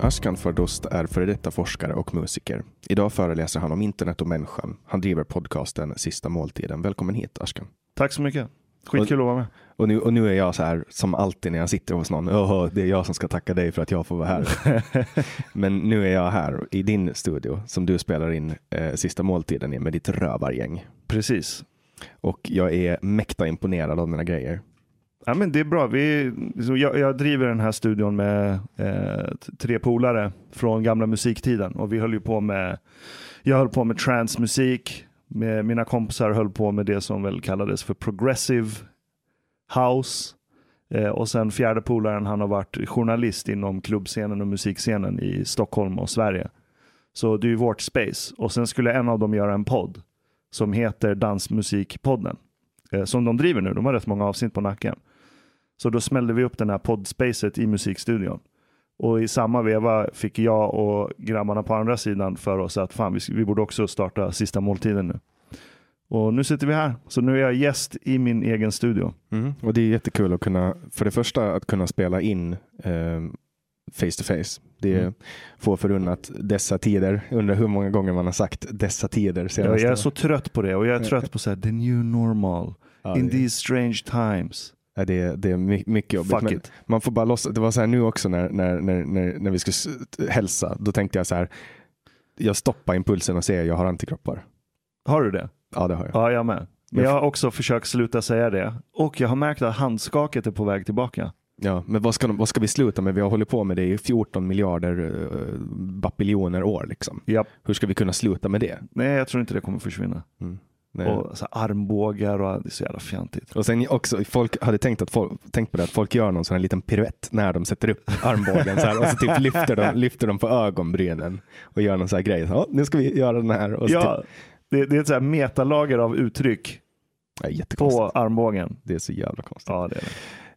Ashkan Fardost är före detta forskare och musiker. Idag föreläser han om internet och människan. Han driver podcasten Sista måltiden. Välkommen hit Ashkan. Tack så mycket. Skitkul att vara med. Och nu, och nu är jag så här som alltid när jag sitter hos någon. Oh, det är jag som ska tacka dig för att jag får vara här. Men nu är jag här i din studio som du spelar in eh, Sista måltiden i med ditt rövargäng. Precis. Och jag är mäkta imponerad av dina grejer. Ja, men det är bra. Vi, jag, jag driver den här studion med eh, tre polare från gamla musiktiden och vi höll ju på med, jag höll på med transmusik, med mina kompisar höll på med det som väl kallades för progressive house. Eh, och sen fjärde polaren, han har varit journalist inom klubbscenen och musikscenen i Stockholm och Sverige. Så det är ju vårt space. Och sen skulle en av dem göra en podd som heter Dansmusikpodden. Eh, som de driver nu, de har rätt många avsnitt på nacken. Så då smällde vi upp den här poddspacet i musikstudion. Och i samma veva fick jag och grabbarna på andra sidan för oss att fan, vi, vi borde också starta sista måltiden nu. Och nu sitter vi här. Så nu är jag gäst i min egen studio. Mm. Och det är jättekul att kunna, för det första att kunna spela in eh, face to face. Det är mm. få förunnat dessa tider. Undrar hur många gånger man har sagt dessa tider senaste. Jag är så trött på det och jag är trött på så här, the new normal. Ja, in these strange times. Ja, det, det är mycket jobbigt. Fuck it. Man får bara lossa. Det var så här nu också när, när, när, när, när vi skulle hälsa. Då tänkte jag så här. Jag stoppar impulsen och säger jag har antikroppar. Har du det? Ja, det har jag. Ja, jag med. Men jag har också försökt sluta säga det. Och jag har märkt att handskaket är på väg tillbaka. Ja, men vad ska, vad ska vi sluta med? Vi har hållit på med det i 14 miljarder uh, bapiljoner år. Liksom. Yep. Hur ska vi kunna sluta med det? Nej, jag tror inte det kommer försvinna. Mm. Nej. Och så armbågar och det är så jävla fjantigt. Och sen också, folk hade tänkt, att folk, tänkt på det att folk gör någon sån här liten piruett när de sätter upp armbågen så här, och så typ lyfter de, lyfter de på ögonbrynen och gör någon sån här grej. Ja, nu ska vi göra den här. Och ja, typ... det, det, är ett så här metalager av uttryck ja, på armbågen. Det är så jävla konstigt. Ja, det är det.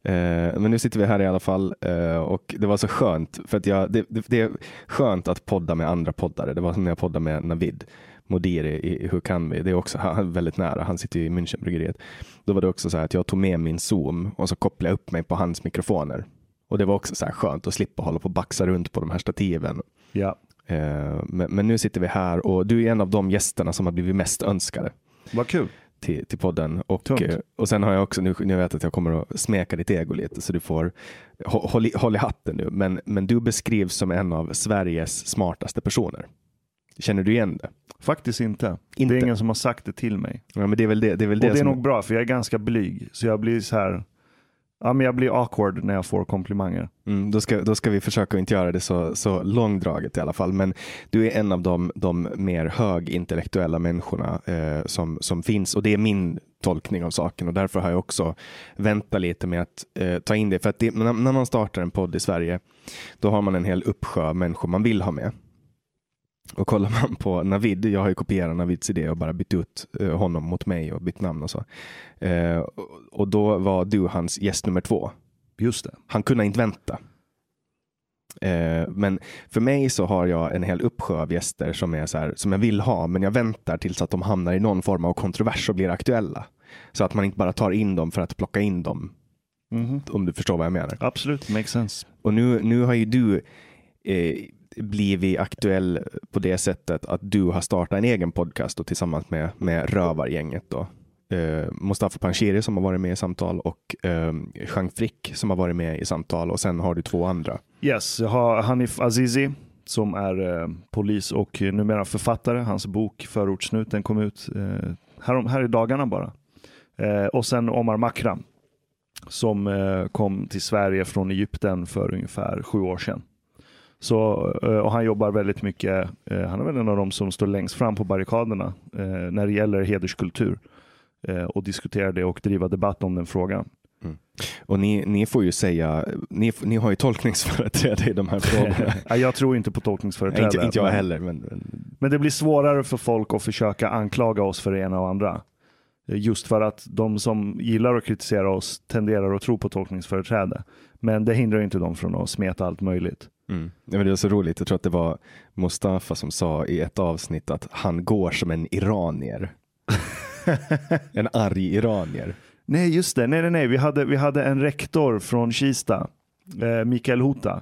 Eh, men nu sitter vi här i alla fall eh, och det var så skönt för att jag, det, det, det, är skönt att podda med andra poddare. Det var som när jag poddade med Navid Modiri i Hur kan vi? Det är också han, väldigt nära. Han sitter ju i Münchenbryggeriet. Då var det också så här att jag tog med min Zoom och så kopplade jag upp mig på hans mikrofoner. Och det var också så här skönt att slippa hålla på och baxa runt på de här stativen. Ja. Eh, men, men, nu sitter vi här och du är en av de gästerna som har blivit mest önskade. Vad kul. Till, till podden. Och, eh, och sen har jag också, nu, nu vet att jag kommer att smeka ditt ego lite så du får håll i, håll i hatten nu. Men, men du beskrivs som en av Sveriges smartaste personer. Känner du igen det? Faktiskt inte. inte. Det är ingen som har sagt det till mig. Ja, men det är väl det, det, är väl och det, det är nog bra för jag är ganska blyg. Så jag blir så här, Ja, men jag blir awkward när jag får komplimanger. Mm, då, ska, då ska vi försöka inte göra det så, så långdraget i alla fall. Men du är en av de, de mer högintellektuella människorna eh, som, som finns och det är min tolkning av saken och därför har jag också väntat lite med att eh, ta in det. För att det, när, när man startar en podd i Sverige, då har man en hel uppsjö människor man vill ha med. Och kollar man på Navid, jag har ju kopierat Navids idé och bara bytt ut eh, honom mot mig och bytt namn och så. Eh, och då var du hans gäst nummer två. Just det. Han kunde inte vänta. Eh, men för mig så har jag en hel uppsjö av gäster som, är så här, som jag vill ha, men jag väntar tills att de hamnar i någon form av kontrovers och blir aktuella. Så att man inte bara tar in dem för att plocka in dem. Mm -hmm. Om du förstår vad jag menar. Absolut, makes sense. Och nu, nu har ju du eh, blivit aktuell på det sättet att du har startat en egen podcast då, tillsammans med, med Rövargänget. Då. Eh, Mustafa Panshiri som har varit med i samtal och eh, Jean Frick som har varit med i samtal och sen har du två andra. Yes, jag har Hanif Azizi som är eh, polis och numera författare. Hans bok Förortssnuten kom ut eh, här, här i dagarna bara. Eh, och sen Omar Makram som eh, kom till Sverige från Egypten för ungefär sju år sedan. Så, eh, och han jobbar väldigt mycket, eh, han är väl en av de som står längst fram på barrikaderna eh, när det gäller hederskultur och diskutera det och driva debatt om den frågan. Mm. Och ni, ni får ju säga, ni, ni har ju tolkningsföreträde i de här frågorna. jag tror inte på tolkningsföreträde. inte, inte jag men, heller. Men, men... men det blir svårare för folk att försöka anklaga oss för det ena och andra. Just för att de som gillar att kritisera oss tenderar att tro på tolkningsföreträde. Men det hindrar inte dem från att smeta allt möjligt. Mm. Ja, men det var så roligt. Jag tror att det var Mustafa som sa i ett avsnitt att han går som en iranier. en arg iranier. Nej, just det. Nej, nej, nej. Vi hade, vi hade en rektor från Kista, eh, Mikael Hota.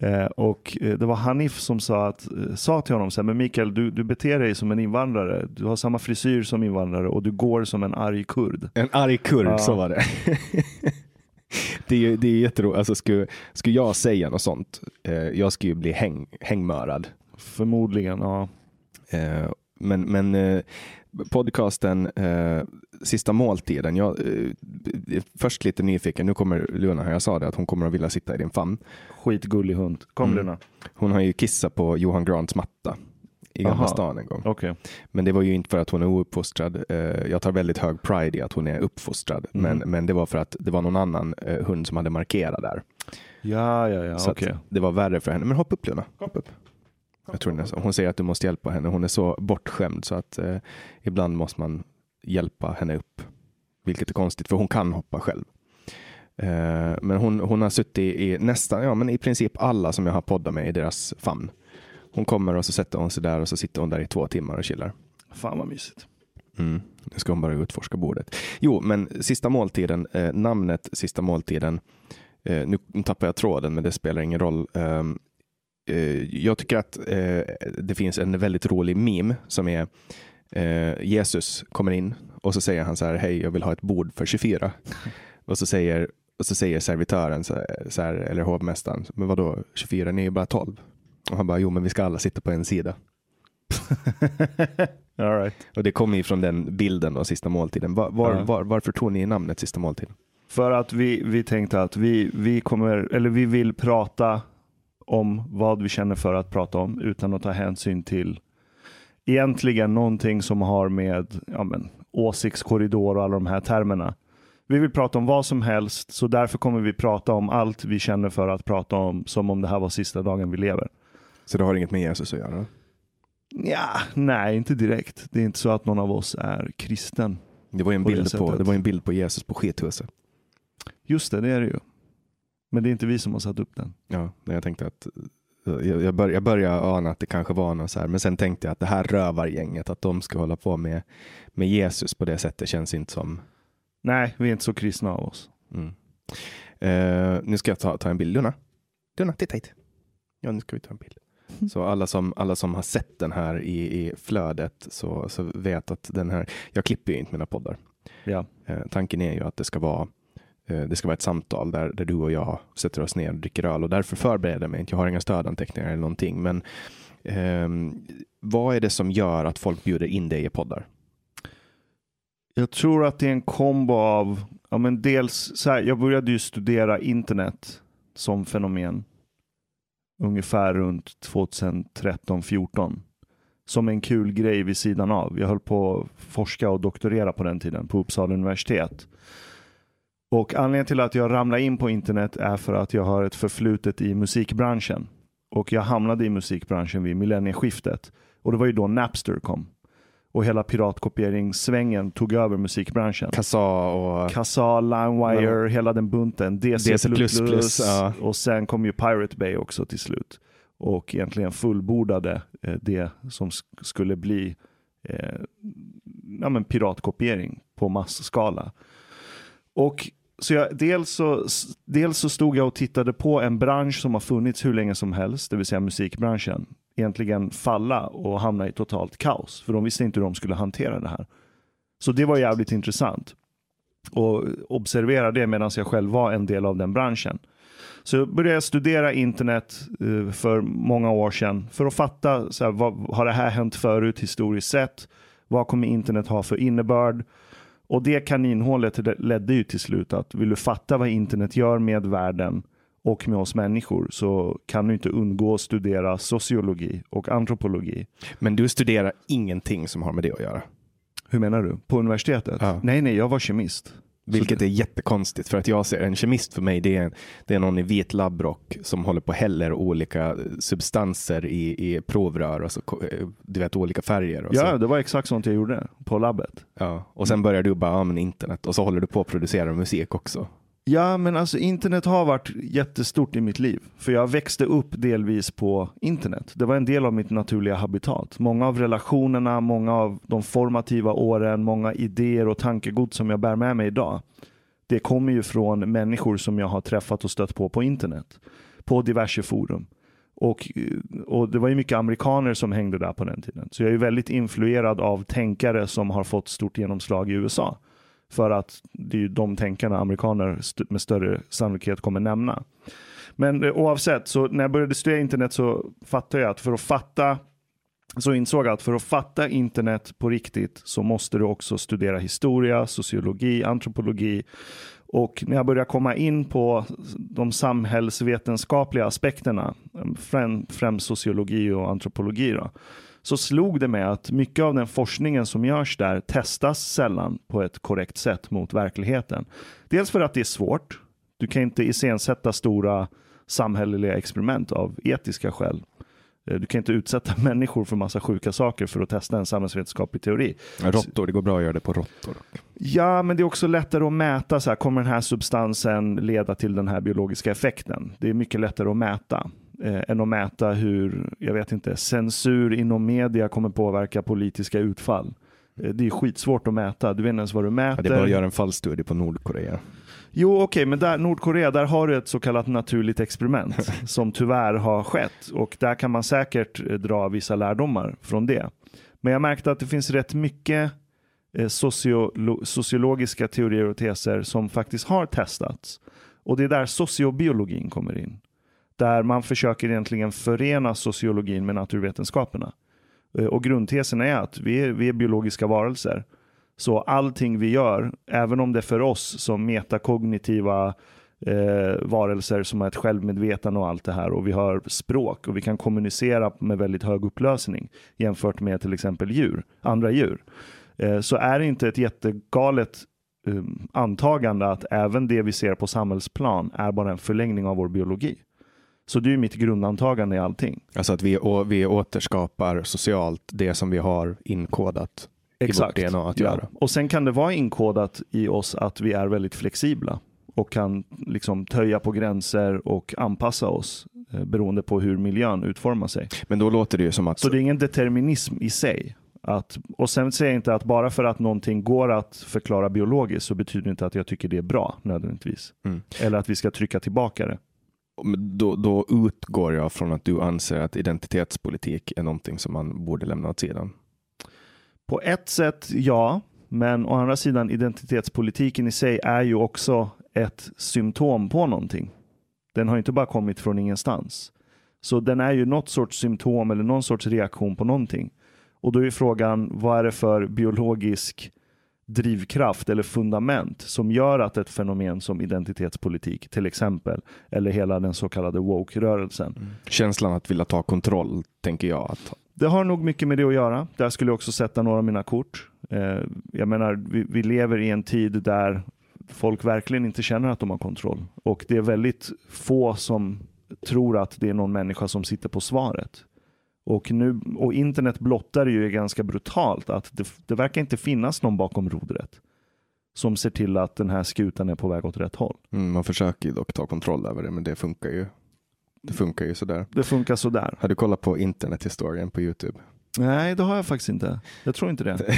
Eh, och eh, det var Hanif som sa, att, eh, sa till honom, så här, men Mikael, du, du beter dig som en invandrare. Du har samma frisyr som invandrare och du går som en arg kurd. En arg kurd, ja. så var det. det, är, det är jätteroligt. Alltså, skulle, skulle jag säga något sånt, eh, jag skulle ju bli häng, hängmörad. Förmodligen, ja. Eh, men men eh, podcasten eh, Sista måltiden, jag eh, först lite nyfiken, nu kommer Luna, jag sa det, att hon kommer att vilja sitta i din famn. Skitgullig hund. Kom mm. Luna. Hon har ju kissat på Johan Grants matta i Gamla stan en gång. Okay. Men det var ju inte för att hon är ouppfostrad. Eh, jag tar väldigt hög pride i att hon är uppfostrad. Mm. Men, men det var för att det var någon annan eh, hund som hade markerat där. Ja, ja, ja. Så okay. det var värre för henne. Men hopp upp Luna. Hopp upp. Jag tror nästan. Hon säger att du måste hjälpa henne. Hon är så bortskämd så att eh, ibland måste man hjälpa henne upp. Vilket är konstigt för hon kan hoppa själv. Eh, men hon, hon har suttit i nästan, ja men i princip alla som jag har poddat med i deras famn. Hon kommer och så sätter hon sig där och så sitter hon där i två timmar och chillar. Fan vad mysigt. Mm. Nu ska hon bara utforska bordet. Jo, men sista måltiden, eh, namnet sista måltiden. Eh, nu tappar jag tråden, men det spelar ingen roll. Um, eh, jag tycker att eh, det finns en väldigt rolig meme som är eh, Jesus kommer in och så säger han så här, hej, jag vill ha ett bord för 24. och så säger och så säger servitören, så här, eller hovmästaren, men vadå 24, ni är bara 12. Och han bara, jo men vi ska alla sitta på en sida. All right. Och det kommer ju från den bilden då, sista måltiden. Var, var, uh. var, varför tog ni namnet sista måltiden? För att vi, vi tänkte att vi, vi, kommer, eller vi vill prata om vad vi känner för att prata om utan att ta hänsyn till egentligen någonting som har med ja, men, åsiktskorridor och alla de här termerna. Vi vill prata om vad som helst, så därför kommer vi prata om allt vi känner för att prata om som om det här var sista dagen vi lever. Så det har inget med Jesus att göra? Ja, nej, inte direkt. Det är inte så att någon av oss är kristen. Det var en, bild på, det var en bild på Jesus på skithuset. Just det, det är det ju. Men det är inte vi som har satt upp den. Ja, jag tänkte att jag, jag, bör, jag började ana att det kanske var något så här, men sen tänkte jag att det här rövargänget, att de ska hålla på med, med Jesus på det sättet känns inte som... Nej, vi är inte så kristna av oss. Mm. Uh, nu ska jag ta, ta en bild. Luna, Luna, titta hit. Ja, nu ska vi ta en bild. Så alla som, alla som har sett den här i, i flödet så, så vet att den här, jag klipper ju inte mina poddar. Ja. Eh, tanken är ju att det ska vara eh, det ska vara ett samtal där, där du och jag sätter oss ner och dricker öl och därför förbereder jag mig inte. Jag har inga stödanteckningar eller någonting. Men eh, vad är det som gör att folk bjuder in dig i poddar? Jag tror att det är en kombo av, ja men dels så här, jag började ju studera internet som fenomen ungefär runt 2013-14 som en kul grej vid sidan av. Jag höll på att forska och doktorera på den tiden på Uppsala universitet. Och anledningen till att jag ramlade in på internet är för att jag har ett förflutet i musikbranschen. Och jag hamnade i musikbranschen vid millennieskiftet. Och det var ju då Napster kom och hela piratkopieringssvängen tog över musikbranschen. Kassa och... Kassa, LimeWire, ja. hela den bunten. DC++, DC++, ja. och sen kom ju Pirate Bay också till slut. Och egentligen fullbordade eh, det som skulle bli eh, ja, men piratkopiering på massskala. Och så jag, dels, så, dels så stod jag och tittade på en bransch som har funnits hur länge som helst, det vill säga musikbranschen egentligen falla och hamna i totalt kaos. För de visste inte hur de skulle hantera det här. Så det var jävligt intressant. Och observera det medan jag själv var en del av den branschen. Så jag började studera internet eh, för många år sedan för att fatta, så här, vad, har det här hänt förut historiskt sett? Vad kommer internet ha för innebörd? Och det kaninhålet ledde ju till slut att vill du fatta vad internet gör med världen och med oss människor så kan du inte undgå att studera sociologi och antropologi. Men du studerar ingenting som har med det att göra? Hur menar du? På universitetet? Ja. Nej, nej, jag var kemist. Vilket är jättekonstigt för att jag ser en kemist för mig det är, det är någon i vit labbrock som håller på och häller olika substanser i, i provrör och så, eh, du vet olika färger. ja, så. det var exakt sånt jag gjorde på labbet. Ja, och sen börjar du bara, ja men internet och så håller du på att producera musik också. Ja, men alltså internet har varit jättestort i mitt liv. För jag växte upp delvis på internet. Det var en del av mitt naturliga habitat. Många av relationerna, många av de formativa åren, många idéer och tankegods som jag bär med mig idag. Det kommer ju från människor som jag har träffat och stött på på internet. På diverse forum. Och, och det var ju mycket amerikaner som hängde där på den tiden. Så jag är väldigt influerad av tänkare som har fått stort genomslag i USA. För att det är ju de tänkarna amerikaner med större sannolikhet kommer nämna. Men eh, oavsett, så när jag började studera internet så fattade jag att för att fatta så insåg jag att för att fatta internet på riktigt så måste du också studera historia, sociologi, antropologi och när jag började komma in på de samhällsvetenskapliga aspekterna, främst sociologi och antropologi, då, så slog det mig att mycket av den forskningen som görs där testas sällan på ett korrekt sätt mot verkligheten. Dels för att det är svårt. Du kan inte iscensätta stora samhälleliga experiment av etiska skäl. Eh, du kan inte utsätta människor för massa sjuka saker för att testa en samhällsvetenskaplig teori. Råttor, det går bra att göra det på råttor. Ja, men det är också lättare att mäta. Så här, kommer den här substansen leda till den här biologiska effekten? Det är mycket lättare att mäta eh, än att mäta hur, jag vet inte, censur inom media kommer påverka politiska utfall. Eh, det är skitsvårt att mäta. Du vet inte ens vad du mäter. Ja, det är bara att göra en fallstudie på Nordkorea. Jo, okej, okay, men där, Nordkorea, där har du ett så kallat naturligt experiment som tyvärr har skett och där kan man säkert eh, dra vissa lärdomar från det. Men jag märkte att det finns rätt mycket eh, sociolo sociologiska teorier och teser som faktiskt har testats. Och det är där sociobiologin kommer in där man försöker egentligen förena sociologin med naturvetenskaperna. Eh, och grundtesen är att vi är, vi är biologiska varelser. Så allting vi gör, även om det för oss som metakognitiva eh, varelser som har ett självmedvetande och allt det här och vi har språk och vi kan kommunicera med väldigt hög upplösning jämfört med till exempel djur, andra djur. Eh, så är det inte ett jättegalet eh, antagande att även det vi ser på samhällsplan är bara en förlängning av vår biologi. Så det är mitt grundantagande i allting. Alltså att vi, å, vi återskapar socialt det som vi har inkodat Exakt. i vårt DNA att göra. Och sen kan det vara inkodat i oss att vi är väldigt flexibla och kan liksom töja på gränser och anpassa oss eh, beroende på hur miljön utformar sig. Men då låter det ju som att... Så det är ingen determinism i sig. Att, och sen säger jag inte att bara för att någonting går att förklara biologiskt så betyder det inte att jag tycker det är bra nödvändigtvis. Mm. Eller att vi ska trycka tillbaka det. Då, då utgår jag från att du anser att identitetspolitik är någonting som man borde lämna åt sidan. På ett sätt ja, men å andra sidan identitetspolitiken i sig är ju också ett symptom på någonting. Den har inte bara kommit från ingenstans. Så den är ju något sorts symptom eller någon sorts reaktion på någonting. Och då är frågan, vad är det för biologisk drivkraft eller fundament som gör att ett fenomen som identitetspolitik till exempel, eller hela den så kallade woke-rörelsen, Känslan att vilja ta kontroll, tänker jag. Att, det har nog mycket med det att göra. Där skulle jag också sätta några av mina kort. Eh, jag menar, vi, vi lever i en tid där folk verkligen inte känner att de har kontroll. Och det är väldigt få som tror att det är någon människa som sitter på svaret. Och, nu, och internet blottar ju ganska brutalt att det, det verkar inte finnas någon bakom rodret som ser till att den här skutan är på väg åt rätt håll. mm, man försöker ju dock ta kontroll över det, men det funkar ju. Det funkar ju sådär. Det funkar sådär. Har du kollat på internethistorien på Youtube? Nej, det har jag faktiskt inte. Jag tror inte det.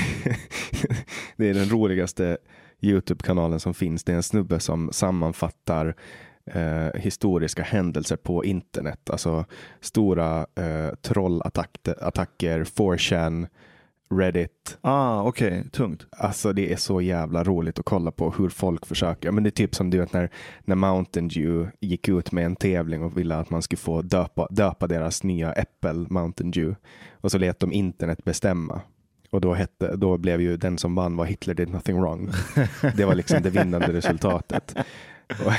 det är den roligaste Youtube-kanalen som finns. Det är en snubbe som sammanfattar eh, historiska händelser på internet. Alltså stora eh, trollattacker, 4chan, Reddit. Ah, okej, tungt. Alltså det är så jävla roligt att kolla på hur folk försöker. Men det är typ som du vet när, när Mountain Dew gick ut med en tävling och ville att man skulle få döpa, döpa deras nya äppel Mountain Dew. Och så lät de internet bestämma. Och då, hette, då blev ju den som vann var Hitler did nothing wrong. Det var liksom det vinnande resultatet. Och,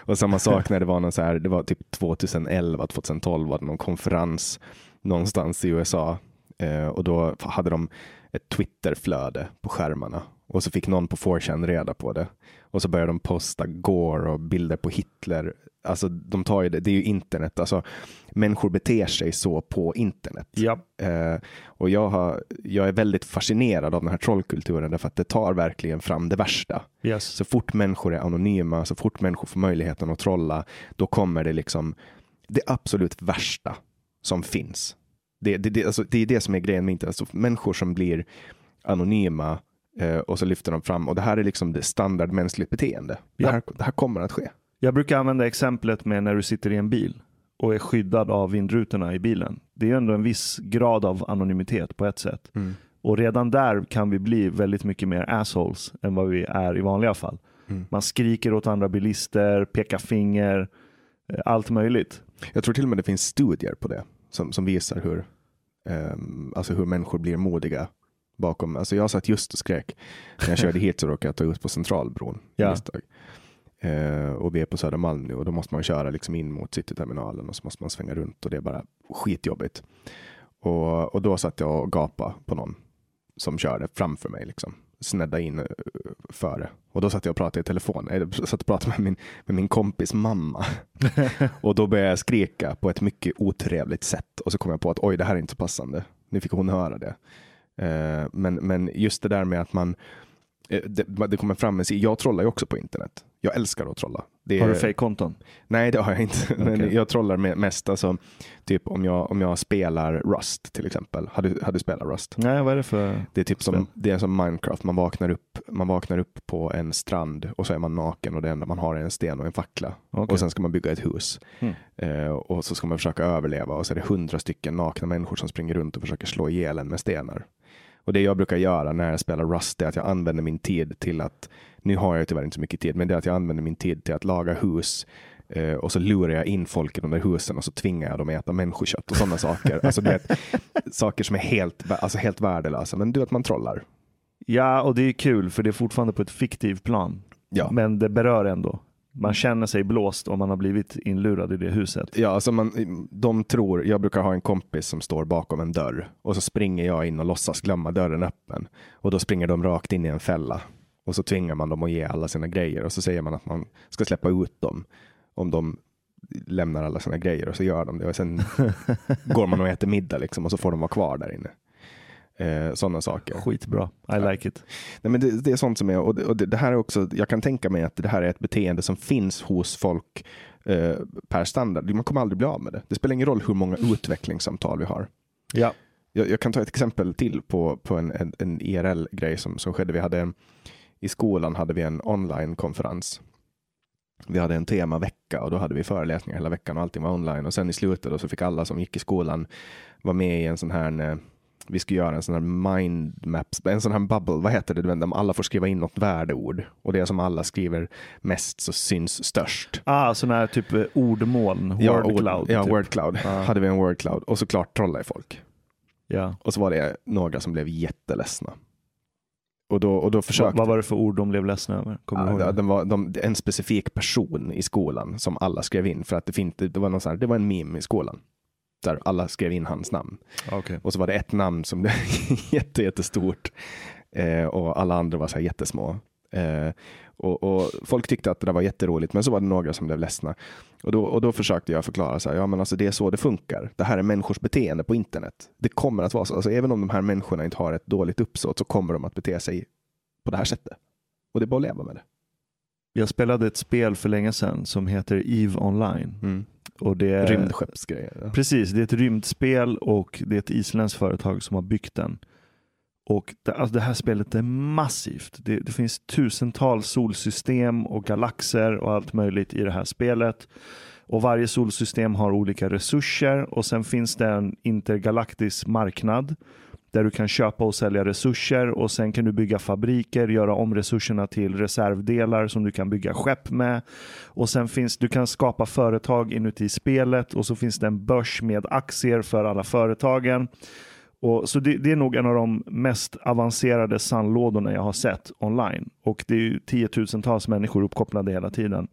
och samma sak när det var någon så här, det var typ 2011, 2012 var det någon konferens någonstans i USA eh, och då hade de ett Twitterflöde på skärmarna. Och så fick någon på 4chan reda på det och så började de posta Gore och bilder på Hitler. Alltså de tar ju det, det är ju internet, alltså människor beter sig så på internet. Ja. Eh, och jag, har, jag är väldigt fascinerad av den här trollkulturen därför att det tar verkligen fram det värsta. Yes. Så fort människor är anonyma, så fort människor får möjligheten att trolla, då kommer det liksom det absolut värsta som finns. Det, det, det, alltså, det är det som är grejen med internet. Alltså, människor som blir anonyma eh, och så lyfter de fram och det här är liksom det standard mänskligt beteende. Det, här, det här kommer att ske. Jag brukar använda exemplet med när du sitter i en bil och är skyddad av vindrutorna i bilen. Det är ändå en viss grad av anonymitet på ett sätt. Och redan där kan vi bli väldigt mycket mer assholes än vad vi är i vanliga fall. Mm. Man skriker åt andra bilister, pekar finger, eh, allt möjligt. Jag tror till och med det finns studier på det som, som visar hur, ehm, alltså hur människor blir modiga bakom. Alltså jag satt just och skrek när jag körde hit så råkade jag ta ut på Centralbron. Ja. Eh, och vi är på Södermalm nu och då måste man köra liksom in mot Cityterminalen och så måste man svänga runt och det är bara skitjobbigt. Och, och då satt jag och gapade på någon som körde framför mig. Liksom. Snedda in eh, före. Och då satt jag och pratade i telefon. Jag satt och pratade med min, med min kompis mamma. och då började jag skrika på ett mycket otrevligt sätt. Och så kom jag på att oj, det här är inte så passande. Nu fick hon höra det. Eh, men, men just det där med att man eh, det, det kommer fram, en- jag trollar ju också på internet. Jag älskar att trolla. Det Har du fejkkonton? Nej, det har jag inte. Men Okej. jag trollar mest alltså, typ om jag, om jag spelar Rust till exempel. Har du, har du spelat Rust? Nej, vad är det för? Det är typ Spel. som, det är som Minecraft. Man vaknar, upp, man vaknar upp på en strand och så är man naken och det enda man har är en sten och en fackla. Okej. Och sen ska man bygga ett hus. Mm. Eh, och så ska man försöka överleva och så är det hundra stycken nakna människor som springer runt och försöker slå ihjäl en med stenar. Och det jag brukar göra när jag spelar Rust är att jag använder min tid till att, nu har jag tyvärr inte så mycket tid, men det är att jag använder min tid till att laga hus eh, och så lurar jag in folk i de där husen och så tvingar jag dem att äta människokött och sådana saker. Alltså du vet, saker som är helt, alltså helt värdelösa, men du vet man trollar. Ja, och det är kul för det är fortfarande på ett fiktivt plan. Ja. Men det berör ändå. Man känner sig blåst om man har blivit inlurad i det huset. Ja, alltså man, de tror, jag brukar ha en kompis som står bakom en dörr och så springer jag in och låtsas glömma dörren öppen och då springer de rakt in i en fälla och så tvingar man dem att ge alla sina grejer och så säger man att man ska släppa ut dem om de lämnar alla sina grejer och så gör de det och sen går man och äter middag liksom och så får de vara kvar där inne. Eh, Sådana saker. Skitbra. I Ja. like it. Nej, men det, det är sånt som är, och det, och det, det här är också, jag kan tänka mig att det här är ett beteende som finns hos folk eh, per standard. Man kommer aldrig bli av med det. Det spelar ingen roll hur många utvecklingssamtal vi har. Ja. Jag, jag kan ta ett exempel till på, på en, en, en IRL-grej som, som skedde. Vi hade en, I skolan hade vi en online-konferens. Vi hade en temavecka och då hade vi föreläsningar hela veckan och allting var online. Och sen i slutet då så fick alla som gick i skolan vara med i en sån här eh, vi ska göra en sån här mind maps, en sån här bubble, vad heter det, där alla får skriva in något värdeord och det som alla skriver mest så syns störst. Ah, sådana här typ eh, ordmoln. Ja, Word ord- cloud. Ja, typ. word cloud. Ja. Hade vi en word cloud och såklart trollade folk. Ja. Och så var det några som blev jätteledsna. Och då, och då försökte... vad var det för ord de blev ledsna över? Kommer Ja, den var, de, en specifik person i skolan som alla skrev in för att det, finns, det, var någon sån här, det var en meme i skolan. Där alla skrev in hans namn. Okej. Och så var det ett namn som blev jätte, jättestort eh, och alla andra var så här jättesmå. Eh, och, och folk tyckte att det där var jätteroligt, men så var det några som blev ledsna. Och då, och då försökte jag förklara så här, ja men alltså det är så det funkar. Det här är människors beteende på internet. Det kommer att vara så. Alltså, även om de här människorna inte har ett dåligt uppsåt så kommer de att bete sig på det här sättet. Och det är bara att leva med det. Jag spelade ett spel för länge sedan som heter EVE Online. Och det är, Rymdskeppsgrejer. Ja. Precis, det är ett rymdspel och det är ett isländskt företag som har byggt den. Och det, alltså det här spelet är massivt. Det, det finns tusentals solsystem och galaxer och allt möjligt i det här spelet. Och varje solsystem har olika resurser och sen finns det en intergalaktisk marknad där du kan köpa och sälja resurser och sen kan du bygga fabriker, göra om resurserna till reservdelar som du kan bygga skepp med. Och sen finns, du kan skapa företag inuti spelet och så finns det en börs med aktier för alla företagen. Och, så det, det är nog en av de mest avancerade sandlådorna jag har sett online. Och det är ju tiotusentals människor uppkopplade hela tiden.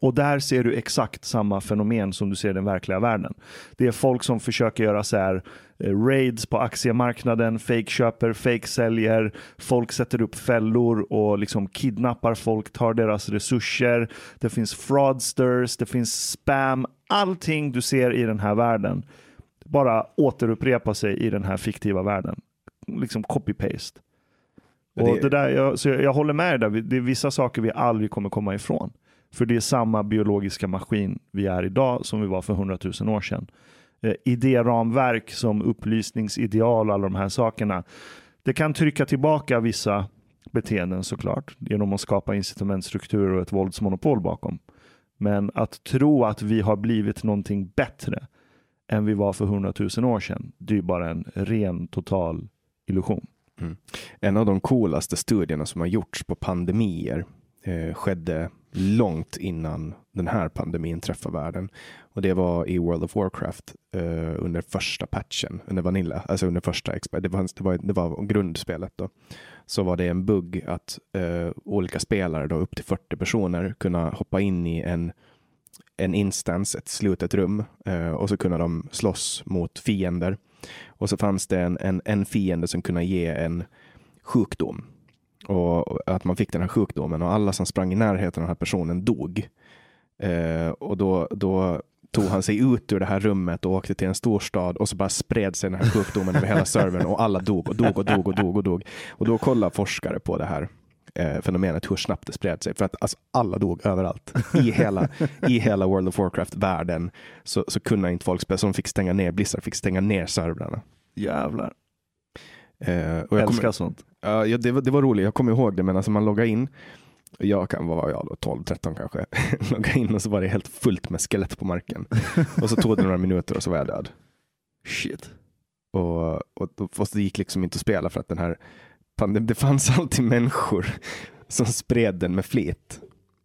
Och där ser du exakt samma fenomen som du ser i den verkliga världen. Det är folk som försöker göra så här eh, raids på aktiemarknaden, fake-köper, fake-säljer, folk sätter upp fällor och liksom kidnappar folk, tar deras resurser. Det finns fraudsters, det finns spam, allting du ser i den här världen bara återupprepa sig i den här fiktiva världen. Liksom copy-paste. Och det- det där, jag, så jag, jag håller med dig där. Det är vissa saker vi aldrig kommer komma ifrån. För det är samma biologiska maskin vi är idag som vi var för hundratusen år sedan. Eh, idéramverk som upplysningsideal och alla de här sakerna. Det kan trycka tillbaka vissa beteenden såklart genom att skapa incitamentstrukturer och ett våldsmonopol bakom. Men att tro att vi har blivit någonting bättre än vi var för hundratusen år sedan, det är ju bara en ren total illusion. Mm. En av de coolaste studierna som har gjorts på pandemier eh, skedde långt innan den här pandemin träffade världen. Och det var i World of Warcraft eh, under första patchen, under Vanilla, alltså under första exp- det var, det var, det var grundspelet då. Så var det en bugg att eh, olika spelare, då upp till 40 personer, kunna hoppa in i en en instans, ett slutet rum eh, och så kunde de slåss mot fiender. Och så fanns det en, en, en fiende som kunde ge en sjukdom. Och att man fick den här sjukdomen och alla som sprang i närheten av den här personen dog. Eh, och då, då tog han sig ut ur det här rummet och åkte till en storstad och så bara spred sig den här sjukdomen över hela servern och alla dog och dog och dog och dog och dog. Och då kollar forskare på det här eh, fenomenet, hur snabbt det spred sig. För att alltså, alla dog överallt. I hela, i hela World of Warcraft-världen så, så kunde inte folk spela, så de fick stänga ner, Blizzard fick stänga ner servrarna. Jävlar. Eh, och jag Älskar kommer, sånt. Ja, ja, det, var, det var roligt, jag kommer ihåg det, men alltså man loggar in, jag kan vara jag då, 12, 13 kanske, logga in och så var det helt fullt med skelett på marken. och så tog det några minuter och så var jag död. Shit. Och, och, och, det gick liksom inte att spela för att den här, pandem- det fanns alltid människor som spred den med flit.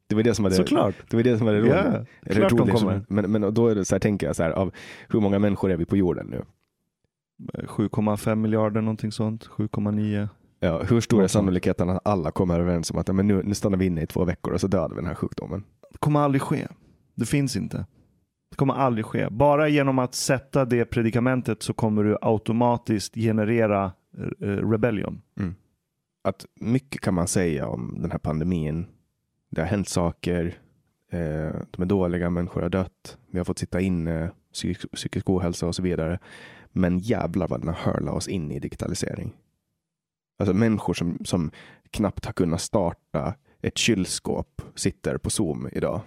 Det var det som var det, Såklart. det, var det, som var det roliga. Eller klart de roligt, kommer. Men, men då är det så här, tänker jag så här, av hur många människor är vi på jorden nu? 7,5 miljarder någonting sånt. 7,9. Ja, hur stor är sannolikheten att alla kommer överens om att men nu, nu stannar vi inne i två veckor och så dödar vi den här sjukdomen? Det kommer aldrig ske. Det finns inte. Det kommer aldrig ske. Bara genom att sätta det predikamentet så kommer du automatiskt generera eh, rebellion. att mycket kan man säga om den här pandemin. Det har hänt saker. Eh, de är dåliga, människor har dött. Vi har fått sitta inne, psykisk, psykisk ohälsa och så vidare. Men jävlar vad den har hurlat oss in i digitalisering. Alltså människor som, som knappt har kunnat starta ett kylskåp sitter på Zoom idag.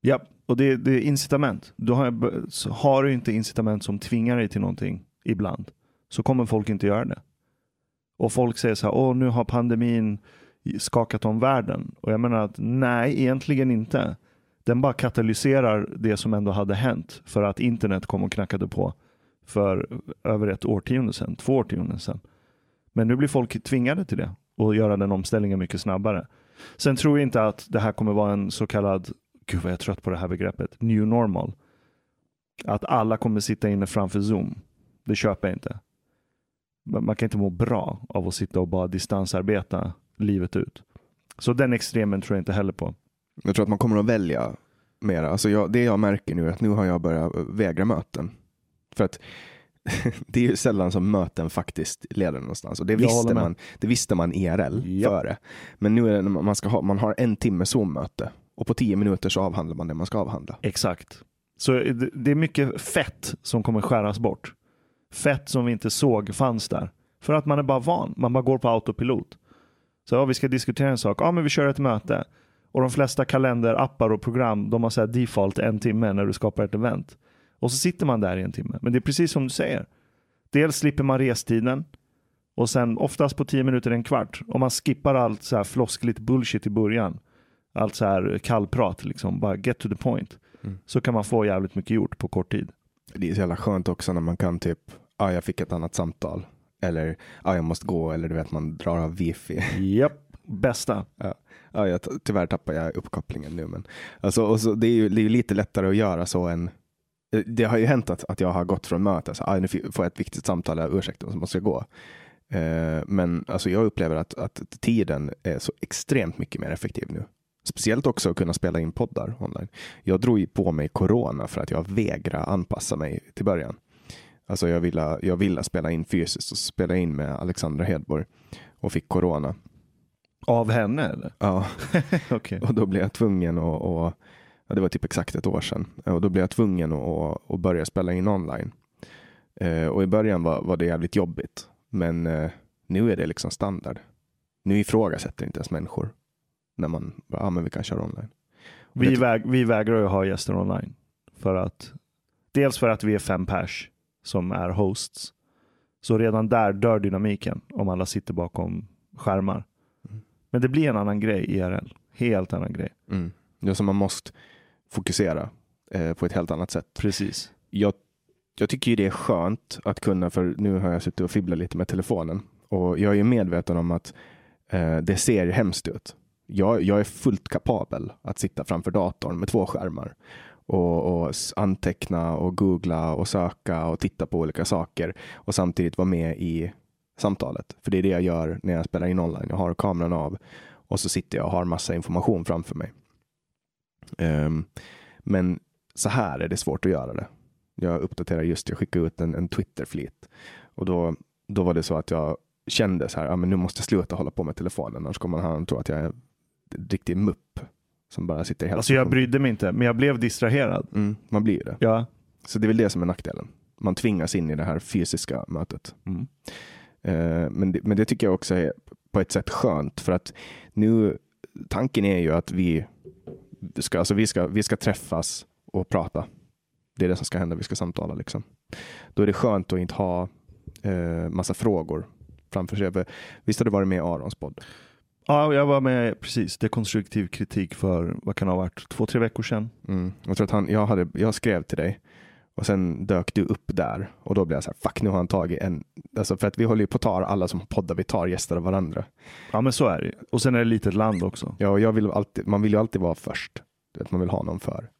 Ja, och det, det är incitament. Du har, har du inte incitament som tvingar dig till någonting ibland så kommer folk inte göra det. Och folk säger så här, åh nu har pandemin skakat om världen. Och jag menar att nej, egentligen inte. Den bara katalyserar det som ändå hade hänt för att internet kom och knackade på för över ett årtionde sedan, två årtionden sedan. Men nu blir folk tvingade till det och göra den omställningen mycket snabbare. Sen tror jag inte att det här kommer vara en så kallad, gud vad jag är trött på det här begreppet, new normal. Att alla kommer sitta inne framför Zoom. Det köper jag inte. Man kan inte må bra av att sitta och bara distansarbeta livet ut. Så den extremen tror jag inte heller på. Jag tror att man kommer att välja mera. Alltså jag, det jag märker nu är att nu har jag börjat vägra möten. För att det är ju sällan som möten faktiskt leder någonstans. Och det visste, man, det visste man IRL yep. före. Men nu är det man, ska ha, man har en timme Zoom-möte och på tio minuter så avhandlar man det man ska avhandla. Exakt. Så det är mycket fett som kommer skäras bort. Fett som vi inte såg fanns där. För att man är bara van. Man bara går på autopilot. Så ja, vi ska diskutera en sak. Ja, men vi kör ett möte. Och de flesta kalenderappar och program, de har så default en timme när du skapar ett event. Och så sitter man där i en timme. Men det är precis som du säger. Dels slipper man restiden och sen oftast på tio minuter en kvart. Om man skippar allt så här floskligt bullshit i början. Allt så här kallprat, liksom. bara get to the point. Mm. Så kan man få jävligt mycket gjort på kort tid. Det är så jävla skönt också när man kan typ, ja ah, jag fick ett annat samtal. Eller, ja ah, jag måste gå. Eller du vet, man drar av wifi. Japp, bästa. Ja. Ja, jag, tyvärr tappar jag uppkopplingen nu. Men, alltså, och så, det är ju det är lite lättare att göra så än det har ju hänt att, att jag har gått från möte, så, ah, nu får jag ett viktigt samtal, ursäkta, så måste jag gå. Eh, men alltså, jag upplever att, att tiden är så extremt mycket mer effektiv nu. Speciellt också att kunna spela in poddar online. Jag drog på mig corona för att jag vägrade anpassa mig till början. Alltså jag ville, jag ville spela in fysiskt och spela in med Alexandra Hedborg och fick corona. Av henne eller? Ja, okay. och då blev jag tvungen att, att ja, det var typ exakt ett år sedan. Och då blev jag tvungen att, att börja spela in online. Eh, och i början var, var det jävligt jobbigt. Men eh, nu är det liksom standard. Nu ifrågasätter inte ens människor när man, ja men vi kan köra online. Vi, väg, vi vägrar att ha gäster online. För att, dels för att vi är fem pers som är hosts. Så redan där dör dynamiken om alla sitter bakom skärmar. Mm. Men det blir en annan grej IRL. Helt annan grej. Mm. Det är som man måste fokusera eh, på ett helt annat sätt. Precis. Jag, jag tycker ju det är skönt att kunna, för nu har jag suttit och fibblat lite med telefonen och jag är medveten om att eh, det ser hemskt ut. Jag, jag är fullt kapabel att sitta framför datorn med två skärmar och, och, anteckna och googla och söka och titta på olika saker och samtidigt vara med i samtalet. För det är det jag gör när jag spelar in online. Jag har kameran av och så sitter jag och har massa information framför mig. Um, men så här är det svårt att göra det. Jag uppdaterar just, jag skickade ut en, en Twitter-flit och då, då var det så att jag kände så här, ja, men nu måste jag sluta hålla på med telefonen, annars kommer han tro att jag är en riktig mupp som bara sitter helt Alltså jag brydde mig inte, men jag blev distraherad. Mm, man blir det. Ja. Så det är väl det som är nackdelen. Man tvingas in i det här fysiska mötet. Mm. Uh, men, det, men det tycker jag också är på ett sätt skönt för att nu tanken är ju att vi ska, alltså vi, ska, vi ska träffas och prata. Det är det som ska hända. Vi ska samtala. Liksom. Då är det skönt att inte ha eh, massa frågor framför sig. Visst har du varit med i Arons podd? Ja, jag var med precis. Det är konstruktiv kritik för, vad kan det ha varit, två, tre veckor sedan. Mm. Jag, tror att han, jag, hade, jag skrev till dig och sen dök du upp där och då blev jag så här, fuck nu har han tagit en, alltså för att vi håller ju på att ta alla som poddar, vi tar gäster av varandra. Ja men så är det Och sen är det ett litet land också. Ja, och jag vill alltid, man vill ju alltid vara först. Att man vill ha någon för.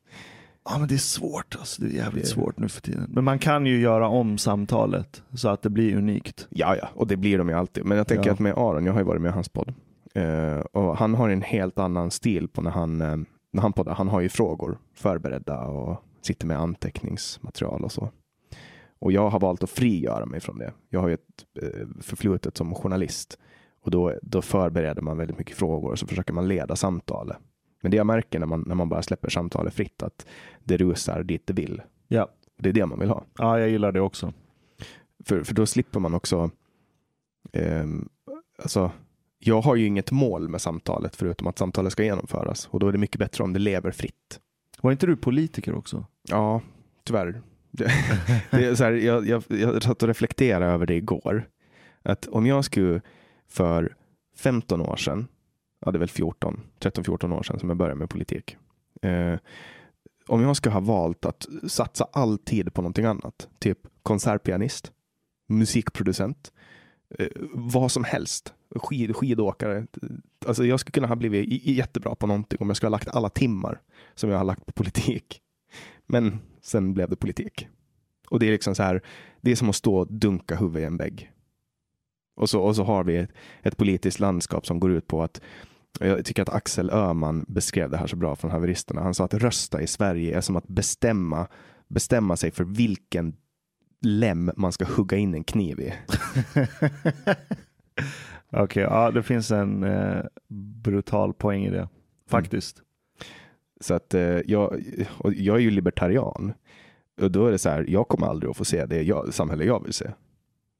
Ja men det är svårt alltså, det är jävligt det... svårt nu för tiden. Men man kan ju göra om samtalet så att det blir unikt. Ja, ja, och det blir de ju alltid. Men jag tänker ja. att med Aron, jag har ju varit med i hans podd. Uh, och han har en helt annan stil på när han, uh, när han poddar. Han har ju frågor förberedda och sitter med anteckningsmaterial och så. Och jag har valt att frigöra mig från det. Jag har ju ett eh, förflutet som journalist och då, då förbereder man väldigt mycket frågor och så försöker man leda samtalet. Men det jag märker när man, när man bara släpper samtalet fritt att det rusar dit det vill. Ja. Det är det man vill ha. Ja, jag gillar det också. För, för då slipper man också, eh, alltså, jag har ju inget mål med samtalet förutom att samtalet ska genomföras och då är det mycket bättre om det lever fritt. Var inte du politiker också? Ja, tyvärr. Det, det är så här, jag, jag, jag satt och reflekterade över det igår. Att om jag skulle för 15 år sedan, ja det är väl 14, 13-14 år sedan som jag började med politik. Eh, om jag skulle ha valt att satsa all tid på någonting annat, typ konsertpianist, musikproducent, Eh, vad som helst, skid, skidåkare. Alltså jag skulle kunna ha blivit jättebra på någonting om jag skulle ha lagt alla timmar som jag har lagt på politik. Men sen blev det politik. Och det är liksom så här, det är som att stå och dunka huvudet i en vägg. Och så, och så har vi ett, ett politiskt landskap som går ut på att jag tycker att Axel Öhman beskrev det här så bra från haveristerna. Han sa att rösta i Sverige är som att bestämma, bestämma sig för vilken lem man ska hugga in en kniv i. Okej, okay, ja det finns en eh, brutal poäng i det. Faktiskt. Mm. Så att eh, jag, och jag är ju libertarian. Och då är det så här, jag kommer aldrig att få se det jag, samhälle jag vill se.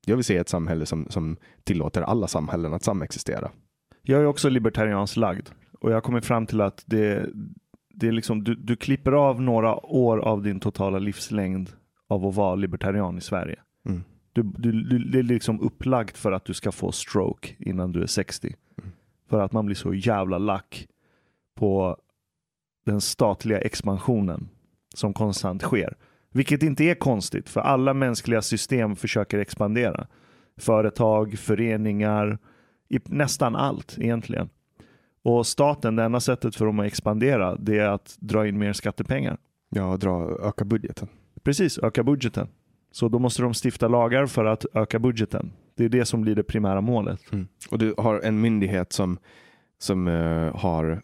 Jag vill se ett samhälle som, som tillåter alla samhällen att samexistera. Jag är också libertariansk lagd och jag kommit fram till att det, det är liksom, du, du klipper av några år av din totala livslängd av att vara libertarian i Sverige. Mm. Du, du, du, det är liksom upplagt för att du ska få stroke innan du är 60. Mm. För att man blir så jävla lack på den statliga expansionen som konstant sker. Vilket inte är konstigt, för alla mänskliga system försöker expandera. Företag, föreningar, nästan allt egentligen. Och staten, det enda sättet för dem att expandera, det är att dra in mer skattepengar. Ja, dra, öka budgeten. Precis, öka budgeten. Så då måste de stifta lagar för att öka budgeten. Det är det som blir det primära målet. Mm. Och du har en myndighet som, som uh, har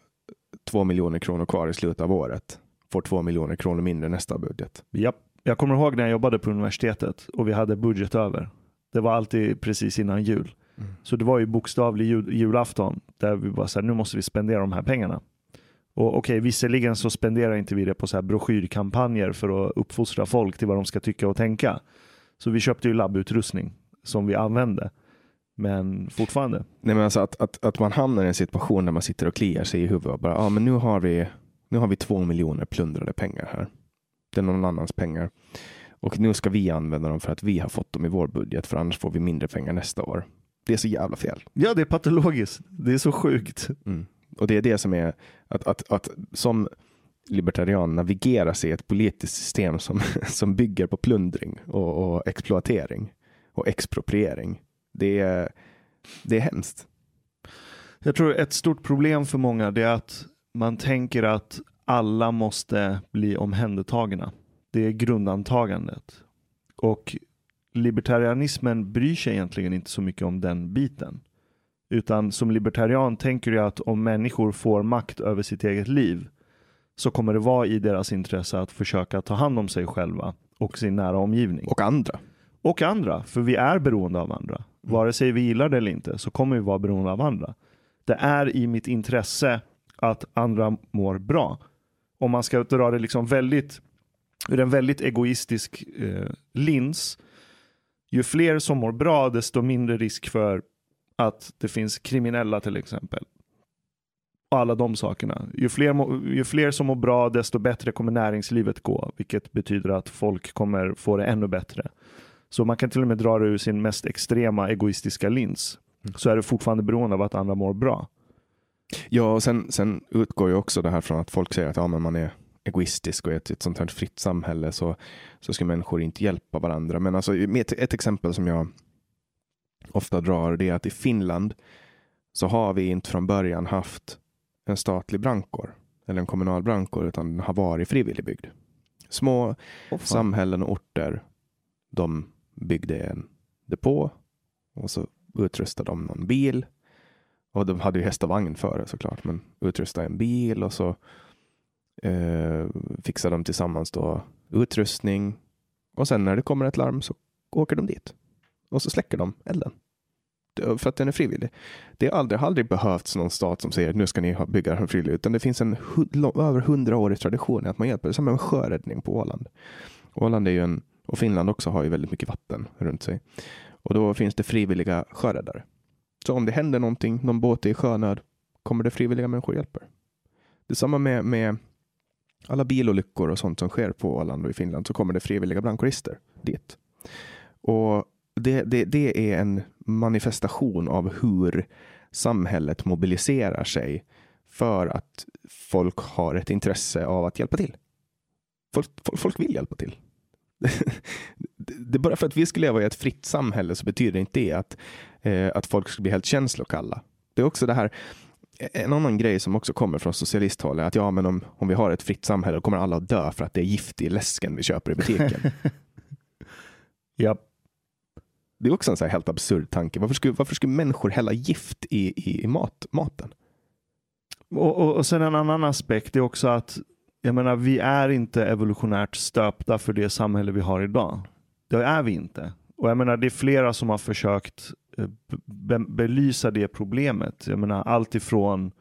två miljoner kronor kvar i slutet av året får två miljoner kronor mindre nästa budget. Japp. Jag kommer ihåg när jag jobbade på universitetet och vi hade budget över. Det var alltid precis innan jul. Mm. Så det var ju bokstavlig jul, julafton där vi bara så här, nu måste vi spendera de här pengarna. Och okej, okay, visserligen så spenderar inte vi det på så här broschyrkampanjer för att uppfostra folk till vad de ska tycka och tänka. Så vi köpte ju labbutrustning som vi använde. Men fortfarande. Nej, men alltså att, att, att man hamnar i en situation där man sitter och kliar sig i huvudet och bara, ja ah, men nu har vi nu har vi två miljoner plundrade pengar här. Det är någon annans pengar. Och nu ska vi använda dem för att vi har fått dem i vår budget, för annars får vi mindre pengar nästa år. Det är så jävla fel. Ja, det är patologiskt. Det är så sjukt. Mm. Och det är det som är att, att, att som libertarian navigera sig i ett politiskt system som, som bygger på plundring och, och exploatering och expropriering. Det är, det är hemskt. Jag tror ett stort problem för många är att man tänker att alla måste bli omhändertagna. Det är grundantagandet. Och libertarianismen bryr sig egentligen inte så mycket om den biten. Utan som libertarian tänker jag att om människor får makt över sitt eget liv så kommer det vara i deras intresse att försöka ta hand om sig själva och sin nära omgivning. Och andra. Och andra, för vi är beroende av andra. Mm. Vare sig vi gillar det eller inte så kommer vi vara beroende av andra. Det är i mitt intresse att andra mår bra. Om man ska dra det liksom väldigt ur en väldigt egoistisk eh, lins. Ju fler som mår bra, desto mindre risk för att det finns kriminella till exempel. Och alla de sakerna. Ju fler, ju fler som mår bra, desto bättre kommer näringslivet gå, vilket betyder att folk kommer få det ännu bättre. Så man kan till och med dra det ur sin mest extrema egoistiska lins. Mm. Så är det fortfarande beroende av att andra mår bra. Ja, och sen, sen utgår ju också det här från att folk säger att ja, men man är egoistisk och i ett, ett sånt här fritt samhälle så, så ska människor inte hjälpa varandra. Men alltså, ett, ett exempel som jag ofta drar det är att i Finland så har vi inte från början haft en statlig brandkår eller en kommunal brandkår utan den har varit frivilligbygd. Små oh, samhällen och orter de byggde en depå och så utrustade de någon bil och de hade ju häst och vagn före såklart, men utrusta en bil och så eh, fixar de tillsammans då utrustning. Och sen när det kommer ett larm så åker de dit och så släcker de elden. För att den är frivillig. Det har aldrig, aldrig behövts någon stat som säger nu ska ni bygga den frivilligt, utan det finns en över hundraårig tradition i att man hjälper. Som en sjöräddning på Åland. Åland är ju en Och Finland också har ju väldigt mycket vatten runt sig. Och då finns det frivilliga sjöräddare. Så om det händer någonting, någon båt är i sjönöd, kommer det frivilliga människor och hjälper. Detsamma med, med alla bilolyckor och sånt som sker på Åland och i Finland så kommer det frivilliga brandkårister dit. Och det, det, det är en manifestation av hur samhället mobiliserar sig för att folk har ett intresse av att hjälpa till. Folk, folk vill hjälpa till. det, är bara för att vi skulle leva i ett fritt samhälle så betyder inte det att, eh, att folk skulle bli helt känslokalla. Det är också det här, en annan grej som också kommer från socialisthåll är att ja, men om, om vi har ett fritt samhälle kommer alla att dö för att det är gift i läsken vi köper i butiken. ja. Det är också en så helt absurd tanke. Varför skulle, varför skulle människor hälla gift i, i, i mat, maten? Och, och, och sen en annan aspekt är också att jag menar, vi är inte evolutionärt stöpta för det samhälle vi har idag. Det är vi inte. Och jag menar, det är flera som har försökt eh, be belysa det problemet. Jag menar, allt ifrån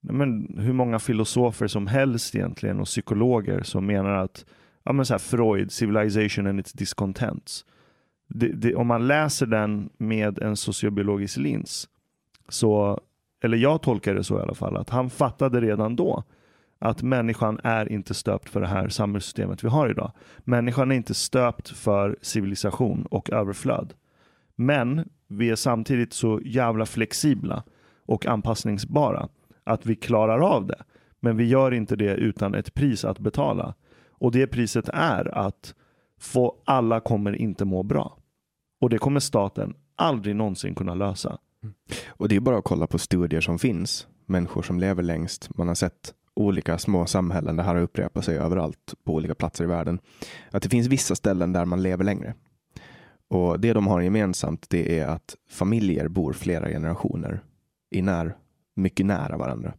men, hur många filosofer som helst egentligen och psykologer som menar att ja, men så här, Freud, Civilization and its discontents. Det, det, om man läser den med en sociobiologisk lins, så, eller jag tolkar det så i alla fall, att han fattade redan då att människan är inte stöpt för det här samhällssystemet vi har idag. Människan är inte stöpt för civilisation och överflöd. Men vi är samtidigt så jävla flexibla och anpassningsbara att vi klarar av det. Men vi gör inte det utan ett pris att betala. Och det priset är att för alla kommer inte må bra. Och det kommer staten aldrig någonsin kunna lösa. Mm. Och det är bara att kolla på studier som finns. Människor som lever längst. Man har sett olika små samhällen. Det här har upprepat sig överallt på olika platser i världen. Att det finns vissa ställen där man lever längre. Och det de har gemensamt det är att familjer bor flera generationer i när, mycket nära varandra.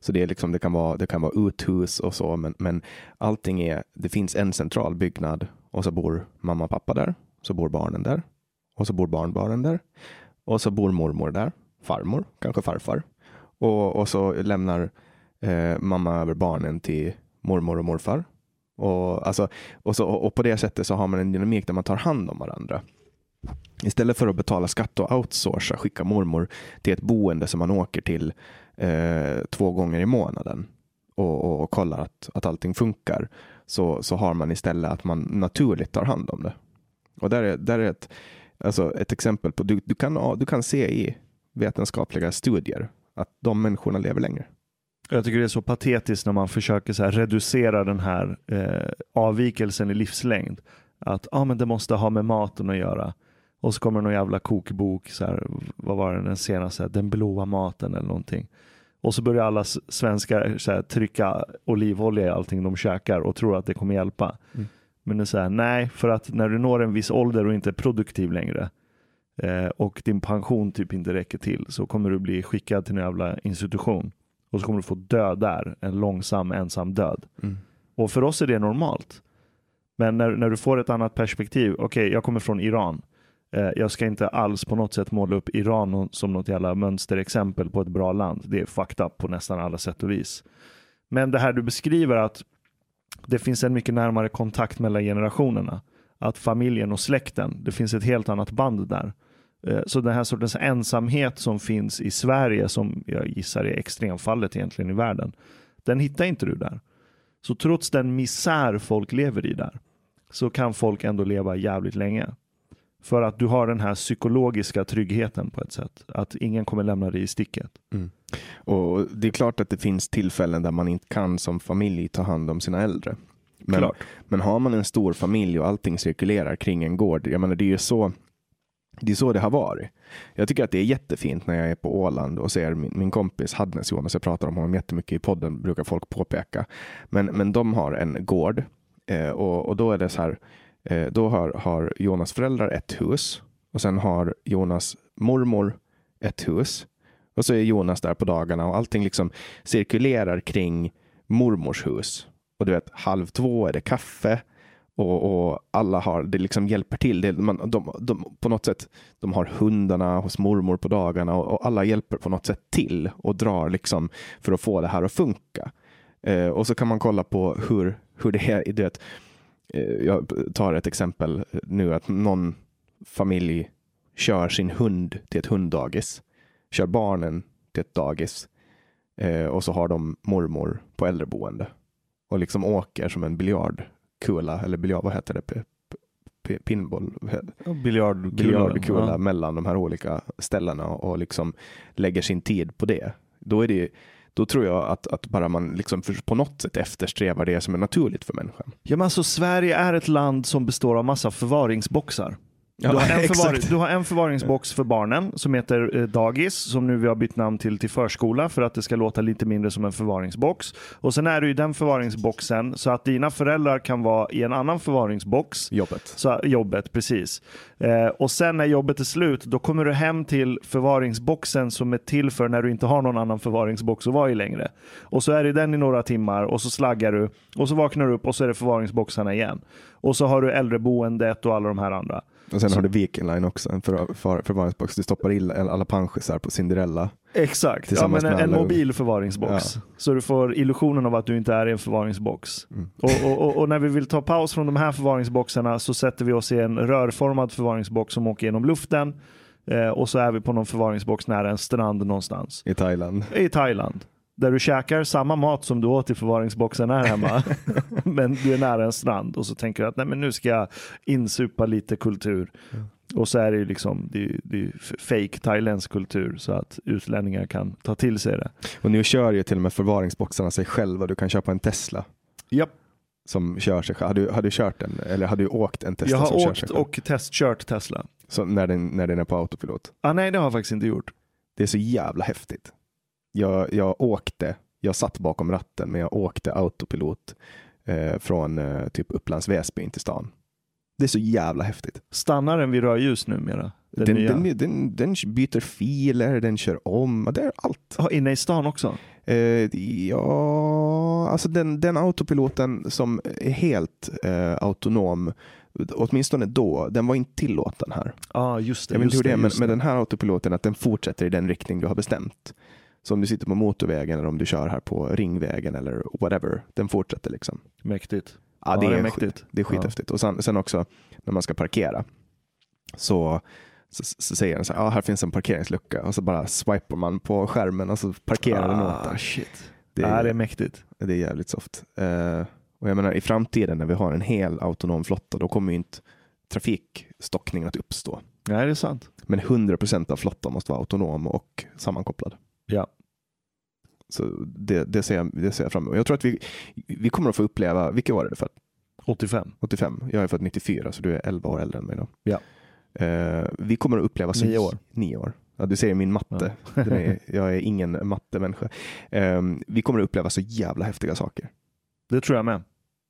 Så det, är liksom, det, kan vara, det kan vara uthus och så, men, men allting är, det finns en central byggnad och så bor mamma och pappa där, så bor barnen där. Och så bor barnbarnen där. Och så bor mormor där, farmor, kanske farfar. Och, och så lämnar eh, mamma över barnen till mormor och morfar. Och, alltså, och, så, och på det sättet så har man en dynamik där man tar hand om varandra. Istället för att betala skatt och outsourca, skicka mormor till ett boende som man åker till eh, två gånger i månaden. Och, och, och kollar att, att allting funkar, så, så har man istället att man naturligt tar hand om det. Och där är, där är ett, alltså ett exempel på, du, du, kan, du kan se i vetenskapliga studier att de människorna lever längre. Jag tycker det är så patetiskt när man försöker så reducera den här eh, avvikelsen i livslängd. Att ah, men det måste ha med maten att göra. Och så kommer någon jävla kokbok, så här, vad var det den senaste, den blåa maten eller någonting. Och så börjar alla svenskar så här, trycka olivolja i allting de käkar och tror att det kommer hjälpa. Mm. Men det är så här, nej, för att när du når en viss ålder och inte är produktiv längre eh, och din pension typ inte räcker till så kommer du bli skickad till en jävla institution och så kommer du få dö där, en långsam ensam död. Mm. Och för oss är det normalt. Men när, när du får ett annat perspektiv, okej okay, jag kommer från Iran. Eh, jag ska inte alls på något sätt måla upp Iran som något jävla mönsterexempel på ett bra land. Det är fucked up på nästan alla sätt och vis. Men det här du beskriver att det finns en mycket närmare kontakt mellan generationerna. Att familjen och släkten, det finns ett helt annat band där. Eh, så den här sortens ensamhet som finns i Sverige, som jag gissar är extremfallet egentligen i världen, den hittar inte du där. Så trots den misär folk lever i där, så kan folk ändå leva jävligt länge. För att du har den här psykologiska tryggheten på ett sätt. Att ingen kommer lämna dig i sticket. Mm. Och Det är klart att det finns tillfällen där man inte kan som familj ta hand om sina äldre. Men, men har man en stor familj och allting cirkulerar kring en gård. Jag menar, det är ju så det är så det har varit. Jag tycker att det är jättefint när jag är på Åland och ser min, min kompis Hadnes Jonas, jag pratar om honom jättemycket i podden, brukar folk påpeka. Men, men de har en gård eh, och, och då är det så här, Eh, då har, har Jonas föräldrar ett hus och sen har Jonas mormor ett hus. Och så är Jonas där på dagarna och allting liksom cirkulerar kring mormors hus. Och du vet, halv två är det kaffe och, och, alla har, det liksom hjälper till. Det, man, de, de, på något sätt, de har hundarna hos mormor på dagarna och, och, alla hjälper på något sätt till och drar liksom för att få det här att funka. Eh, och så kan man kolla på hur, hur det är. Du vet, jag tar ett exempel nu att någon familj kör sin hund till ett hunddagis, kör barnen till ett dagis eh, och så har de mormor på äldreboende och liksom åker som en biljardkula eller biljard, vad heter det? P- p- pinball, Biljardkula. biljardkula Ja. mellan de här olika ställena och liksom lägger sin tid på det. Då är det då tror jag att, att bara man liksom på något sätt eftersträvar det som är naturligt för människan. Ja, men alltså, Sverige är ett land som består av massa förvaringsboxar. Du, har en förvaring, du har en förvaringsbox för barnen som heter eh, dagis, som nu vi har bytt namn till till förskola för att det ska låta lite mindre som en förvaringsbox. Och sen är du i den förvaringsboxen så att dina föräldrar kan vara i en annan förvaringsbox. Jobbet. Så, jobbet, precis. Eh, och sen när jobbet är slut, då kommer du hem till förvaringsboxen som är till för när du inte har någon annan förvaringsbox att vara i längre. Och så är det den i några timmar och så slaggar du och så vaknar du upp och så är det förvaringsboxarna igen. Och så har du äldreboendet och alla de här andra. Och sen har du Viking Line också, en för, för, förvaringsbox. Du stoppar in alla panschisar på Cinderella. Exakt, ja, men en, en mobil förvaringsbox. Så du får illusionen av att du inte är i en förvaringsbox. Mm. Och, och, och, och när vi vill ta paus från de här förvaringsboxarna så sätter vi oss i en rörformad förvaringsbox som åker genom luften. Eh, och så är vi på någon förvaringsbox nära en strand någonstans. i Thailand. I Thailand. Där du käkar samma mat som du åt i förvaringsboxen här hemma. men du är nära en strand och så tänker du att Nej, men nu ska jag insupa lite kultur. Och så är det ju liksom det är, det är fake thailändsk kultur så att utlänningar kan ta till sig det. Och nu kör ju till och med förvaringsboxarna sig själva. Du kan köpa en Tesla Japp. som kör sig själv. Har du, har du kört den? Eller har du åkt en Tesla Jag som har kör åkt själv? och testkört Tesla. Så när, den, när den är på autopilot. Ah, nej, det har jag faktiskt inte gjort. Det är så jävla häftigt. Jag, jag åkte, jag satt bakom ratten, men jag åkte autopilot eh, från eh, typ Upplands Väsby in till stan. Det är så jävla häftigt. Stannar den vid rödljus numera? Den, Den, nya. den, den, den byter filer, den kör om, det är allt. Ja, inne i stan också? Eh, ja, alltså den, den autopiloten som är helt eh, autonom, åtminstone då, den var inte tillåten här. Ja, ah, just det. Jag vet inte hur det är med, den här autopiloten, att den fortsätter i den riktning du har bestämt. Så om du sitter på motorvägen eller om du kör här på ringvägen eller whatever, den fortsätter liksom. Mäktigt. Ja, Ja, det, det är är mäktigt. skit, det är skithäftigt. Och sen, sen också när man ska parkera så, så, så säger den så här, ja, här finns en parkeringslucka och så bara swipar man på skärmen och så parkerar den åt ah, en. shit. Det Det är, är, det är mäktigt. det är jävligt soft. Eh, och jag menar i framtiden när vi har en hel autonom flotta, då kommer ju inte trafikstockningen att uppstå. Nej, det är sant. Men 100% av flottan måste vara autonom och sammankopplad. Ja. Så det, det, ser jag, det ser jag fram emot. Jag tror att vi, vi kommer att få uppleva, vilket var det för 85. 85? Jag är född 94 så du är 11 år äldre än mig då. Ja. Eh, vi kommer att uppleva så Nio år. Nio år. Ja, du ser min matte. Den är, jag är ingen mattemänniska. Eh, vi kommer att uppleva så jävla häftiga saker. Det tror jag med.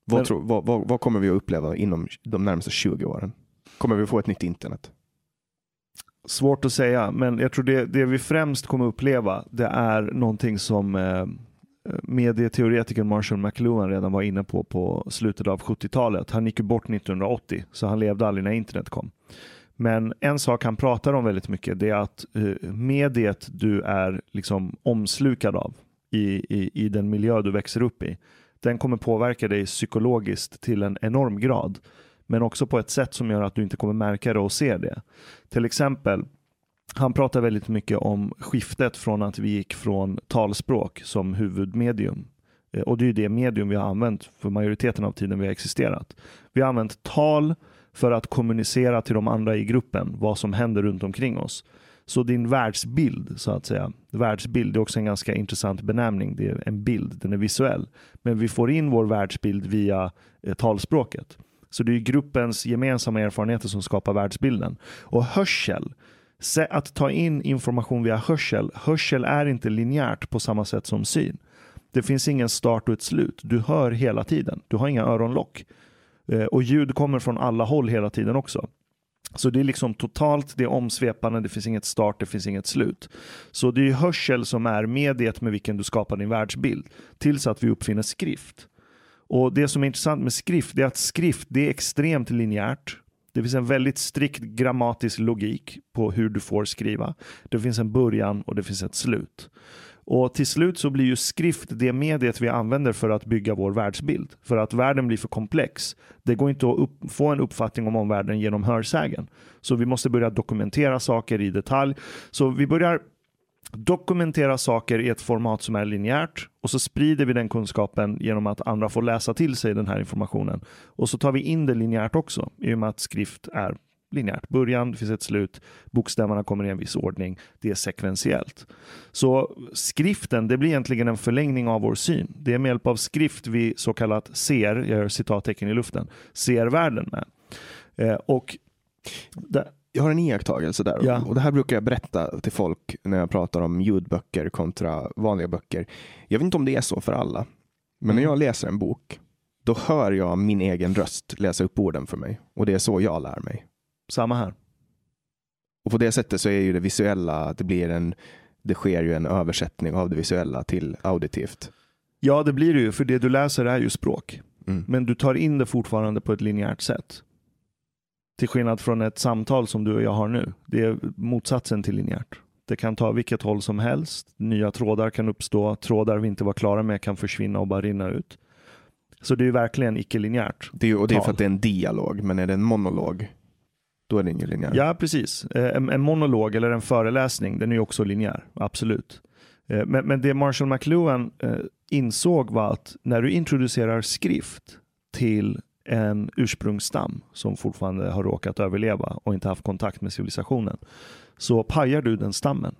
Vad, Men- tror, vad, vad, vad kommer vi att uppleva inom de närmaste 20 åren? Kommer vi att få ett nytt internet? Svårt att säga, men jag tror det, det vi främst kommer uppleva det är någonting som eh, eh medieteoretikern Marshall McLuhan redan var inne på på slutet av 70-talet. Han gick ju bort 1980, så han levde aldrig när internet kom. Men en sak han pratar om väldigt mycket det är att eh, mediet du är liksom omslukad av i, i, i den miljö du växer upp i, den kommer påverka dig psykologiskt till en enorm grad. Men också på ett sätt som gör att du inte kommer märka det och se det. Till exempel, han pratar väldigt mycket om skiftet från att vi gick från talspråk som huvudmedium. Eh, och det är ju det medium vi har använt för majoriteten av tiden vi har existerat. Vi har använt tal för att kommunicera till de andra i gruppen vad som händer runt omkring oss. Så din världsbild, så att säga, världsbild är också en ganska intressant benämning. Det är en bild, den är visuell. Men vi får in vår världsbild via eh, talspråket. Så det är gruppens gemensamma erfarenheter som skapar världsbilden. Och hörsel, att ta in information via hörsel, hörsel är inte linjärt på samma sätt som syn. Det finns ingen start och ett slut. Du hör hela tiden. Du har inga öronlock. Eh, och ljud kommer från alla håll hela tiden också. Så det är liksom totalt, det är omsvepande, det finns inget start, det finns inget slut. Så det är hörsel som är mediet med vilken du skapar din världsbild. Tills att vi uppfinner skrift. Och det som är intressant med skrift, det är att skrift, det är extremt linjärt. Det finns en väldigt strikt grammatisk logik på hur du får skriva. Det finns en början och det finns ett slut. Och till slut så blir ju skrift det mediet vi använder för att bygga vår världsbild. För att världen blir för komplex. Det går inte att upp, få en uppfattning om omvärlden genom hörsägen. Så vi måste börja dokumentera saker i detalj. Så vi börjar dokumentera saker i ett format som är linjärt och så sprider vi den kunskapen genom att andra får läsa till sig den här informationen. Och så tar vi in det linjärt också i och med att skrift är linjärt. Början, det finns ett slut, bokstäverna kommer i en viss ordning, det är sekventiellt. Så skriften, det blir egentligen en förlängning av vår syn. Det är med hjälp av skrift vi så kallat ser, jag gör citattecken i luften, ser världen med. Eh, och där, jag har en iakttagelse där ja. och det här brukar jag berätta till folk när jag pratar om ljudböcker kontra vanliga böcker. Jag vet inte om det är så för alla, men mm. när jag läser en bok, då hör jag min egen röst läsa upp orden för mig och det är så jag lär mig. Samma här. Och på det sättet så är ju det visuella, det blir en, det sker ju en översättning av det visuella till auditivt. Ja, det blir det ju, för det du läser är ju språk. Mm. Men du tar in det fortfarande på ett linjärt sätt. Till skillnad från ett samtal som du och jag har nu. Det är motsatsen till linjärt. Det kan ta vilket håll som helst. Nya trådar kan uppstå. Trådar vi inte var klara med kan försvinna och bara rinna ut. Så det är verkligen icke-linjärt. Det är, och det är för att det är en dialog, men är det en monolog, då är det ingen linjär. Ja, precis. Eh, en, en, monolog eller en föreläsning, den är ju också linjär. Absolut. Eh, men, men det Marshall McLuhan eh, insåg var att när du introducerar skrift till en ursprungsstam som fortfarande har råkat överleva och inte haft kontakt med civilisationen, så pajar du den stammen.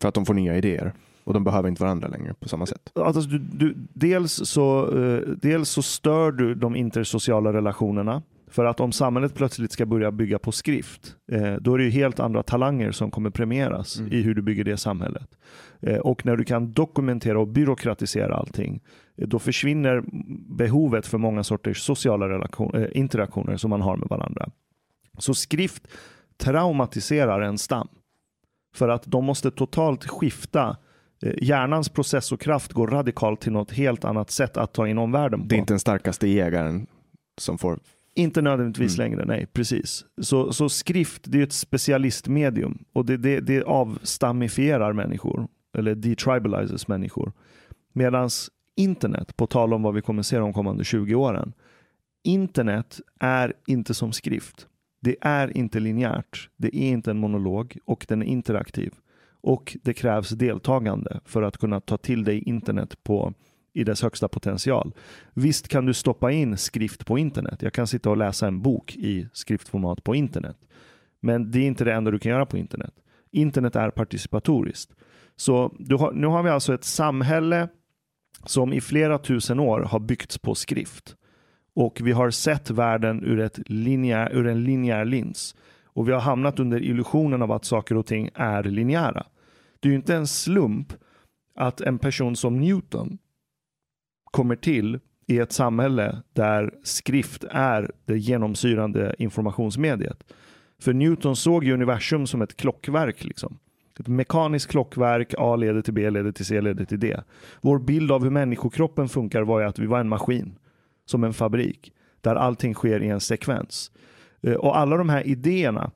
För att de får nya idéer och de behöver inte varandra längre på samma sätt. Alltså, du, du, dels, så, uh, dels så stör du de intersociala relationerna. För att om samhället plötsligt ska börja bygga på skrift, eh, då är det ju helt andra talanger som kommer premieras mm. i hur du bygger det samhället. Eh, och när du kan dokumentera och byråkratisera allting, eh, då försvinner behovet för många sorters sociala relation, eh, interaktioner som man har med varandra. Så skrift traumatiserar en stam. För att de måste totalt skifta eh, Hjärnans processorkraft går radikalt till något helt annat sätt att ta in omvärlden på. Det är inte den starkaste jägaren som får inte nödvändigtvis mm. längre, nej precis. Så, så skrift det är ett specialistmedium och det, det, det avstamifierar människor eller detribalizes människor. Medan internet, på tal om vad vi kommer se de kommande 20 åren, internet är inte som skrift. Det är inte linjärt, det är inte en monolog och den är interaktiv. Och det krävs deltagande för att kunna ta till dig internet på i dess högsta potential. Visst kan du stoppa in skrift på internet. Jag kan sitta och läsa en bok i skriftformat på internet. Men det är inte det enda du kan göra på internet. Internet är participatoriskt. Så har, nu har vi alltså ett samhälle som i flera tusen år har byggts på skrift. Och vi har sett världen ur, ett linjär, ur en linjär lins. Och vi har hamnat under illusionen av att saker och ting är linjära. Det är ju inte en slump att en person som Newton kommer till i ett samhälle där skrift är det genomsyrande informationsmediet. För Newton såg ju universum som ett klockverk. Liksom. Ett mekaniskt klockverk, A leder till B, leder till C, leder till D. Vår bild av hur människokroppen funkar var ju att vi var en maskin, som en fabrik, där allting sker i en sekvens. Eh, och alla de här idéerna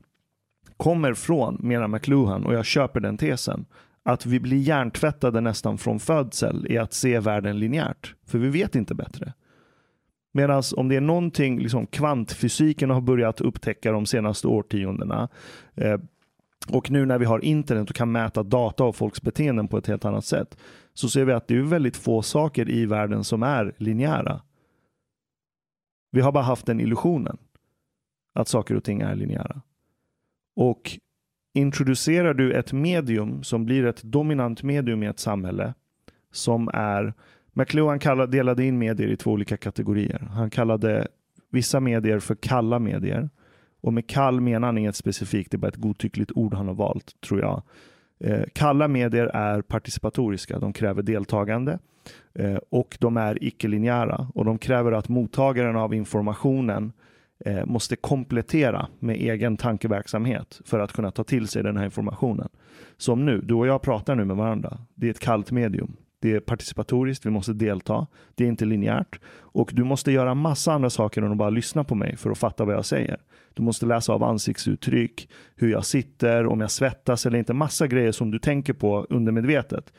kommer från, menar McLuhan, och jag köper den tesen, att vi blir hjärntvättade nästan från födsel i att se världen linjärt. För vi vet inte bättre. Medan om det är någonting liksom kvantfysiken har börjat upptäcka de senaste årtiondena eh, och nu när vi har internet och kan mäta data och folks beteenden på ett helt annat sätt så ser vi att det är väldigt få saker i världen som är linjära. Vi har bara haft den illusionen att saker och ting är linjära. Och introducerar du ett medium som blir ett dominant medium i ett samhälle som är McLuhan kallade, delade in medier i två olika kategorier. Han kallade vissa medier för kalla medier. Och med kall menar han inget specifikt, det är bara ett godtyckligt ord han har valt, tror jag. Eh, kalla medier är participatoriska, de kräver deltagande eh, och de är icke-linjära och de kräver att mottagaren av informationen eh, måste komplettera med egen tankeverksamhet för att kunna ta till sig den här informationen. Som nu, du och jag pratar nu med varandra. Det är ett kallt medium. Det är participatoriskt, vi måste delta. Det är inte linjärt. Och du måste göra massa andra saker än att bara lyssna på mig för att fatta vad jag säger. Du måste läsa av ansiktsuttryck, hur jag sitter, om jag svettas eller inte. Massa grejer som du tänker på undermedvetet.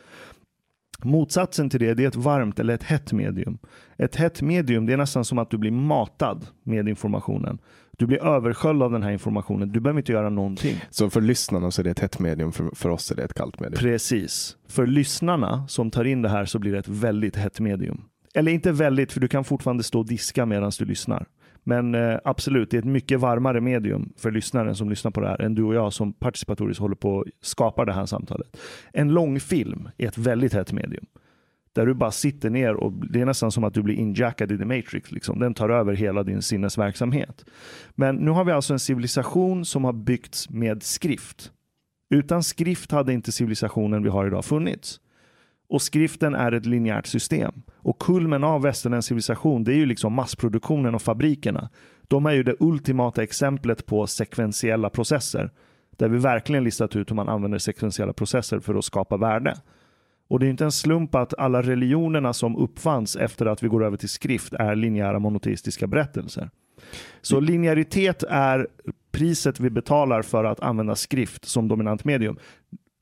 Motsatsen till det, det är ett varmt eller ett hett medium. Ett hett medium, det är nästan som att du blir matad med informationen. Du blir översköljd av den här informationen. Du behöver inte göra någonting. Så för lyssnarna så är det ett hett medium, för, för oss är det ett kallt medium? Precis. För lyssnarna som tar in det här så blir det ett väldigt hett medium. Eller inte väldigt, för du kan fortfarande stå och diska medan du lyssnar. Men eh, absolut, det är ett mycket varmare medium för lyssnaren som lyssnar på det här än du och jag som participatoriskt håller på att skapa det här samtalet. En långfilm är ett väldigt hett medium. Där du bara sitter ner och det är nästan som att du blir injackad i the matrix. Liksom. Den tar över hela din sinnesverksamhet. Men nu har vi alltså en civilisation som har byggts med skrift. Utan skrift hade inte civilisationen vi har idag funnits. Och skriften är ett linjärt system. Och kulmen av västerländsk civilisation, det är ju liksom massproduktionen och fabrikerna. De är ju det ultimata exemplet på sekventiella processer. Där vi verkligen listat ut hur man använder sekventiella processer för att skapa värde. Och det är inte en slump att alla religionerna som uppfanns efter att vi går över till skrift är linjära monoteistiska berättelser. Så linjäritet är priset vi betalar för att använda skrift som dominant medium.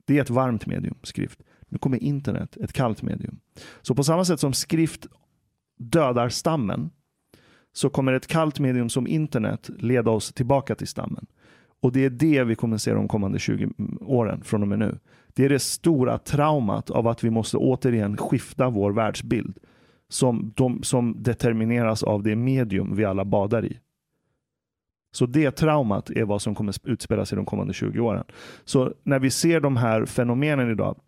Det är ett varmt medium, skrift. Nu kommer internet, ett kallt medium. Så på samma sätt som skrift dödar stammen så kommer ett kallt medium som internet leda oss tillbaka till stammen. Och det är det vi kommer se de kommande 20 åren från och med nu. Det är det stora traumat av att vi måste återigen skifta vår världsbild som, de, som determineras av det medium vi alla badar i. Så det traumat är vad som kommer utspela sig de kommande 20 åren. Så när vi ser de här fenomenen idag,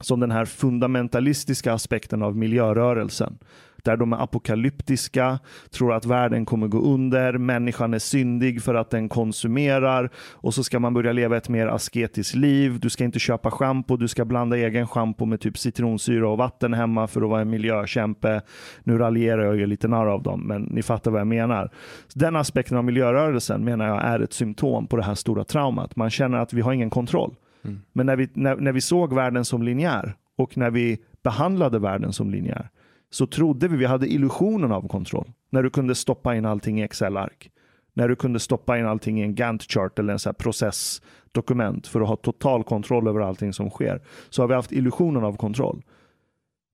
som den här fundamentalistiska aspekten av miljörörelsen, där de är apokalyptiska, tror att världen kommer gå under, människan är syndig för att den konsumerar och så ska man börja leva ett mer asketiskt liv. Du ska inte köpa schampo, du ska blanda egen schampo med typ citronsyra och vatten hemma för att vara en miljökämpe. Nu raljerar jag ju lite narr av dem, men ni fattar vad jag menar. Den aspekten av miljörörelsen menar jag är ett symptom på det här stora traumat. Man känner att vi har ingen kontroll. Mm. Men när vi, när, när vi såg världen som linjär och när vi behandlade världen som linjär så trodde vi vi hade illusionen av kontroll. När du kunde stoppa in allting i Excel-ark. När du kunde stoppa in allting i en Gantt-chart eller en så processdokument för att ha total kontroll över allting som sker. Så har vi haft illusionen av kontroll.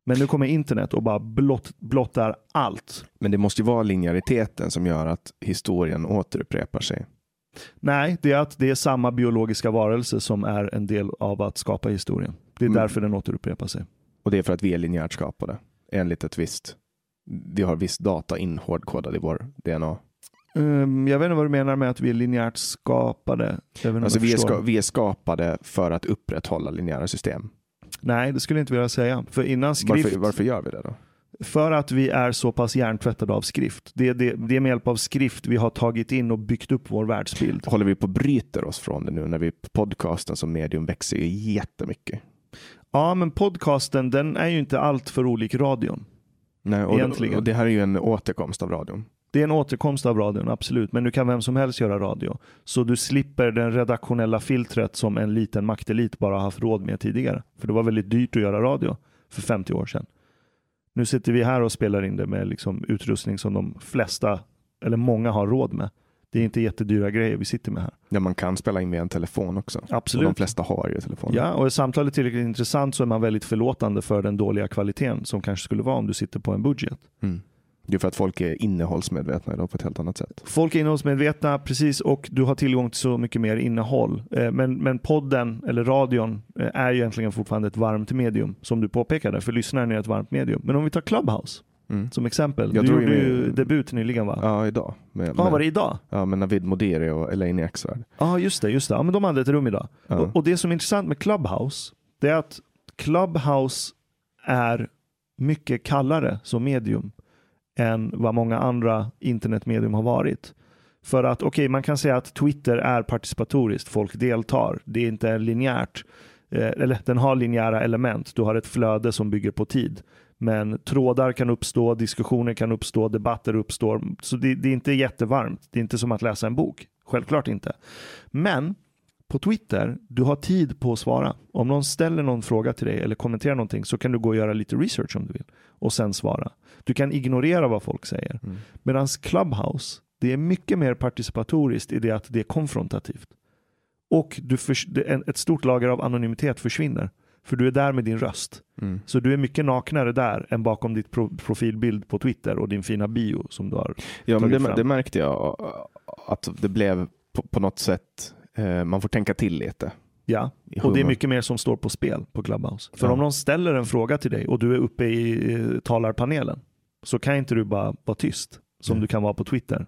Men nu kommer internet och bara blott, blottar allt. Men det måste ju vara linjäriteten som gör att historien återupprepar sig. Nej, det är att det är samma biologiska varelse som är en del av att skapa historien. Det är mm. därför den återupprepar sig. Och det är för att vi är linjärt skapade? enligt ett visst, vi har viss data inhårdkodad i vår DNA. Um, ehm, jag vet inte vad du menar med att vi är linjärt skapade. Alltså vi är, ska, vi är skapade för att upprätthålla linjära system. Nej, det skulle jag inte vilja säga. För innan skrift... Varför, varför gör vi det då? För att vi är så pass hjärntvättade av skrift. Det är, det, det är med hjälp av skrift vi har tagit in och byggt upp vår världsbild. Håller vi på att bryter oss från det nu när vi podcasten som medium växer ju jättemycket? Ja, men podcasten den är ju inte allt för olik radion. Nej, och, egentligen. och det här är ju en återkomst av radion. Det är en återkomst av radion, absolut. Men nu kan vem som helst göra radio. Så du slipper det redaktionella filtret som en liten maktelit bara haft råd med tidigare. För det var väldigt dyrt att göra radio för 50 år sedan. Nu sitter vi här och spelar in det med liksom utrustning som de flesta, eller många har råd med. Det är inte jättedyra grejer vi sitter med här. Ja, man kan spela in via en telefon också. Absolut. Och de flesta har ju telefon. Ja, och är samtalet tillräckligt intressant så är man väldigt förlåtande för den dåliga kvaliteten som kanske skulle vara om du sitter på en budget. Mm. Det är för att folk är innehållsmedvetna idag på ett helt annat sätt. Folk är innehållsmedvetna, precis, och du har tillgång till så mycket mer innehåll. Eh, men, men podden, eller radion, eh, är ju egentligen fortfarande ett varmt medium, som du påpekade. För lyssnaren är ett varmt medium. Men om vi tar Clubhouse, Mm. Som exempel. Jag du gjorde ju debut nyligen va? Ja, idag. Med, ja, var det idag? Ja, med Navid Modiri och Elaine Eksvärd. Ja, just det. Just det. Ja, men de hade ett rum idag. Ja. Och, och, det som är intressant med Clubhouse, det är att Clubhouse är mycket kallare som medium än vad många andra internetmedium har varit. För att okej, okay, man kan säga att Twitter är participatoriskt, folk deltar. Det är inte linjärt, eh, eller den har linjära element. Du har ett flöde som bygger på tid. Men trådar kan uppstå, diskussioner kan uppstå, debatter uppstår. Så det, det, är inte jättevarmt. Det är inte som att läsa en bok. Självklart inte. Men På Twitter, du har tid på att svara. Om någon ställer någon fråga till dig eller kommenterar någonting så kan du gå och göra lite research om du vill och sen svara. Du kan ignorera vad folk säger. Mm. Medan Clubhouse, det är mycket mer participatoriskt i det att det är konfrontativt. Och du en- ett stort lager av anonymitet försvinner. För du är där med din röst. Mm. Så du är mycket naknare där än bakom ditt pro- profilbild på Twitter och din fina bio som du har. Ja, men det, fram. det märkte jag att det blev på, på något sätt, eh, man får tänka till lite. Ja, och det är mycket mer som står på spel på Clubhouse. För Ja. om någon ställer en fråga till dig och du är uppe i eh, talarpanelen så kan inte du bara vara tyst som Mm. du kan vara på Twitter.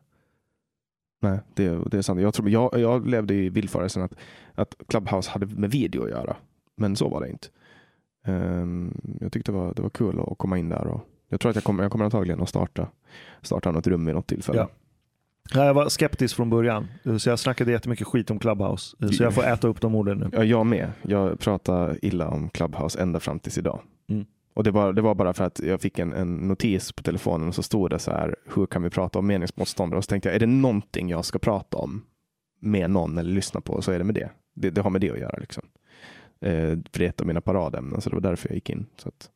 Nej, det, det är sant. Jag, tror, jag, jag levde i villfarelsen att, att Clubhouse hade med video att göra. Men så var det inte. Ehm, jag tyckte det var, det var kul att komma in där. Och jag tror att jag kommer, jag kommer antagligen att starta, starta något rum vid något tillfälle. Ja. Ja, Jag var skeptisk från början, så jag snackade jättemycket skit om Clubhouse. Så jag får äta upp de orden nu. Ja, jag med. Jag pratade illa om Clubhouse ända fram tills idag. Mm. Och det var, det var bara för att jag fick en, en notis på telefonen och så stod det så här, hur kan vi prata om meningsmotståndare? Och så tänkte jag, är det någonting jag ska prata om med någon eller lyssna på så är det med det. Det, det har med det att göra. Liksom. Eh, för det är ett av mina paradämnen, så det var därför jag gick in. Så att,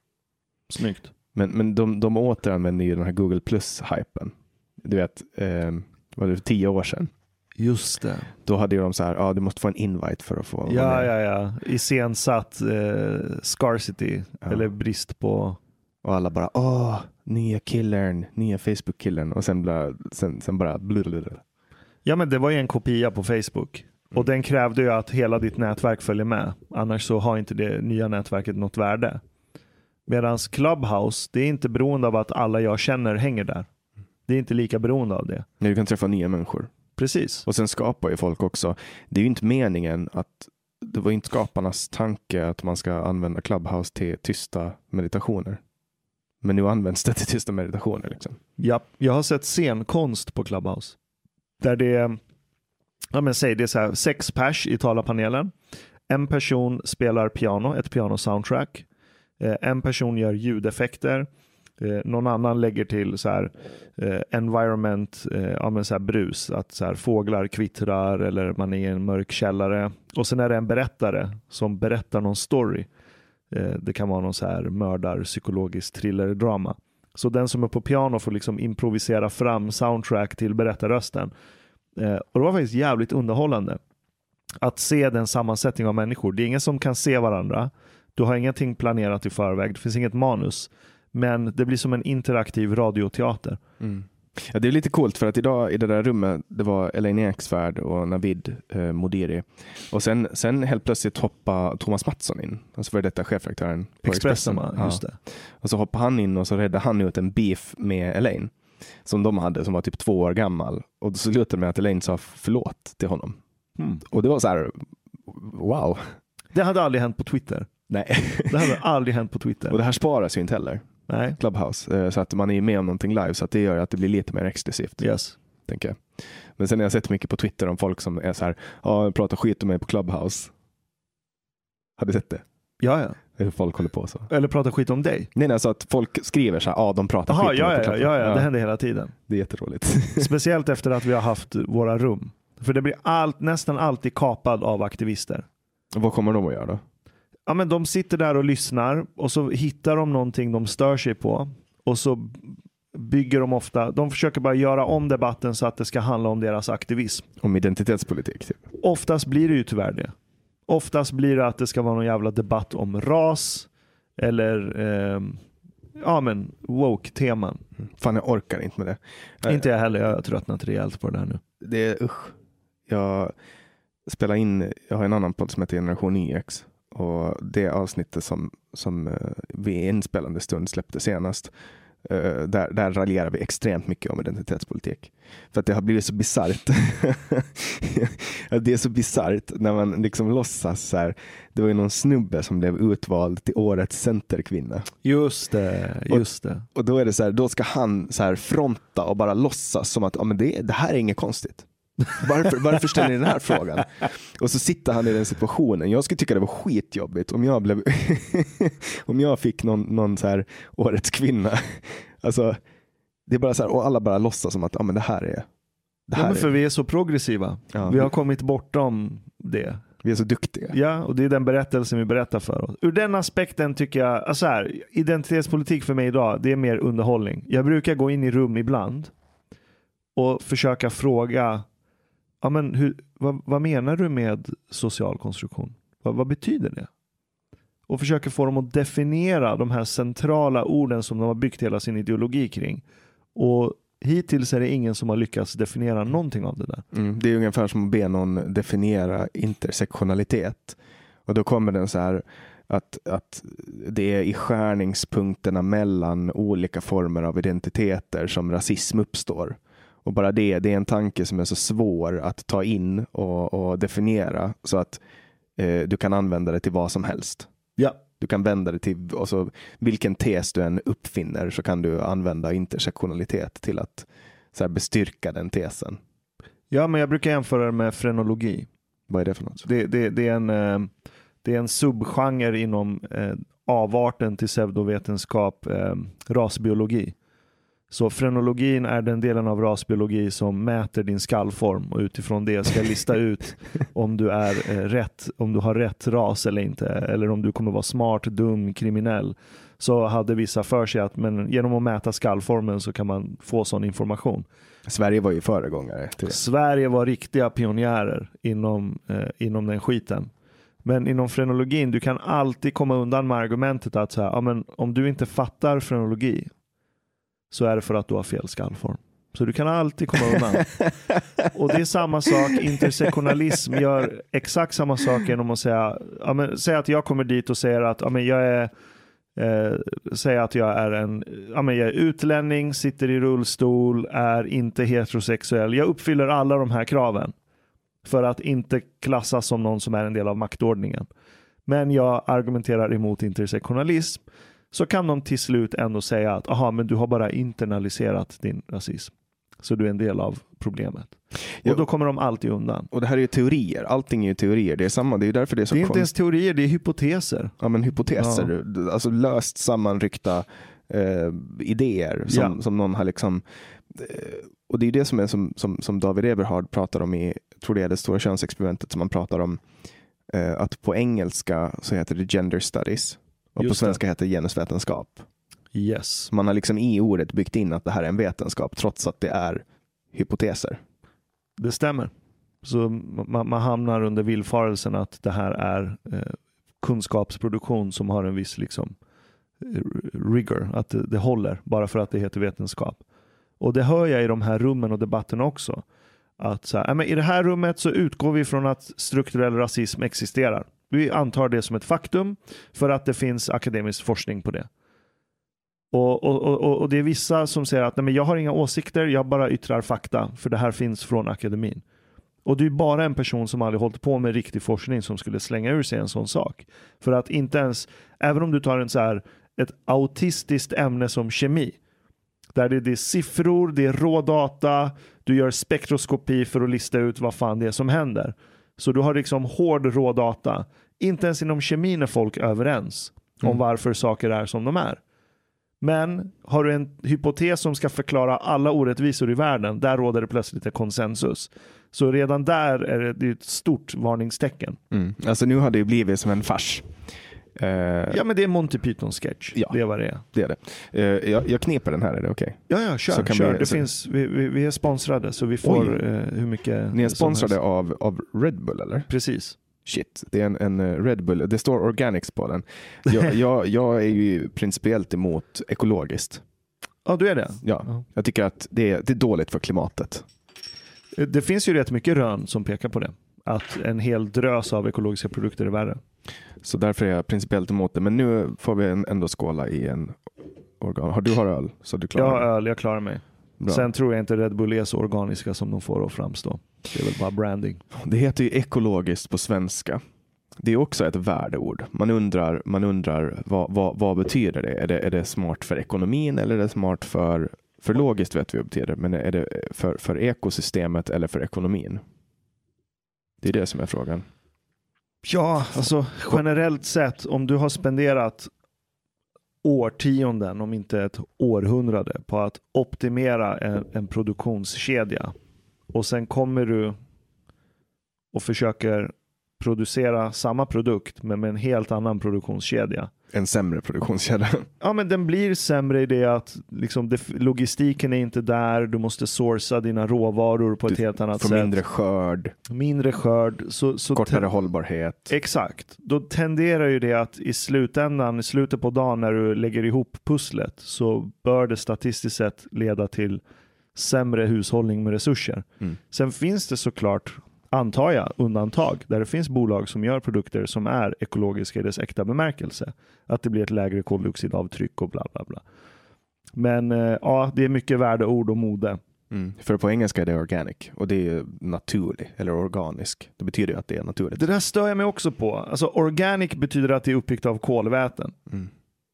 Snyggt. men men de, de återanvänder ju den här Google Plus-hypen. Du vet, eh, var det tio år sedan? Just det. Då hade ju de så här, ja du måste få en invite för att få vara Ja, med. ja, ja. Iscensatt eh, scarcity, Ja. eller brist på... Och alla bara, åh, nya killern, nya Facebook-killen. Och sen bara, sen, sen bara blablabla. Ja, men det var ju en kopia på Facebook. Och den krävde ju att hela ditt nätverk följer med. Annars så har inte det nya nätverket något värde. Medan Clubhouse, det är inte beroende av att alla jag känner hänger där. Det är inte lika beroende av det. När du kan träffa nya människor. Precis. Och sen skapar ju folk också. Det är ju inte meningen att det var inte skaparnas tanke att man ska använda Clubhouse till tysta meditationer. Men nu används det till tysta meditationer. Liksom. Ja, jag har sett scenkonst på Clubhouse. Där det ja men säg det är så här, sex pers i talarpanelen. En person spelar piano, ett piano-soundtrack. Eh, en person gör ljudeffekter. Eh, någon annan lägger till så här, eh, environment, eh, ja men så här brus, att så här, fåglar kvittrar eller man är i en mörk källare. Och sen är det en berättare som berättar någon story. Eh, det kan vara någon så här mördar, psykologisk thriller-drama. Så den som är på piano får liksom improvisera fram soundtrack till berättarrösten. Eh, och det var faktiskt jävligt underhållande. Att se den sammansättning av människor. Det är ingen som kan se varandra. Du har ingenting planerat i förväg. Det finns inget manus. Men det blir som en interaktiv radioteater. Ja, det är lite coolt för att idag i det där rummet, det var Elaine Eksvärd och Navid eh, Modiri. Och sen, sen helt plötsligt hoppade Thomas Mattsson in, alltså för detta chefredaktören på Expressen, Expressen. just det. Och så hoppade han in och så räddade han ut en beef med Elaine som de hade som var typ två år gammal. Och så slutade med att Elaine sa förlåt till honom. Hmm. Och det var så här, wow. Det hade aldrig hänt på Twitter. Nej. Det hade aldrig hänt på och Twitter. det här sparas ju inte heller, Nej. Clubhouse. Eh, Så att man är med om någonting live så att det gör att det blir lite mer exklusivt. Yes. tänker jag. Men sen har jag sett mycket på Twitter om folk som är så här, ja, pratar skit om mig på Clubhouse. Har du sett det? Ja, ja. Hur folk håller på så. Eller prata skit om dig. Nej, nej, alltså att folk skriver så här, ja, de pratar Jaha, skit om ja, mig på ja, ja, ja, det händer hela tiden. Det är jätteroligt. Speciellt efter att vi har haft våra rum. För det blir allt, nästan alltid kapad av aktivister. Vad kommer de att göra då? Ja, men de sitter där och lyssnar och så hittar de någonting de stör sig på. Och så bygger de ofta, de försöker bara göra om debatten så att det ska handla om deras aktivism. Om identitetspolitik? Typ. Oftast blir det ju tyvärr det. Oftast blir det att det ska vara någon jävla debatt om ras eller ehm, ja men woke-teman. Fan, jag orkar inte med det. Eh, Inte jag heller, jag har tröttnat rejält på det där nu. Det är usch. Jag spelar in, jag har en annan podd som heter Generation YX och det avsnittet som, som eh, vi i inspelande stund släppte senast eh, där, där raljerar vi extremt mycket om identitetspolitik. För att det har blivit så bisarrt. det är så bisarrt när man liksom låtsas så här. Det var ju någon snubbe som blev utvald till årets centerkvinna. Just det, just det. Och då är det så här, då ska han så här fronta och bara låtsas som att ja, men det, det här är inget konstigt. Varför, varför ställer ni den här frågan? Och så sitter han i den situationen. Jag skulle tycka det var skitjobbigt om jag, blev om jag fick någon, någon så här årets kvinna. Alltså, det är bara så här, och alla bara låtsas som att ja, men det här är... Det Ja, här men för är vi är så progressiva. Ja. Vi har kommit bortom det. Vi är så duktiga. Ja, och det är den berättelsen vi berättar för oss. Ur den aspekten tycker jag, alltså här, identitetspolitik för mig idag, det är mer underhållning. Jag brukar gå in i rum ibland och försöka fråga, ja, men hur, vad, vad menar du med social konstruktion? Vad, vad betyder det? Och försöker få dem att definiera de här centrala orden som de har byggt hela sin ideologi kring. Och hittills är det ingen som har lyckats definiera någonting av det där. Mm, det är ungefär som att be någon definiera intersektionalitet. Och då kommer den så här att, att det är i skärningspunkterna mellan olika former av identiteter som rasism uppstår. Och bara det, det är en tanke som är så svår att ta in och, och definiera så att eh, du kan använda det till vad som helst. Ja. Du kan vända det till, alltså, vilken tes du än uppfinner så kan du använda intersektionalitet till att så här, bestyrka den tesen. Ja, men jag brukar jämföra det med frenologi. Vad är det för något? Det, det, det, är, en, eh, det är en subgenre inom eh, avarten till pseudovetenskap, eh, rasbiologi. Så frenologin är den delen av rasbiologi som mäter din skallform och utifrån det ska lista ut om du, är eh, rätt, om du har rätt ras eller inte. Eller om du kommer vara smart, dum, kriminell. Så hade vissa för sig att men genom att mäta skallformen så kan man få sån information. Sverige var ju föregångare. Sverige var riktiga pionjärer inom, eh, inom den skiten. Men inom frenologin, du kan alltid komma undan med argumentet att så här, ja, men om du inte fattar frenologi så är det för att du har fel skallform. Så du kan alltid komma undan. och det är samma sak, intersektionalism gör exakt samma sak genom att säga, ja, men, säg att jag kommer dit och säger att ja, men jag är Eh, säga att jag är en ja, men jag är utlänning, sitter i rullstol, är inte heterosexuell. Jag uppfyller alla de här kraven för att inte klassas som någon som är en del av maktordningen. Men jag argumenterar emot intersektionalism så kan de till slut ändå säga att aha, men du har bara internaliserat din rasism. Så du är en del av problemet. Ja. Och då kommer de alltid undan. Och det här är ju teorier. Allting är ju teorier. Det är samma. Det är därför det är så Det är inte ens teorier, det är hypoteser. ja, men hypoteser. Alltså löst sammanryckta eh, idéer som, Ja. som någon har liksom eh, och det är det som, är som, som, som David Eberhard pratar om i, tror det är det stora könsexperimentet som man pratar om, eh, att på engelska så heter det gender studies och på Just det. svenska heter genusvetenskap. Yes. Man har liksom i ordet byggt in att det här är en vetenskap trots att det är hypoteser. Det stämmer. Så man, man hamnar under villfarelsen att det här är eh, kunskapsproduktion som har en viss liksom, rigor, att det, det håller bara för att det heter vetenskap. Och det hör jag i de här rummen och debatterna också. Att så här, "Ja, men I det här rummet så utgår vi från att strukturell rasism existerar. Vi antar det som ett faktum för att det finns akademisk forskning på det. Och, och, och, och det är vissa som säger att Nej, men jag har inga åsikter, jag bara yttrar fakta, för det här finns från akademin. Och det är bara en person som aldrig hållit på med riktig forskning som skulle slänga ur sig en sån sak. För att inte ens, även om du tar en så här, ett autistiskt ämne som kemi, där det, det är siffror, det är rådata, du gör spektroskopi för att lista ut vad fan det är som händer. Så du har liksom hård rådata. Inte ens inom kemin är folk överens om Mm. varför saker är som de är. Men har du en hypotes som ska förklara alla orättvisor i världen, där råder det plötsligt ett konsensus. Så redan där är det, ett stort varningstecken. Mm. Alltså nu har det ju blivit som en fars. Eh, Ja men det är Monty Python sketch. Ja. Det är vad det är. Det är det. Eh, jag, jag kneper den här, är det okej? Ja, ja, kör. Så kan kör. vi- det så- finns, vi, vi, vi är sponsrade så vi får eh, hur mycket Ni är sponsrade av, av Red Bull eller? Precis. Shit, det är en, en eh, Red Bull. Det står organics på den. Jag, jag, jag är ju principiellt emot ekologiskt. Ja, du är det. Ja, Ja. jag tycker att det är, det är dåligt för klimatet. Eh, Det finns ju rätt mycket rön som pekar på det. Att en hel drös av ekologiska produkter är värre. Så därför är jag principiellt emot det. Men nu får vi ändå skåla i en organ. Har du har öl så du Jag klarar har det? öl, jag klarar mig. Bra. Sen tror jag inte Red Bull är så organiska som de får att framstå. Det är väl bara branding. Det heter ju ekologiskt på svenska. Det är också ett värdeord. Man undrar, man undrar vad, vad, vad betyder det? Är, det? är det smart för ekonomin eller är det smart för, för logiskt vet vi vad det betyder, men är det för, för ekosystemet eller för ekonomin? Det är det som är frågan. Ja, alltså generellt sett om du har spenderat årtionden, om inte ett århundrade, på att optimera en, en produktionskedja och sen kommer du och försöker producera samma produkt men med en helt annan produktionskedja. En sämre produktionskedja. Ja, men den blir sämre i det att liksom, det, logistiken är inte där, du måste sourca dina råvaror på ett Du helt annat Får sätt. mindre skörd, mindre skörd. Så, så kortare hållbarhet. Exakt. Då tenderar ju det att i slutändan, i slutet på dagen när du lägger ihop pusslet så bör det statistiskt sett leda till sämre hushållning med resurser. Mm. Sen finns det såklart, antar jag, undantag där det finns bolag som gör produkter som är ekologiska i dess äkta bemärkelse. Att det blir ett lägre koldioxidavtryck och bla bla bla. Men eh, ja, det är mycket värdeord och mode. Mm. För på engelska är det organic och det är naturlig eller organisk. Det betyder ju att det är naturligt. Det där stör jag mig också på. Alltså organic betyder att det är uppbyggt av kolväten. Mm.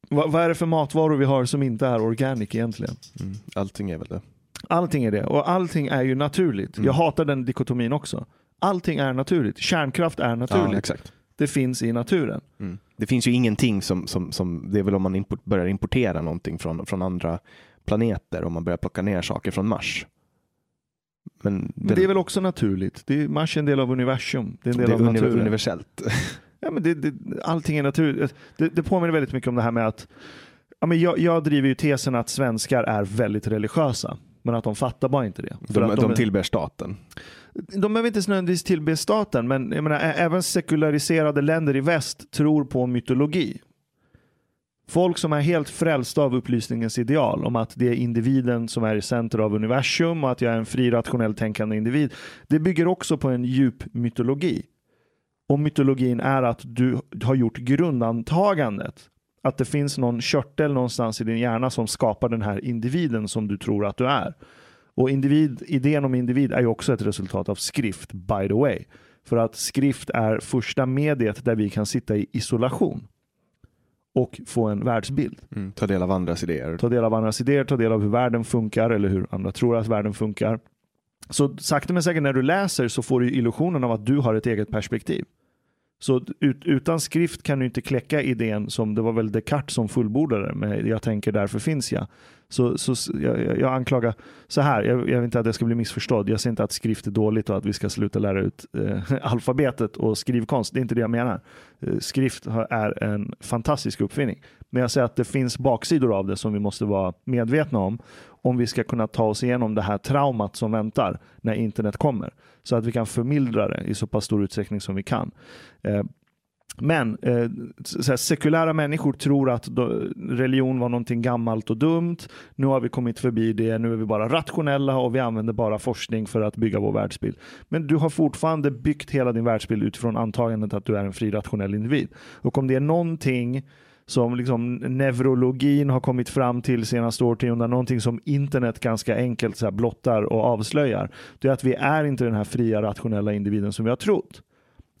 Va, vad är det för matvaror vi har som inte är organic egentligen? Mm. Allting är väl det. Allting är det och allting är ju naturligt. Mm. Jag hatar den dikotomin också. Allting är naturligt. Kärnkraft är Ja, naturligt. exakt. det finns i naturen. Mm. Det finns ju ingenting som, som, som det är väl om man import, börjar importera någonting från, från andra planeter, om man börjar plocka ner saker från Mars. Men Men det är väl också naturligt. Det är, Mars är en del av universum. Det är en del det av är uni- naturen. universellt. Ja, men det, det, allting är naturligt. Det, det påminner väldigt mycket om det här med att ja, men jag, jag driver ju tesen att svenskar är väldigt religiösa. Men att de fattar bara inte det. För De, att de är- tillber staten de behöver inte nödvändigtvis tillbe staten, men jag menar, även sekulariserade länder i väst tror på mytologi. Folk som är helt frälsta av upplysningens ideal om att det är individen som är i centrum av universum och att jag är en fri rationellt tänkande individ. Det bygger också på en djup mytologi. Och mytologin är att du har gjort grundantagandet att det finns någon körtel någonstans i din hjärna som skapar den här individen som du tror att du är. Och individ, idén om individ är ju också ett resultat av skrift, by the way. För att skrift är första mediet där vi kan sitta i isolation och få en världsbild. Mm. Ta del av andras idéer. Ta del av andras idéer, ta del av hur världen funkar eller hur andra tror att världen funkar. Så sakta men säkert när du läser så får du illusionen av att du har ett eget perspektiv. Så ut, utan skrift kan du inte kläcka idén som det var väl Descartes som fullbordade med jag tänker därför finns jag. Så, så jag, jag anklagar så här, jag, jag vill inte att jag ska bli missförstådd. Jag säger inte att skrift är dåligt och att vi ska sluta lära ut eh, alfabetet och skrivkonst. Det är inte det jag menar. Eh, skrift har- är en fantastisk uppfinning. Men jag säger att det finns baksidor av det som vi måste vara medvetna om om vi ska kunna ta oss igenom det här traumat som väntar när internet kommer. Så att vi kan förmildra det i så pass stor utsträckning som vi kan. Eh, men eh, så här, sekulära människor tror att då, religion var någonting gammalt och dumt. Nu har vi kommit förbi det. Nu är vi bara rationella och vi använder bara forskning för att bygga vår världsbild. Men du har fortfarande byggt hela din världsbild utifrån antagandet att du är en fri rationell individ. Och om det är någonting som liksom neurologin har kommit fram till senaste årtiondena, någonting som internet ganska enkelt så här blottar och avslöjar, det är att vi är inte den här fria rationella individen som vi har trott.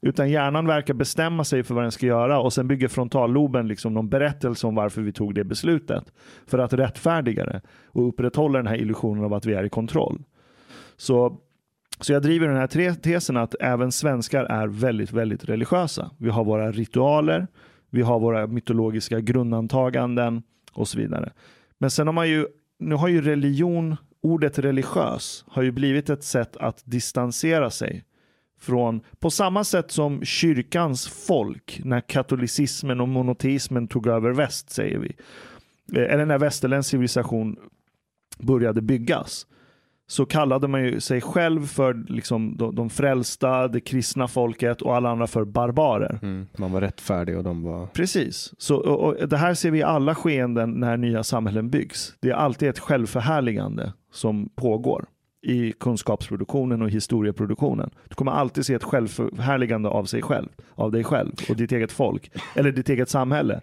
Utan hjärnan verkar bestämma sig för vad den ska göra och sen bygger frontalloben liksom någon berättelse om varför vi tog det beslutet. För att rättfärdiga det och upprätthålla den här illusionen av att vi är i kontroll. Så, så jag driver den här tesen att även svenskar är väldigt, väldigt religiösa. Vi har våra ritualer, vi har våra mytologiska grundantaganden och så vidare. Men sen har man ju, nu har ju religion, ordet religiös, har ju blivit ett sätt att distansera sig från, på samma sätt som kyrkans folk när katolicismen och monoteismen tog över väst, säger vi. Eh, eller när västerländsk civilisation började byggas så kallade man ju sig själv för liksom de, de frälsta, det kristna folket och alla andra för barbarer. Mm. Man var rättfärdig och de var... Precis. Så, och, och det här ser vi i alla skeenden när nya samhällen byggs. Det är alltid ett självförhärligande som pågår i kunskapsproduktionen och historieproduktionen. Du kommer alltid se ett självförhärligande av sig själv, av dig själv och ditt eget folk eller ditt eget samhälle.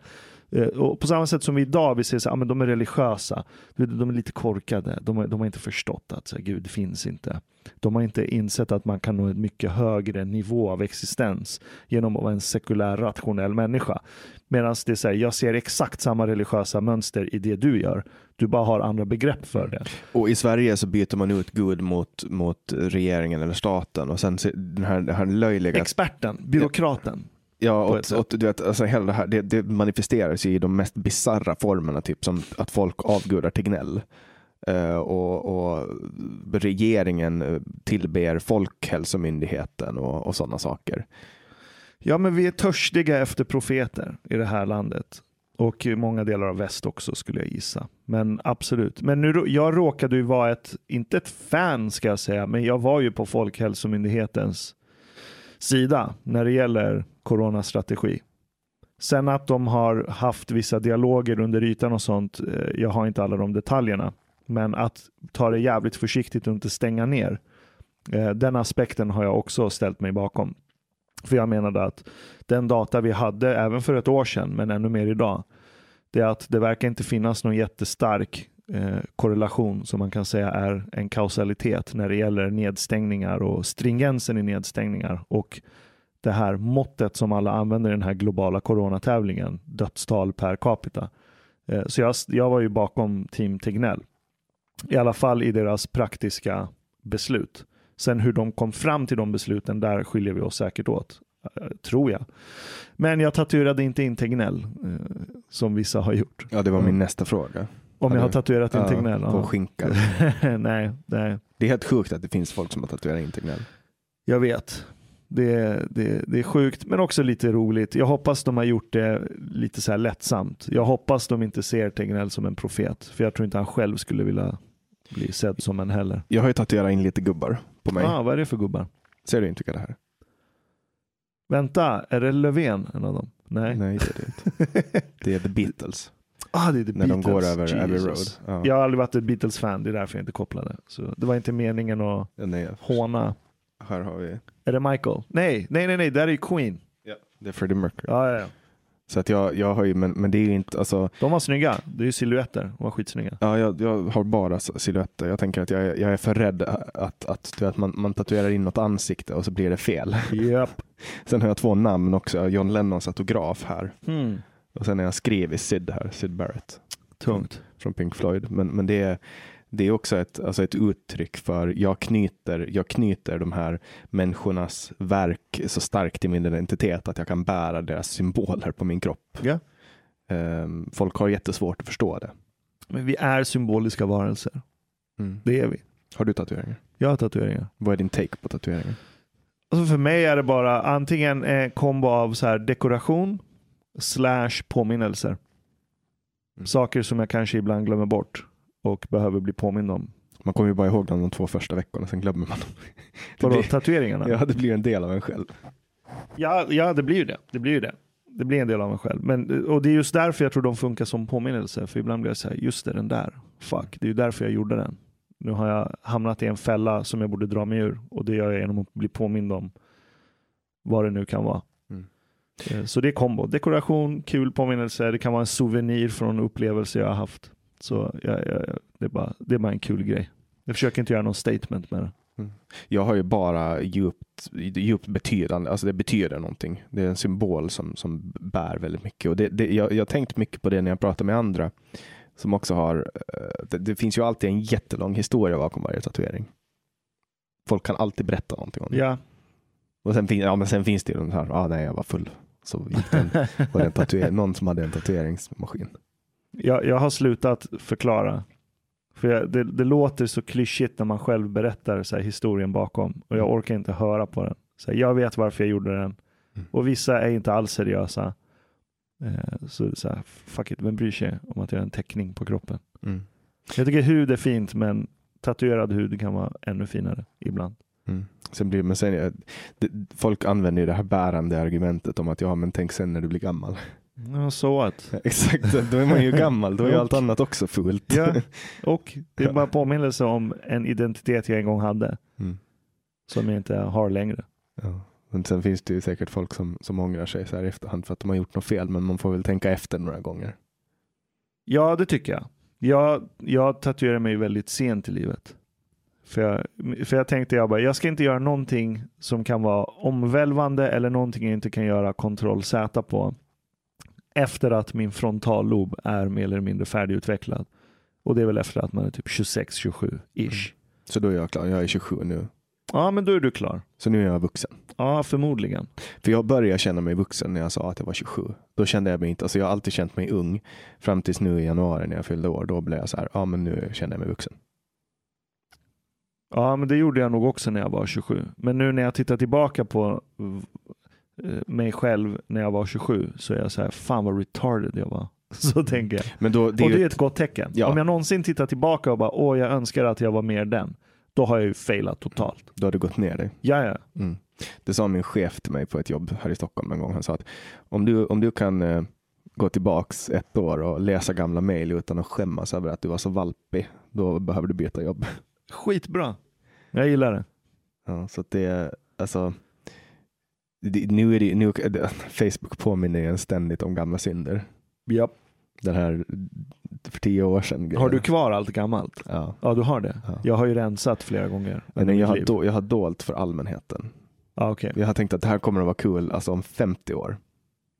Eh, Och på samma sätt som vi idag vi säger så här, ah, men de är religiösa, de är lite korkade, de har, de har inte förstått att så här, Gud finns inte. De har inte insett att man kan nå en mycket högre nivå av existens genom att vara en sekulär rationell människa. Medan det säger, jag ser exakt samma religiösa mönster i det du gör. Du bara har andra begrepp för det. Och i Sverige så byter man ut Gud mot, mot regeringen eller staten och sen se- den här, den här löjliga... Experten, byråkraten. Ja, och, och du vet, alltså hela det här, det, det manifesteras i de mest bizarra formerna, typ som att folk avgudar Tegnell. Eh, och, och regeringen eh, tillber Folkhälsomyndigheten och, och sådana saker. Ja, men vi är törstiga efter profeter i det här landet. Och i många delar av väst också skulle jag gissa. Men absolut. Men nu, jag råkade ju vara ett, inte ett fan ska jag säga, men jag var ju på Folkhälsomyndighetens sida när det gäller coronastrategi. Sen att de har haft vissa dialoger under ytan och sånt, eh, jag har inte alla de detaljerna. Men att ta det jävligt försiktigt och inte stänga ner. Eh, den aspekten har jag också ställt mig bakom. För jag menade att den data vi hade även för ett år sedan, men ännu mer idag, det är att det verkar inte finnas någon jättestark eh, korrelation som man kan säga är en kausalitet när det gäller nedstängningar och stringensen i nedstängningar och det här måttet som alla använder i den här globala coronatävlingen, dödstal per capita. Eh, så jag, jag var ju bakom Team Tegnell, i alla fall i deras praktiska beslut. Sen hur de kom fram till de besluten, där skiljer vi oss säkert åt, eh, tror jag. Men jag tatuerade inte in Tegnell, eh, som vissa har gjort. Ja, det var min nästa fråga. Om jag har tatuerat in ja, Tegnell? På skinkan. nej, nej. Det är helt sjukt att det finns folk som har tatuerat in Tegnell. Jag vet. Det, det, det är sjukt, men också lite roligt. Jag hoppas de har gjort det lite så här lättsamt. Jag hoppas de inte ser Tegnell som en profet, för jag tror inte han själv skulle vilja bli sedd som en heller. Jag har ju tatuerat in lite gubbar på mig. Ah, vad är det för gubbar? Ser du inte vilka det här? Vänta, är det Löfven en av dem? Nej. Nej, det är det inte. Det är The Beatles. Ah, det är The När Beatles. de går över Abbey Road. Jesus. Ja. Jag har aldrig varit ett Beatles-fan, det är därför jag inte kopplade. Så det var inte meningen att nej, håna. Här har vi. Är det Michael? Nej, nej, nej, nej, där är ju Queen. Det är Freddie Mercury. Ja, ja, ja. Så att jag, jag har ju, men, men det är ju inte, alltså, De var snygga. Det är ju silhuetter. De var skitsnygga. ja, jag, jag har bara silhuetter. Jag tänker att jag, är- jag är för rädd att, att, vet, man, man tatuerar in något ansikte och så blir det fel. Japp. Sen har jag två namn också. Jag har John Lennons autograf här. Hmm. Och sen har jag skrivit Sid här, Sid Barrett. Tungt. från Pink Floyd. Men, men det, är, det är också ett, alltså ett uttryck för jag knyter, jag knyter de här människornas verk så starkt till min identitet att jag kan bära deras symboler på min kropp. Ja. Ehm, folk har jättesvårt att förstå det. Men vi är symboliska varelser. Det är vi. Har du tatueringar? Jag har tatueringar. Vad är din take på tatueringar? Alltså för mig är det bara antingen en kombo av så här dekoration slash påminnelser. Mm. Saker som jag kanske ibland glömmer bort och behöver bli påmind om. Man kommer ju bara ihåg dem de två första veckorna, sen glömmer man dem. Vadå, blir, tatueringarna? ja, det blir en del av en själv. Ja, ja, det blir ju det. Det blir ju det. Det blir en del av en själv. Men, och det är just därför jag tror de funkar som påminnelse. För ibland blir jag så här, just det, den där. Fuck, det är ju därför jag gjorde den. Nu har jag hamnat i en fälla som jag borde dra mig ur. Och det gör jag genom att bli påmind om vad det nu kan vara. Mm. Eh, Så det är kombo. Dekoration, kul påminnelse. Det kan vara en souvenir från en upplevelse jag har haft. Så ja, ja, ja, det, är bara, det är bara en kul grej. Jag försöker inte göra någon statement med det. Jag har ju bara djupt, djupt betydande, alltså det betyder någonting. Det är en symbol som, som bär väldigt mycket. Och det, det, jag, jag har tänkt mycket på det när jag pratar med andra som också har, eh, det, det finns ju alltid en jättelång historia bakom varje tatuering. Folk kan alltid berätta någonting om det. Ja, Och sen, fin, ja, men sen finns det ju de här, ah, nej jag var full. Så gick den, var det en tatuering, någon som hade en tatueringsmaskin. Jag, jag har slutat förklara. För jag, det, det låter så klyschigt när man själv berättar så här, historien bakom och jag orkar inte höra på den. Så här, jag vet varför jag gjorde den. Mm. Och vissa är inte alls seriösa. Eh, så, så här, fuck it, vem bryr sig om att jag har en teckning på kroppen? Mm. Jag tycker hud är fint men tatuerad hud kan vara ännu finare ibland. Mm. Sen blir, men sen, det, folk använder ju det här bärande argumentet om att ja, men tänk sen när du blir gammal. Ja, så att. Exakt, då är man ju gammal. Då är ju Och- allt annat också fult. Ja, och det är bara påminnelse om en identitet jag en gång hade Mm. som jag inte har längre. Ja. Men sen finns det ju säkert folk som, som ångrar sig så här i efterhand för att de har gjort något fel. Men man får väl tänka efter några gånger. Ja, det tycker jag. Jag, jag tatuerade mig väldigt sent i livet. För jag, för jag tänkte jag bara, jag ska inte göra någonting som kan vara omvälvande eller någonting jag inte kan göra kontroll Z på efter att min frontallob är mer eller mindre färdigutvecklad. Och det är väl efter att man är typ 26-27 ish. Så då är jag klar. Jag är 27 nu. Ja, men då är du klar. Så nu är jag vuxen. Ja, förmodligen. För jag började känna mig vuxen när jag sa att jag var 27. Då kände jag mig inte, alltså jag har alltid känt mig ung. Fram tills nu i januari när jag fyllde år. Då blev jag så här, ja men nu känner jag mig vuxen. Ja, men det gjorde jag nog också när jag var 27. Men nu när jag tittar tillbaka på mig själv när jag var 27 så är jag så här, fan vad retarded jag var. Så tänker jag. Men då, det och är det ju är ett gott tecken. Ja. Om jag någonsin tittar tillbaka och bara, åh jag önskar att jag var mer den. Då har jag ju failat totalt. då har det gått ner dig. Ja, ja. Mm. Det sa min chef till mig på ett jobb här i Stockholm en gång. Han sa att om du, om du kan eh, gå tillbaks ett år och läsa gamla mejl utan att skämmas över att du var så valpig, då behöver du byta jobb. Skitbra. Jag gillar det. Ja, så att det är alltså det, nu är det, nu, Facebook påminner ju en ständigt om gamla synder. Japp. Den här för tio år sedan. Har du kvar allt gammalt? Ja. Ja, du har det. Ja. Jag har ju rensat flera gånger. Men jag, har do, jag har dolt för allmänheten. Ja, okej. Jag har tänkt att det här kommer att vara kul alltså om 50 år.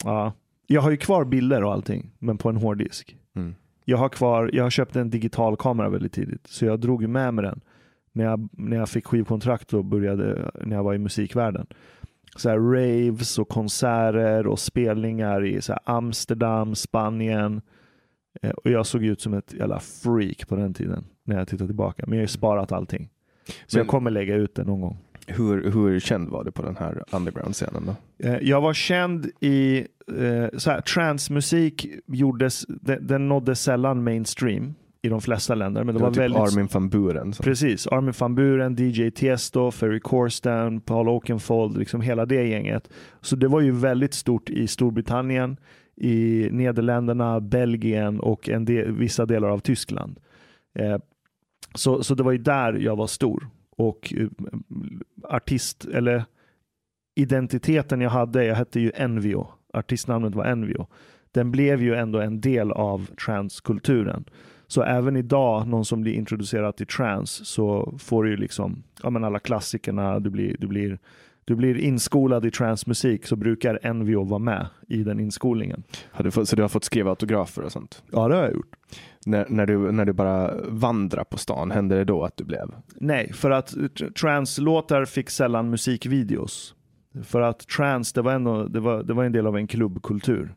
Ja. Jag har ju kvar bilder och allting, men på en hårddisk. Mm. Jag har kvar, jag har köpt en digital kamera väldigt tidigt, så jag drog med mig den när jag, när jag fick skivkontrakt och började när jag var i musikvärlden. Så här raves och konserter och spelningar i så Amsterdam, Spanien. Eh, Och jag såg ut som ett jävla freak på den tiden när jag tittar tillbaka. Men jag har ju sparat allting. Så Men- jag kommer lägga ut det någon gång. Hur, hur känd var du på den här underground-scenen då? Eh, Jag var känd i eh, så här, transmusik gjordes, den, den nådde sällan mainstream i de flesta länder. Men det, Det var var typ väldigt Armin van Buren. Som, Precis, Armin van Buren, DJ Tiesto, Ferry Corsten, Paul Oakenfold, liksom hela det gänget. Så det var ju väldigt stort i Storbritannien, i Nederländerna, Belgien och en del, vissa delar av Tyskland. Eh, så, så det var ju där jag var stor. Och eh, artist, eller identiteten jag hade, jag hette ju Envio, artistnamnet var Envio. Den blev ju ändå en del av transkulturen. Så även idag, någon som blir introducerad till trance, så får du ju liksom, ja men alla klassikerna, du blir, du blir, du blir inskolad i transmusik, så brukar Envio vara med i den inskolningen. du fått, så du har fått skriva autografer och sånt? Ja, det har jag gjort. När, när, du, när du bara vandrar på stan, hände det då att du blev? Nej, för att tr- translåtar fick sällan musikvideos. För att trance, det var, ändå, det var, det var en del av en klubbkultur.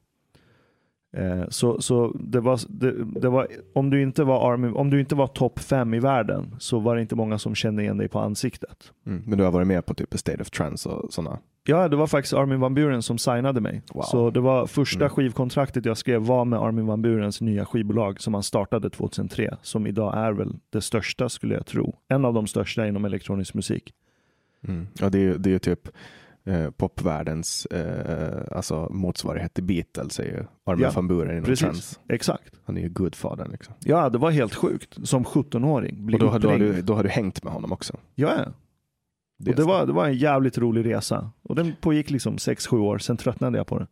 Eh, så så det var, det, det var, om du inte var, Army, om du inte var topp fem i världen så var det inte många som kände igen dig på ansiktet. Mm. Men du har varit med på typ State of Trance och sådana? Ja, det var faktiskt Armin van Buren som signade mig. Wow. Så det var första Mm. skivkontraktet jag skrev var med Armin van Burens nya skivbolag som han startade 2003. Som idag är väl det största skulle jag tro. En av de största inom elektronisk musik. Mm. Ja, det är det är ju typ eh, popvärldens eh, alltså motsvarighet till Beatles, är ju Armin Ja, van Buren inom Precis, trance. exakt. Han är ju gudfadern. Liksom. Ja, det var helt sjukt. Som 17-åring. bli Och då, har- då, har du, då har du hängt med honom också. Ja, ja. Det Och det, var, det var en jävligt rolig resa. Och den pågick liksom 6-7 år, sen tröttnade jag på det.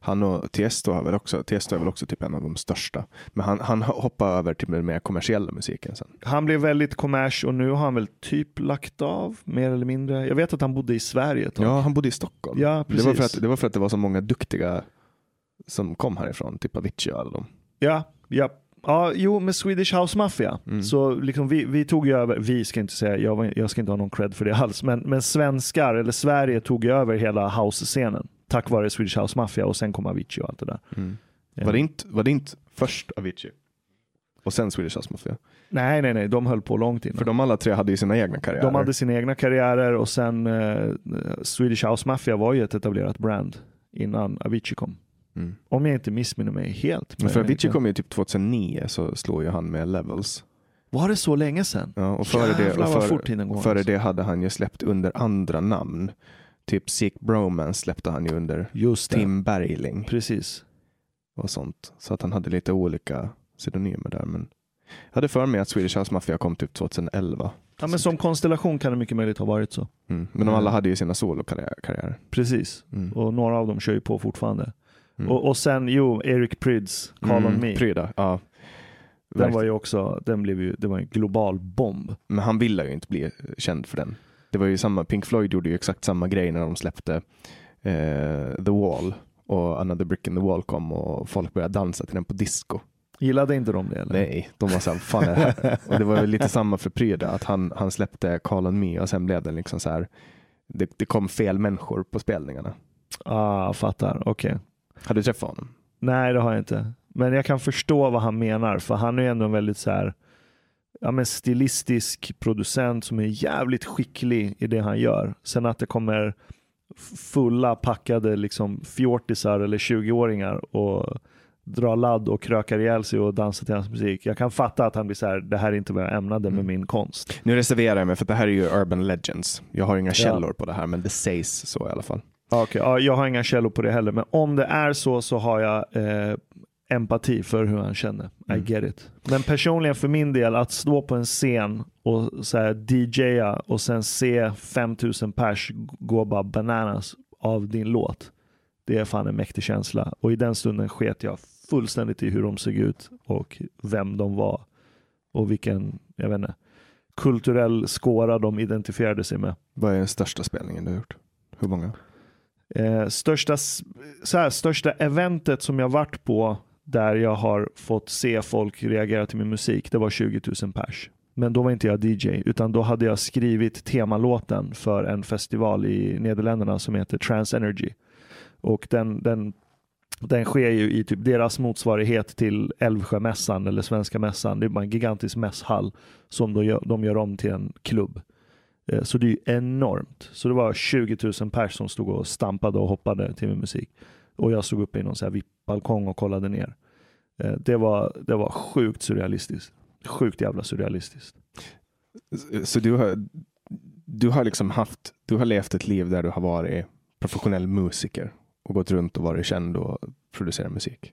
Han och Tiesto har väl också, Tiesto är väl också typ en av de största. Men han, han hoppade över till den mer kommersiella musiken sen. Han blev väldigt kommers och nu har han väl typ lagt av, mer eller mindre. Jag vet att han bodde i Sverige ett tag. Ja, han bodde i Stockholm. Ja, det, var precis. för att, det var för att det var så många duktiga som kom härifrån, typ Avicii och alla dem. Ja, ja. Ja, jo, med Swedish House Mafia. Mm. Så liksom vi, vi tog ju över, vi ska inte säga, jag, jag ska inte ha någon cred för det alls, men, men svenskar, eller Sverige tog ju över hela house-scenen. Tack vare Swedish House Mafia och sen kom Avicii och allt det där. Ja. Var, det inte, var det inte först Avicii? Och sen Swedish House Mafia? Nej, nej, nej, de höll på långt innan. För de alla tre hade ju sina egna karriärer. De hade sina egna karriärer och sen eh, Swedish House Mafia var ju ett etablerat brand innan Avicii kom. Mm. Om jag inte missminner mig helt. Men för Avicii kom ju typ 2009 så slog ju han med Levels. Var det så länge sedan? Ja, och före det, Jävlar och vad före, före alltså. det hade han ju släppt under andra namn. Typ Sick Bromance släppte han ju under Just det, Tim Bergling precis. och sånt. Så att han hade lite olika pseudonymer där. Men jag hade för mig att Swedish House Mafia kom typ 2011. Ja, men som konstellation kan det mycket möjligt ha varit så. Mm. Men de alla hade ju sina solokarriärer. Precis. Mm. Och några av dem kör ju på fortfarande. Mm. Och, och sen, jo, Eric Prydz, Call on Mm, Me. Pryda, ja. Den Verkligen. var ju också, den blev ju, det var en global bomb. Men han ville ju inte bli känd för den. Det var ju samma, Pink Floyd gjorde ju exakt samma grej när de släppte eh, The Wall och Another Brick in the Wall kom och folk började dansa till den på disco. Gillade inte de det eller? Nej, de var såhär, fan är det här? Och det var väl lite samma för Pryda, att han, han släppte Call on Me och sen blev det liksom så här. Det, det kom fel människor på spelningarna. Ah, fattar. Okej. Hade du träffat honom? Nej, det har jag inte. Men jag kan förstå vad han menar, för han är ju ändå en väldigt så här, ja, men stilistisk producent som är jävligt skicklig i det han gör. Sen att det kommer fulla packade liksom fjortisar eller 20-åringar och drar ladd och krökar ihjäl sig och dansar till hans musik. Jag kan fatta att han blir så här, det här är inte vad jag ämnade med Mm. min konst. Nu reserverar jag mig för det här är ju Urban Legends. Jag har inga Ja. källor på det här, men det sägs så i alla fall. Ja, Okej, ja, jag har inga källor på det heller, men om det är så så har jag eh, empati för hur han känner. I Mm. get it. Men personligen för min del, att stå på en scen och så här, DJa och sen se 5000 pers gå bara bananas av din låt. Det är fan en mäktig känsla. Och i den stunden sket jag fullständigt i hur de såg ut och vem de var. Och vilken, jag vet inte, kulturell skåra de identifierade sig med. Vad är den största spelningen du har gjort? Hur många? Eh, största, så här, största eventet som jag varit på där jag har fått se folk reagera till min musik, det var 20 000 pers. Men då var inte jag DJ, utan då hade jag skrivit temalåten för en festival i Nederländerna som heter Trans Energy. Och den, den, den sker ju i typ deras motsvarighet till Älvsjömässan eller Svenska mässan. Det är bara en gigantisk mässhall som de gör, de gör om till en klubb. Eh, så det är ju enormt. Så det var 20 000 pers som stod och stampade och hoppade till min musik. Och jag stod uppe i någon så här VIP-balkong och kollade ner. Eh, Det var, det var sjukt surrealistiskt. Sjukt jävla surrealistiskt. Så du har, du har liksom haft, du har levt ett liv där du har varit professionell musiker och gått runt och varit känd och producerat musik.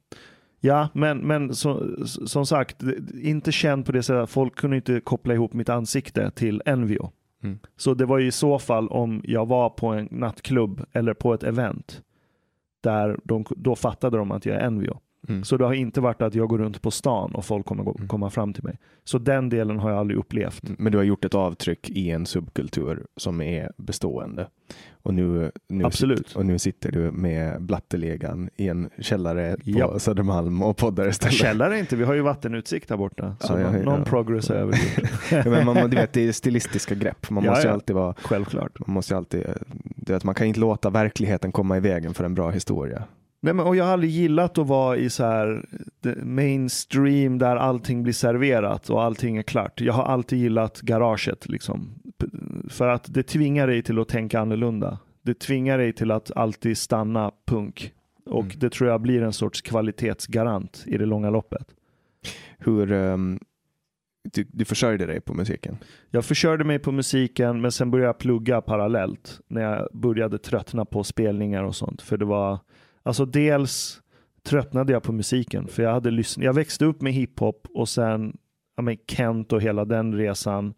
Ja, men, men så, som sagt, inte känd på det sättet folk kunde inte koppla ihop mitt ansikte till Envio. Mm. Så det var i så fall om jag var på en nattklubb eller på ett event där de, då fattade de att jag är Envio. Mm. Så det har inte varit att jag går runt på stan och folk kommer gå, Mm. komma fram till mig. Så den delen har jag aldrig upplevt. Men du har gjort ett avtryck i en subkultur som är bestående. Och nu, nu, Absolut. Sit, och nu sitter du med Blattelegan i en källare på Ja. Södermalm och poddar istället. Källare inte, vi har ju vattenutsikt där borta. Så Ja, ja, ja. någon progress har jag. Ja, men man, du vet, det är stilistiska grepp. Man måste ju alltid vara Självklart. man måste alltid, är att man kan inte låta verkligheten komma i vägen för en bra historia. Nej, men, och jag har aldrig gillat att vara i så här the mainstream där allting blir serverat och allting är klart. Jag har alltid gillat garaget liksom. För att det tvingar dig till att tänka annorlunda. Det tvingar dig till att alltid stanna punk. Och Mm. det tror jag blir en sorts kvalitetsgarant i det långa loppet. Hur ehm, du, du försörjde dig på musiken? Jag försörjde mig på musiken men sen började jag plugga parallellt när jag började tröttna på spelningar och sånt. För det var, alltså dels tröttnade jag på musiken för jag hade lyssnat, jag växte upp med hiphop och sen ja, men Kent och hela den resan,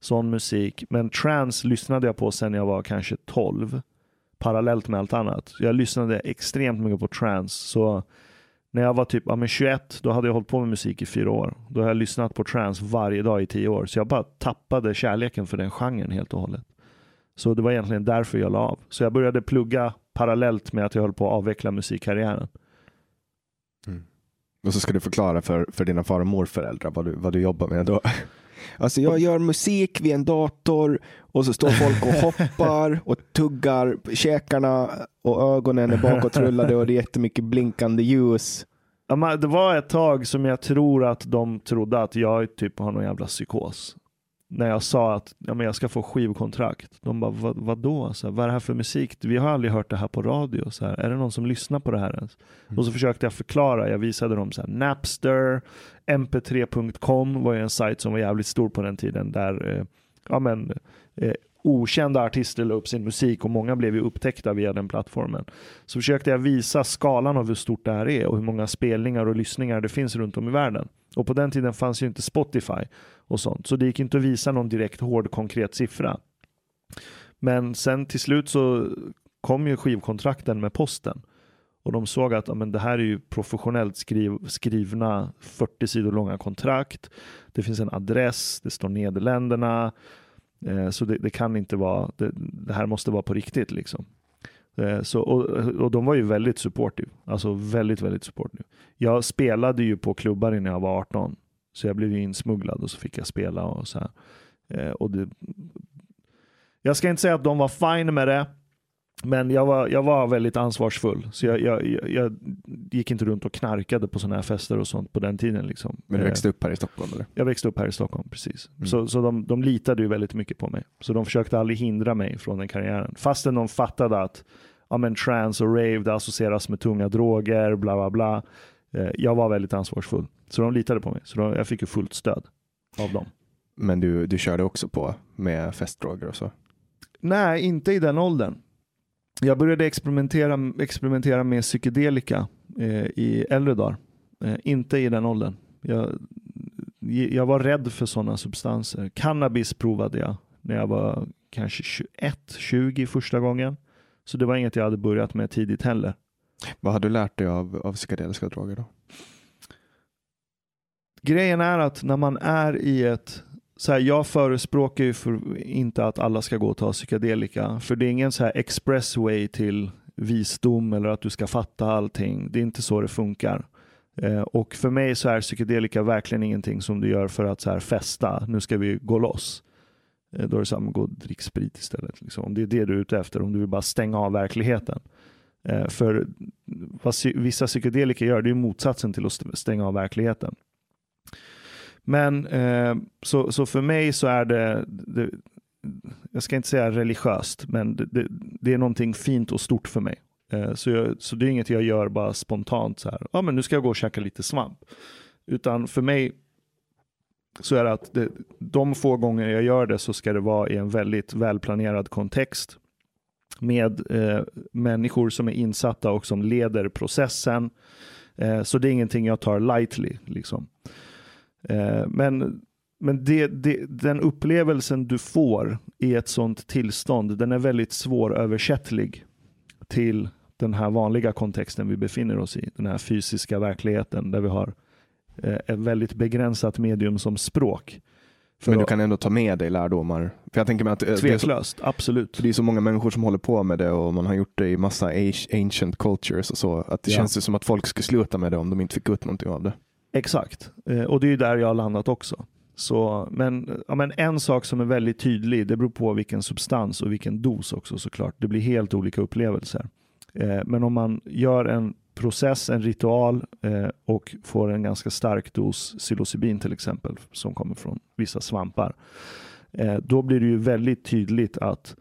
sån musik. Men trance lyssnade jag på sen jag var kanske 12 parallellt med allt annat. Jag lyssnade extremt mycket på trance. Så när jag var typ ja, men 21, då hade jag hållit på med musik i fyra år. Då har jag lyssnat på trance varje dag i tio år. Så jag bara tappade kärleken för den genren helt och hållet. Så det var egentligen därför jag la av. Så jag började plugga parallellt med att jag höll på att avveckla musikkarriären. Och så ska du förklara för, för dina far och morföräldrar vad du, vad du jobbar med då. Alltså jag gör musik vid en dator och så står folk och hoppar och tuggar käkarna och ögonen är bakåtrullade och det är jättemycket blinkande ljus. Ja, men det var ett tag som jag tror att de trodde att jag typ har någon jävla psykos. När jag sa att ja, men jag ska få skivkontrakt. De bara, vad, vadå? Så här, vad är det här för musik? Vi har aldrig hört det här på radio. Så här, är det någon som lyssnar på det här ens? Och så försökte jag förklara. Jag visade dem så här, Napster, mp3.com var ju en sajt som var jävligt stor på den tiden. Där eh, ja, men, eh, okända artister la upp sin musik och många blev ju upptäckta via den plattformen. Så försökte jag visa skalan av hur stort det här är och hur många spelningar och lyssningar det finns runt om i världen. Och på den tiden fanns ju inte Spotify och sånt, så det gick inte att visa någon direkt hård konkret siffra. Men sen till slut så kom ju skivkontrakten med posten och de såg att ja, men det här är ju professionellt skriv, skrivna 40 sidor långa kontrakt. Det finns en adress, det står Nederländerna, Eh, så det, det kan inte vara, det, det här måste vara på riktigt liksom. Eh, så, och, och de var ju väldigt supportive. Alltså väldigt, väldigt supportive. Jag spelade ju på klubbar innan jag var 18. Så jag blev ju insmugglad och så fick jag spela och så här. Eh, och det, jag ska inte säga att de var fine med det. Men jag var, jag var väldigt ansvarsfull, så jag, jag, jag, gick inte runt och knarkade på sådana här fester och sånt på den tiden. Liksom. Men du Eh, växte upp här i Stockholm eller? Jag växte upp här i Stockholm, precis. Mm. Så, så de, de litade ju väldigt mycket på mig. Så de försökte aldrig hindra mig från den karriären. Fastän de fattade att ja, men trance och rave det associeras med tunga droger, bla bla bla. Eh, jag var väldigt ansvarsfull. Så de litade på mig. Så de, jag fick ju fullt stöd av dem. Men du, du körde också på med festdroger och så? Nej, inte i den åldern. Jag började experimentera, experimentera med psykedelika eh, i äldre dagar. Eh, inte i den åldern. Jag, jag var rädd för sådana substanser. Cannabis provade jag när jag var kanske 21, 20 första gången. Så det var inget jag hade börjat med tidigt heller. Vad har du lärt dig av, av psykedeliska droger då? Grejen är att när man är i ett så här, jag förespråkar ju för inte att alla ska gå och ta psykedelika, för det är ingen så här expressway till visdom eller att du ska fatta allting. Det är inte så det funkar. Eh, och för mig så är psykedelika verkligen ingenting som du gör för att så här festa, nu ska vi gå loss. Eh, då är det samma, gå och drick sprit istället. Liksom. Om det är det du är ute efter, om du vill bara stänga av verkligheten. Eh, för vad vissa psykedelika gör, det är motsatsen till att stänga av verkligheten. Men eh, så, så för mig så är det, det, jag ska inte säga religiöst, men det, det, det är någonting fint och stort för mig. Eh, så, jag, så det är inget jag gör bara spontant så här, ja men nu ska jag gå och käka lite svamp. Utan för mig så är det att det, de få gånger jag gör det så ska det vara i en väldigt välplanerad kontext med eh, människor som är insatta och som leder processen. Eh, så det är ingenting jag tar lightly. Liksom. Eh, men men det, det, den upplevelsen du får i ett sånt tillstånd, den är väldigt svåröversättlig till den här vanliga kontexten vi befinner oss i. Den här fysiska verkligheten där vi har eh, ett väldigt begränsat medium som språk. För Men du kan ändå ta med dig lärdomar. För jag tänker mig att eh, det är, så, Tveklöst, absolut. det är så många människor som håller på med det och man har gjort det i massa ancient cultures och så. Att det Ja. känns ju som att folk skulle sluta med det om de inte fick ut någonting av det. Exakt, eh, och det är ju där jag har landat också. Så, men, ja, men en sak som är väldigt tydlig, det beror på vilken substans och vilken dos också såklart. Det blir helt olika upplevelser. Eh, men om man gör en process, en ritual eh, och får en ganska stark dos psilocybin till exempel, som kommer från vissa svampar, eh, då blir det ju väldigt tydligt att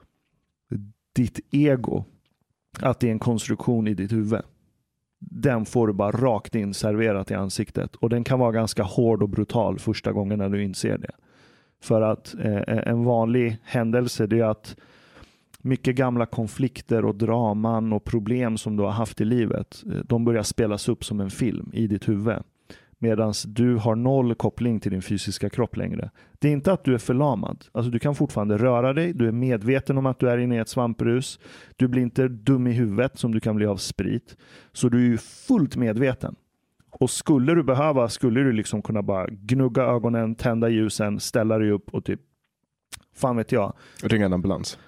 ditt ego, att det är en konstruktion i ditt huvud den får du bara rakt in serverat i ansiktet. Och den kan vara ganska hård och brutal första gången när du inser det. För att eh, en vanlig händelse det är att mycket gamla konflikter och draman och problem som du har haft i livet, eh, de börjar spelas upp som en film i ditt huvud. Medan du har noll koppling till din fysiska kropp längre. Det är inte att du är förlamad. Alltså du kan fortfarande röra dig, du är medveten om att du är inne i ett svamprus. Du blir inte dum i huvudet som du kan bli av sprit. Så du är fullt medveten. Och skulle du behöva, skulle du liksom kunna bara gnugga ögonen, tända ljusen, ställa dig upp och typ, fan vet jag. Ringa en ambulans.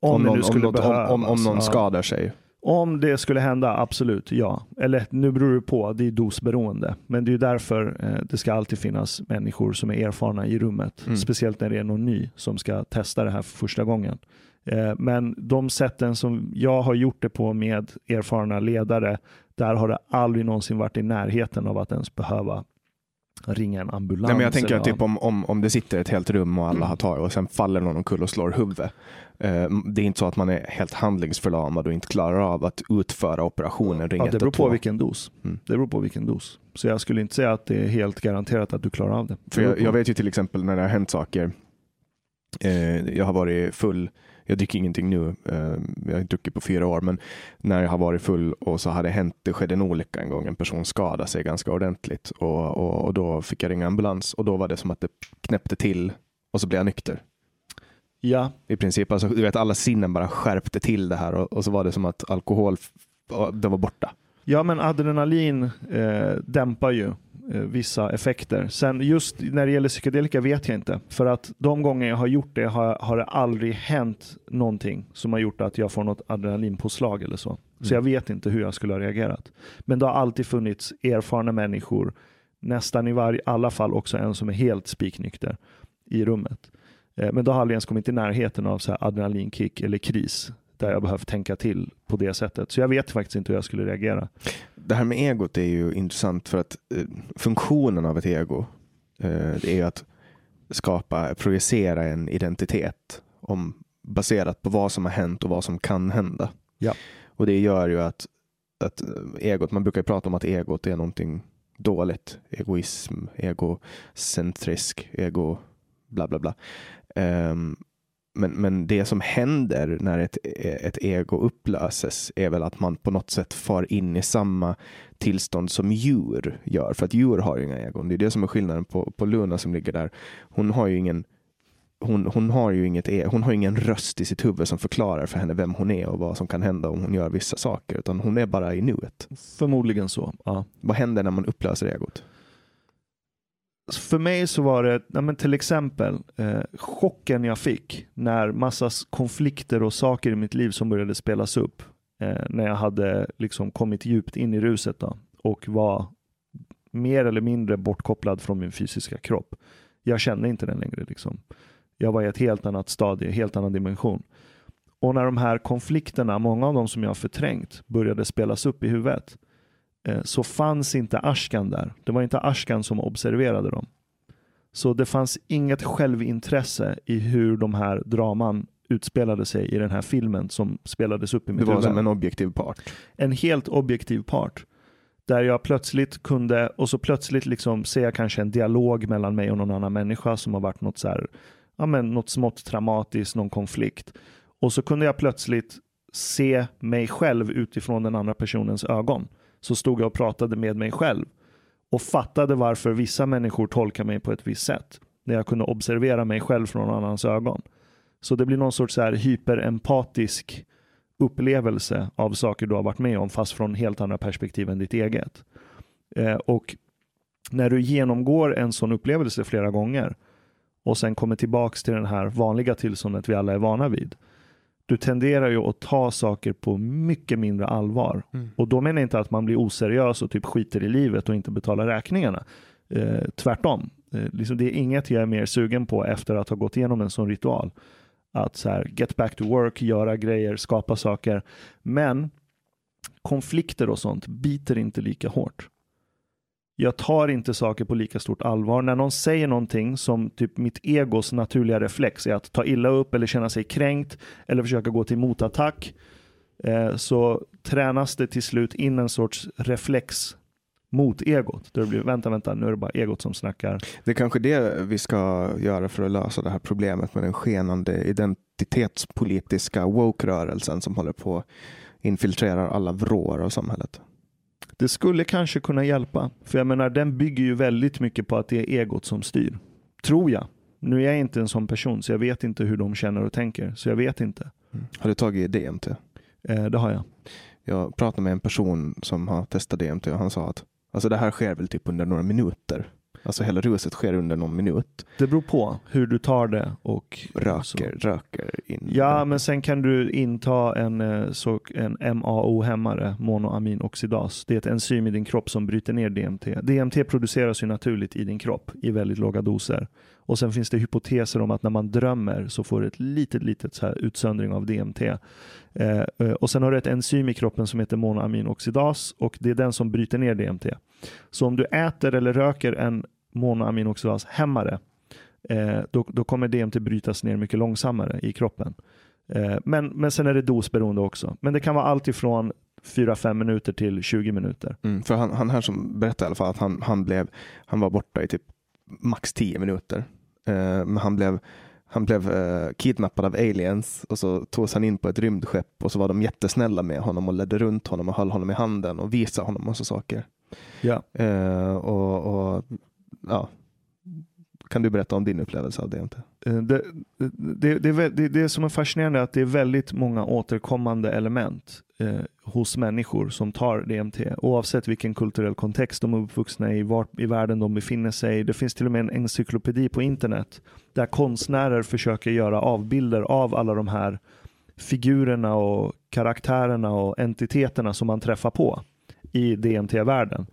Om, det någon, skulle om, behövas. om, om, om någon skadar sig. Om det skulle hända, absolut, ja. Eller nu beror det på, det är dosberoende. Men det är därför eh, det ska alltid finnas människor som är erfarna i rummet. Mm. Speciellt när det är någon ny som ska testa det här för första gången. Eh, men de sätten som jag har gjort det på med erfarna ledare, där har det aldrig någonsin varit i närheten av att ens behöva ringa en ambulans. Nej, men jag tänker typ om, om, om det sitter ett helt rum och alla har tagit och sen faller någon omkull och slår huvudet. Eh, det är inte så att man är helt handlingsförlamad och inte klarar av att utföra operationen. Ring Ja, det beror på 112. vilken dos. Mm. Det beror på vilken dos. Så jag skulle inte säga att det är helt garanterat att du klarar av det. För jag, jag vet ju till exempel när det har hänt saker. Eh, jag har varit full. Jag dricker ingenting nu. Eh, jag har inte druckit på fyra år. Men när jag har varit full och så hade det hänt, det skedde en olycka en gång. En person skadade sig ganska ordentligt och, och, och då fick jag ringa ambulans och då var det som att det knäppte till och så blev jag nykter. Ja, I princip, alltså, du vet alla sinnen bara skärpte till det här och, och så var det som att alkohol, det var borta. Ja, men adrenalin eh, dämpar ju vissa effekter. Sen just när det gäller psykedelika vet jag inte. För att de gånger jag har gjort det har, har det aldrig hänt någonting som har gjort att jag får något adrenalinpåslag eller så. Så jag vet inte hur jag skulle ha reagerat. Men det har alltid funnits erfarna människor, nästan i varje, alla fall också en som är helt spiknykter i rummet. Eh, men då har aldrig ens kommit i närheten av så här adrenalinkick eller kris. där jag behövt tänka till på det sättet. Så jag vet faktiskt inte hur jag skulle reagera. Det här med egot är ju intressant för att eh, funktionen av ett ego eh, är att skapa, projicera en identitet om, baserat på vad som har hänt och vad som kan hända. Ja. Och det gör ju att, att eh, egot, man brukar prata om att egot är någonting dåligt. Egoism, egocentrisk, ego bla bla bla. Um, men, men det som händer när ett, ett ego upplöses är väl att man på något sätt far in i samma tillstånd som djur gör. För att djur har ju inga egon. Det är det som är skillnaden på, på Luna som ligger där. Hon har ju ingen hon, hon, har ju inget, e, hon har ingen röst i sitt huvud som förklarar för henne vem hon är och vad som kan hända om hon gör vissa saker, utan hon är bara i nuet. Förmodligen så, ja. Vad händer när man upplöser egot? För mig så var det ja, men till exempel eh, chocken jag fick när massa konflikter och saker i mitt liv som började spelas upp eh, när jag hade liksom kommit djupt in i ruset då, och var mer eller mindre bortkopplad från min fysiska kropp. Jag kände inte den längre. Liksom. Jag var i ett helt annat stadie, helt annan dimension. Och när de här konflikterna, många av dem som jag förträngt, började spelas upp i huvudet, så fanns inte Ashkan där. Det var inte Ashkan som observerade dem. Så det fanns inget självintresse i hur de här draman utspelade sig i den här filmen som spelades upp i mitt huvud. Det var huvud. som en objektiv part? En helt objektiv part. Där jag plötsligt kunde, och så plötsligt liksom ser jag kanske en dialog mellan mig och någon annan människa som har varit något så här, ja men något smått traumatiskt, någon konflikt. Och så kunde jag plötsligt se mig själv utifrån den andra personens ögon så stod jag och pratade med mig själv och fattade varför vissa människor tolkar mig på ett visst sätt. När jag kunde observera mig själv från någon annans ögon. Så det blir någon sorts så här hyperempatisk upplevelse av saker du har varit med om fast från helt andra perspektiv än ditt eget. Eh, och när du genomgår en sån upplevelse flera gånger och sen kommer tillbaks till det här vanliga tillståndet vi alla är vana vid du tenderar ju att ta saker på mycket mindre allvar. Mm. Och då menar jag inte att man blir oseriös och typ skiter i livet och inte betalar räkningarna. Eh, tvärtom. Eh, liksom det är inget jag är mer sugen på efter att ha gått igenom en sån ritual. Att så här, get back to work, göra grejer, skapa saker. Men konflikter och sånt biter inte lika hårt jag tar inte saker på lika stort allvar. När någon säger någonting som typ mitt egos naturliga reflex är att ta illa upp eller känna sig kränkt eller försöka gå till motattack eh, så tränas det till slut in en sorts reflex mot egot. Där det blir, vänta, vänta, nu är det bara egot som snackar. Det är kanske det vi ska göra för att lösa det här problemet med den skenande identitetspolitiska woke-rörelsen som håller på infiltrerar alla vrår av samhället. Det skulle kanske kunna hjälpa. För jag menar, den bygger ju väldigt mycket på att det är egot som styr. Tror jag. Nu är jag inte en sån person, så jag vet inte hur de känner och tänker. Så jag vet inte. Mm. Har du tagit DMT? Eh, det har jag. Jag pratade med en person som har testat DMT och han sa att alltså det här sker väl typ under några minuter. Alltså hela ruset sker under någon minut. Det beror på hur du tar det och röker, så. röker in. Ja, men sen kan du inta en, eh, så, en MAO-hämmare, monoaminoxidas. Det är ett enzym i din kropp som bryter ner DMT. DMT produceras ju naturligt i din kropp i väldigt låga doser. Och sen finns det hypoteser om att när man drömmer så får du ett litet, litet så här utsöndring av DMT. Eh, eh, och sen har du ett enzym i kroppen som heter monoaminoxidas och det är den som bryter ner DMT. Så om du äter eller röker en monoaminoxidashämmare, eh, då, då kommer DMT brytas ner mycket långsammare i kroppen. Eh, men, men sen är det dosberoende också. Men det kan vara allt ifrån 4-5 minuter till 20 minuter. Mm, för han, han här som berättade i alla fall att han, han, blev, han var borta i typ max 10 minuter. Eh, men han blev, han blev eh, kidnappad av aliens och så togs han in på ett rymdskepp och så var de jättesnälla med honom och ledde runt honom och höll honom i handen och visade honom massa saker. Ja. Eh, och, och ja, kan du berätta om din upplevelse av DMT? Eh, det, det, det, det, det som är fascinerande är att det är väldigt många återkommande element eh, hos människor som tar DMT oavsett vilken kulturell kontext de är uppvuxna i, var i världen de befinner sig. Det finns till och med en encyklopedi på internet där konstnärer försöker göra avbilder av alla de här figurerna och karaktärerna och entiteterna som man träffar på i DMT-världen.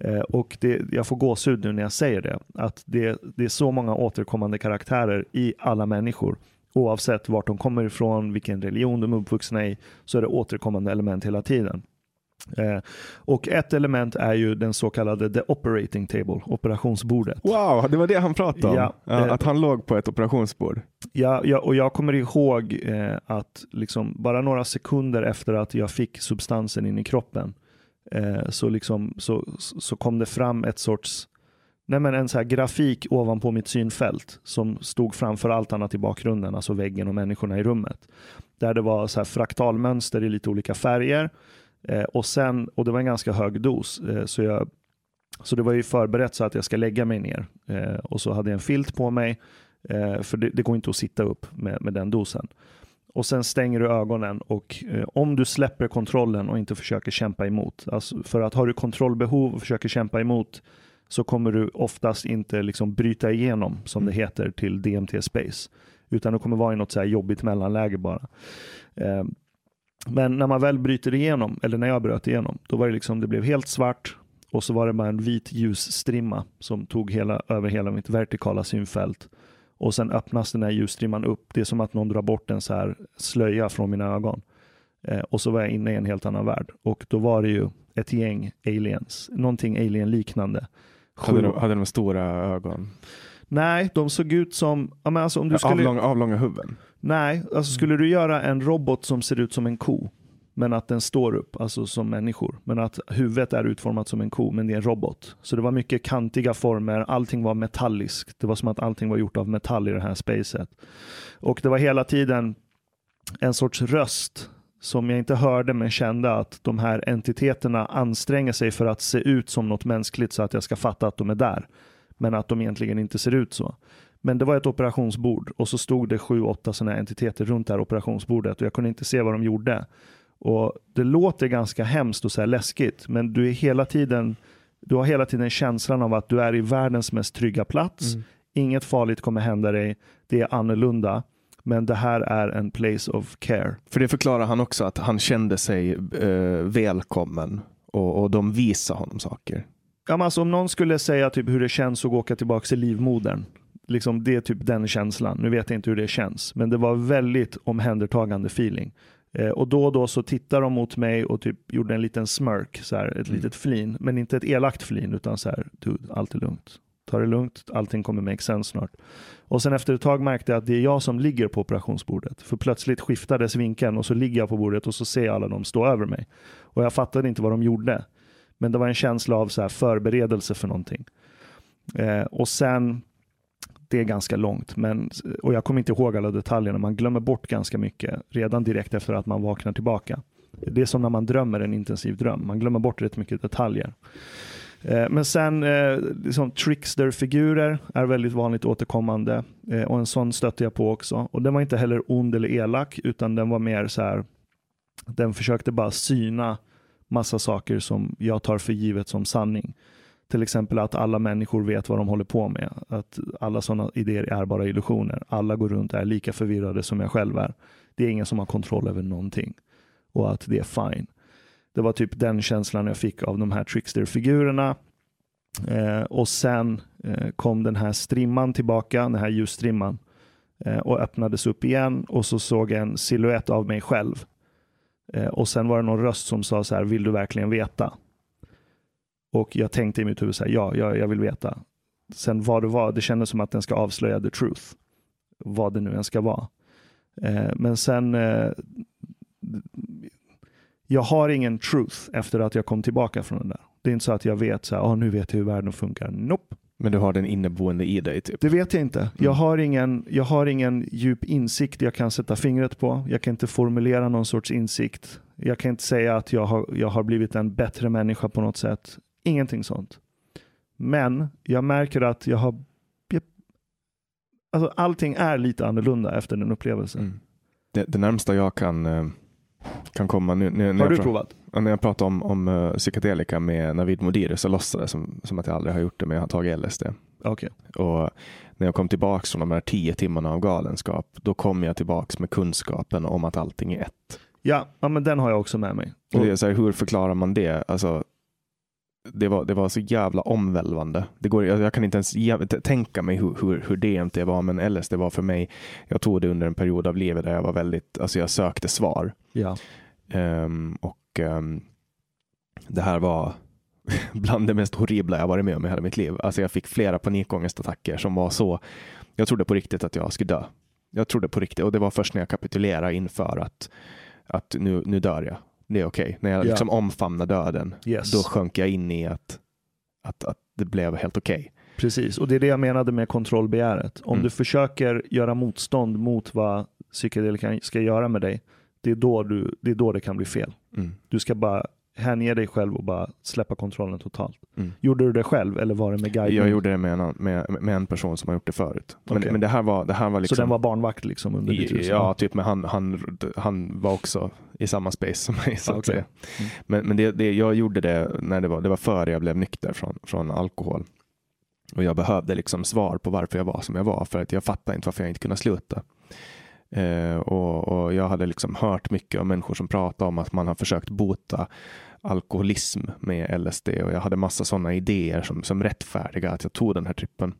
Eh, och det, jag får gåshud nu när jag säger det, att det, det är så många återkommande karaktärer i alla människor. Oavsett vart de kommer ifrån, vilken religion de är uppvuxna i, så är det återkommande element hela tiden. Eh, och ett element är ju den så kallade the operating table, operationsbordet. Wow, det var det han pratade om? Ja, Ja, eh, att han låg på ett operationsbord? Ja, ja, och jag kommer ihåg eh, att liksom bara några sekunder efter att jag fick substansen in i kroppen eh, så, liksom, så, så kom det fram ett sorts Nej, men en så här grafik ovanpå mitt synfält som stod framför allt annat i bakgrunden, alltså väggen och människorna i rummet. Där det var så här fraktalmönster i lite olika färger eh, och sen, och det var en ganska hög dos, eh, så, jag, så det var ju förberett så att jag ska lägga mig ner eh, och så hade jag en filt på mig Eh, för det, det, går inte att sitta upp med, med den dosen. Och sen stänger du ögonen och eh, om du släpper kontrollen och inte försöker kämpa emot. Alltså för att har du kontrollbehov och försöker kämpa emot så kommer du oftast inte liksom bryta igenom, som det heter, till DMT space. Utan du kommer vara i något så här jobbigt mellanläge bara. Eh, men när man väl bryter igenom, eller när jag bröt igenom, då var det liksom, det blev helt svart och så var det bara en vit ljusstrimma som tog hela, över hela mitt vertikala synfält och sen öppnas den här ljusstrimman upp. Det är som att någon drar bort en så här slöja från mina ögon. Eh, och så var jag inne i en helt annan värld. Och då var det ju ett gäng aliens, någonting alien-liknande. Hade de, hade de stora ögon? Nej, de såg ut som... Ja, men alltså om du skulle, avlånga, avlånga huvuden? Nej, alltså skulle du göra en robot som ser ut som en ko, men att den står upp, alltså som människor. Men att huvudet är utformat som en ko, men det är en robot. Så det var mycket kantiga former, allting var metalliskt. Det var som att allting var gjort av metall i det här spacet. Och det var hela tiden en sorts röst som jag inte hörde men kände att de här entiteterna anstränger sig för att se ut som något mänskligt så att jag ska fatta att de är där. Men att de egentligen inte ser ut så. Men det var ett operationsbord och så stod det sju, åtta sådana entiteter runt det här operationsbordet och jag kunde inte se vad de gjorde. Och Det låter ganska hemskt och så här läskigt, men du, är hela tiden, du har hela tiden känslan av att du är i världens mest trygga plats. Mm. Inget farligt kommer hända dig. Det är annorlunda. Men det här är en place of care. För det förklarar han också att han kände sig eh, välkommen och, och de visade honom saker. Ja, alltså, om någon skulle säga typ hur det känns att åka tillbaka till livmodern. Liksom, det är typ den känslan. Nu vet jag inte hur det känns, men det var väldigt omhändertagande feeling. Eh, och då och då så tittade de mot mig och typ gjorde en liten smörk, så här, ett mm. litet flin. Men inte ett elakt flin, utan så här, dude, allt är lugnt. Ta det lugnt, allting kommer make sense snart. Och sen efter ett tag märkte jag att det är jag som ligger på operationsbordet. För plötsligt skiftades vinkeln och så ligger jag på bordet och så ser jag alla dem stå över mig. Och jag fattade inte vad de gjorde. Men det var en känsla av så här förberedelse för någonting. Eh, och sen det är ganska långt, men, och jag kommer inte ihåg alla detaljerna. Man glömmer bort ganska mycket redan direkt efter att man vaknar tillbaka. Det är som när man drömmer en intensiv dröm. Man glömmer bort rätt mycket detaljer. Eh, men sen eh, liksom trickster-figurer är väldigt vanligt återkommande eh, och en sån stötte jag på också. Och den var inte heller ond eller elak utan den var mer så här. Den försökte bara syna massa saker som jag tar för givet som sanning. Till exempel att alla människor vet vad de håller på med. Att alla sådana idéer är bara illusioner. Alla går runt och är lika förvirrade som jag själv är. Det är ingen som har kontroll över någonting. Och att det är fine. Det var typ den känslan jag fick av de här trickster-figurerna. Eh, och sen eh, kom den här strimman tillbaka, den här ljusstrimman. Eh, och öppnades upp igen och så såg jag en siluett av mig själv. Eh, och sen var det någon röst som sa så här, vill du verkligen veta? Och jag tänkte i mitt huvud så här, ja, jag, jag vill veta. Sen vad det var, det kändes som att den ska avslöja the truth. Vad det nu än ska vara. Eh, men sen, eh, jag har ingen truth efter att jag kom tillbaka från den där. Det är inte så att jag vet så här, oh, nu vet jag hur världen funkar. Nope. Men du har den inneboende i dig? Typ. Det vet jag inte. Mm. Jag, har ingen, jag har ingen djup insikt jag kan sätta fingret på. Jag kan inte formulera någon sorts insikt. Jag kan inte säga att jag har, jag har blivit en bättre människa på något sätt. Ingenting sånt. Men jag märker att jag har... Jag, alltså allting är lite annorlunda efter den upplevelsen. Mm. Det, det, närmsta jag kan, eh, kan komma nu. När har du provat? När jag pratar om, om uh, psykedelika med Navid Modiri så låtsades det som, som att jag aldrig har gjort det, men jag har tagit LSD. Okay. Och när jag kom tillbaka från de här tio timmarna av galenskap, då kom jag tillbaka med kunskapen om att allting är ett. Ja, ja men den har jag också med mig. Och det är så här, hur förklarar man det? Alltså, det var, det var så jävla omvälvande. Det går, jag, jag kan inte ens tänka mig hur, hur, hur DMT var, men LSD var för mig, jag tog det under en period av livet där jag var väldigt, alltså jag sökte svar. Ja. Um, och um, det här var bland det mest horribla jag varit med om i hela mitt liv. Alltså jag fick flera panikångestattacker som var så, jag trodde på riktigt att jag skulle dö. Jag trodde på riktigt och det var först när jag kapitulerade inför att, att nu, nu dör jag. Det är okej. Okay. När jag Ja. liksom omfamnar döden, Yes. då sjönk jag in i att, att, att det blev helt okej. Precis, och det är det jag menade med kontrollbegäret. Om Mm. du försöker göra motstånd mot vad psykedelika ska göra med dig, det är, då du, det är då det kan bli fel. Mm. Du ska bara hänge dig själv och bara släppa kontrollen totalt. Mm. Gjorde du det själv eller var det med guide? Jag gjorde det med en, annan- med, med en person som har gjort det förut. Men, Okej. men det här var, det här var liksom... Så den var barnvakt liksom under ditt hus? Ja, typ, men han, han, han var också i samma space som mig. Så Ah, att säga. Mm. Men, men det, det, jag gjorde det när det var, det var före jag blev nykter från, från alkohol. Och jag behövde liksom svar på varför jag var som jag var, för att jag fattade inte varför jag inte kunde sluta. Eh, och, och jag hade liksom hört mycket om människor som pratade om att man har försökt bota alkoholism med LSD och jag hade massa sådana idéer som, som rättfärdiga att jag tog den här trippen.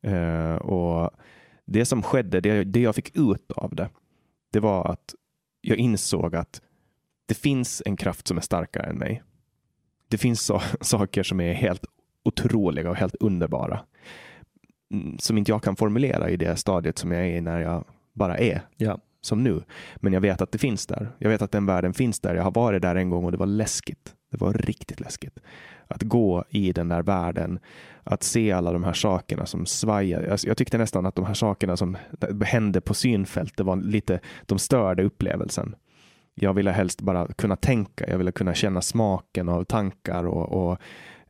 Eh, och det som skedde, det, det jag fick ut av det, det var att jag insåg att det finns en kraft som är starkare än mig. Det finns så, saker som är helt otroliga och helt underbara. Mm, som inte jag kan formulera i det stadiet som jag är i när jag bara är Ja som nu. Men jag vet att det finns där. Jag vet att den världen finns där. Jag har varit där en gång och det var läskigt. Det var riktigt läskigt. Att gå i den där världen, att se alla de här sakerna som svajar. Jag, jag tyckte nästan att de här sakerna som hände på synfält, det var lite, de störde upplevelsen. Jag ville helst bara kunna tänka, jag ville kunna känna smaken av tankar och, och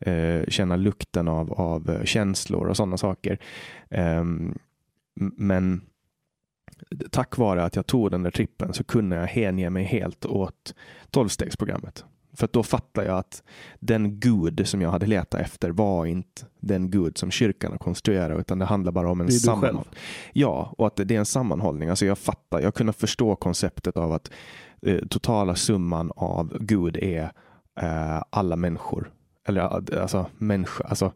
eh, känna lukten av, av eh, känslor och sådana saker. Ehm, men tack vare att jag tog den där trippen så kunde jag hänge mig helt åt tolvstegsprogrammet. För att då fattade jag att den gud som jag hade letat efter var inte den gud som kyrkan har konstruerat utan det handlar bara om en sammanhållning. Ja, och att det är en sammanhållning. Alltså jag fattar, jag kunde förstå konceptet av att eh, totala summan av Gud är eh, alla människor. Eller eh, alltså människa, alltså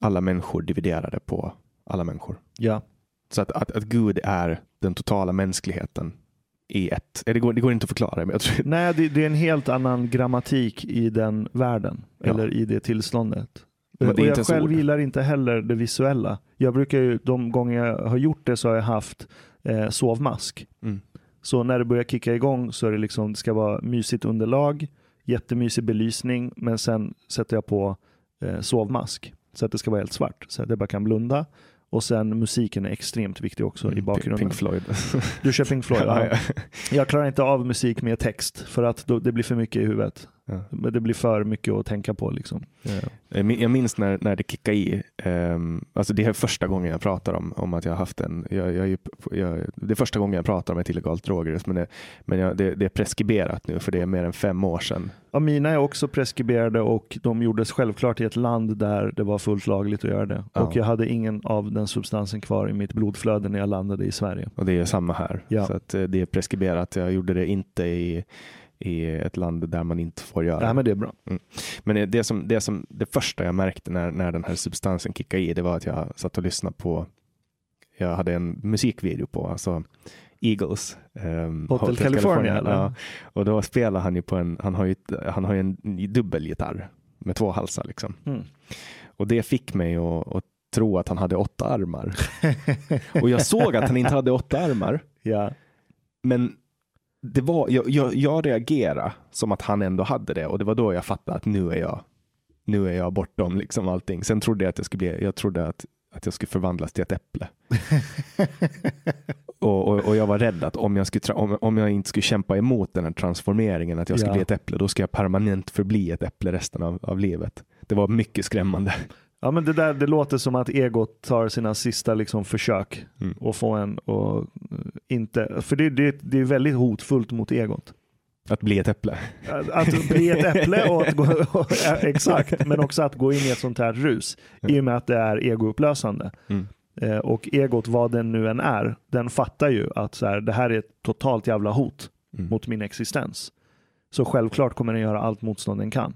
alla människor dividerade på alla människor. Ja. Så att, att, att Gud är den totala mänskligheten i ett. Eh, Det går, det går inte att förklara, men tror Nej, det, det är en helt annan grammatik i den världen. Ja. Eller i det tillståndet. Men det jag själv ord. gillar inte heller det visuella. Jag brukar ju, de gånger jag har gjort det så har jag haft eh, sovmask. Mm. Så när det börjar kicka igång så är det liksom, det ska vara mysigt underlag, jättemysig belysning, men sen sätter jag på eh, sovmask. Så att det ska vara helt svart, så att jag bara kan blunda. Och sen musiken är extremt viktig också i bakgrunden. Mm, Pink Floyd. Du kör Pink Floyd? Ja. ja. Jag klarar inte av musik med text för att då, det blir för mycket i huvudet. Ja. Men Det blir för mycket att tänka på. Liksom. Jag min- Jag minns när, när det kickade i. Um, alltså det är första gången jag pratar om, om att jag har haft en... Jag, jag, jag, det är första gången jag pratar om ett illegalt droger. Men, det, men jag, det, det är preskriberat nu för det är mer än fem år sedan. Ja, mina är också preskriberade och de gjordes självklart i ett land där det var fullt lagligt att göra det. Ja. Och jag hade ingen av den substansen kvar i mitt blodflöde när jag landade i Sverige. Och det är samma här. Ja. Så att eh, det är preskriberat. Jag gjorde det inte i, i ett land där man inte får göra Ja, men det är bra. Men det, som, det, som, det första jag märkte när, när den här substansen kickade i, det var att jag satt och lyssnade på, jag hade en musikvideo på, alltså Eagles. Um, Hotel California, eller? Ja. Och då spelar han ju på en, han har ju, han har ju en dubbelgitarr med två halsar liksom. Mm. Och det fick mig att, att tro att han hade åtta armar. och jag såg att han inte hade åtta armar. Ja. Men det var, jag, jag, jag reagerade som att han ändå hade det och det var då jag fattade att nu är jag, nu är jag bortom liksom allting. Sen trodde jag att jag skulle bli, jag trodde att, att jag skulle förvandlas till ett äpple. och, och, och jag var rädd att om jag, skulle, om, om jag inte skulle kämpa emot den här transformeringen, att jag skulle Ja. bli ett äpple, då ska jag permanent förbli ett äpple resten av, av livet. Det var mycket skrämmande. Ja, men det, där, det låter som att egot tar sina sista liksom, försök Mm. och få en och inte, för det, det, det är väldigt hotfullt mot egot. Att bli ett äpple. Att, att bli ett äpple och att gå, och, exakt, men också att gå in i ett sånt här rus i och med att det är egoupplösande. Mm. Eh, och egot, vad den nu än är, den fattar ju att så här, det här är ett totalt jävla hot Mm. mot min existens. Så självklart kommer den göra allt motstånd den kan.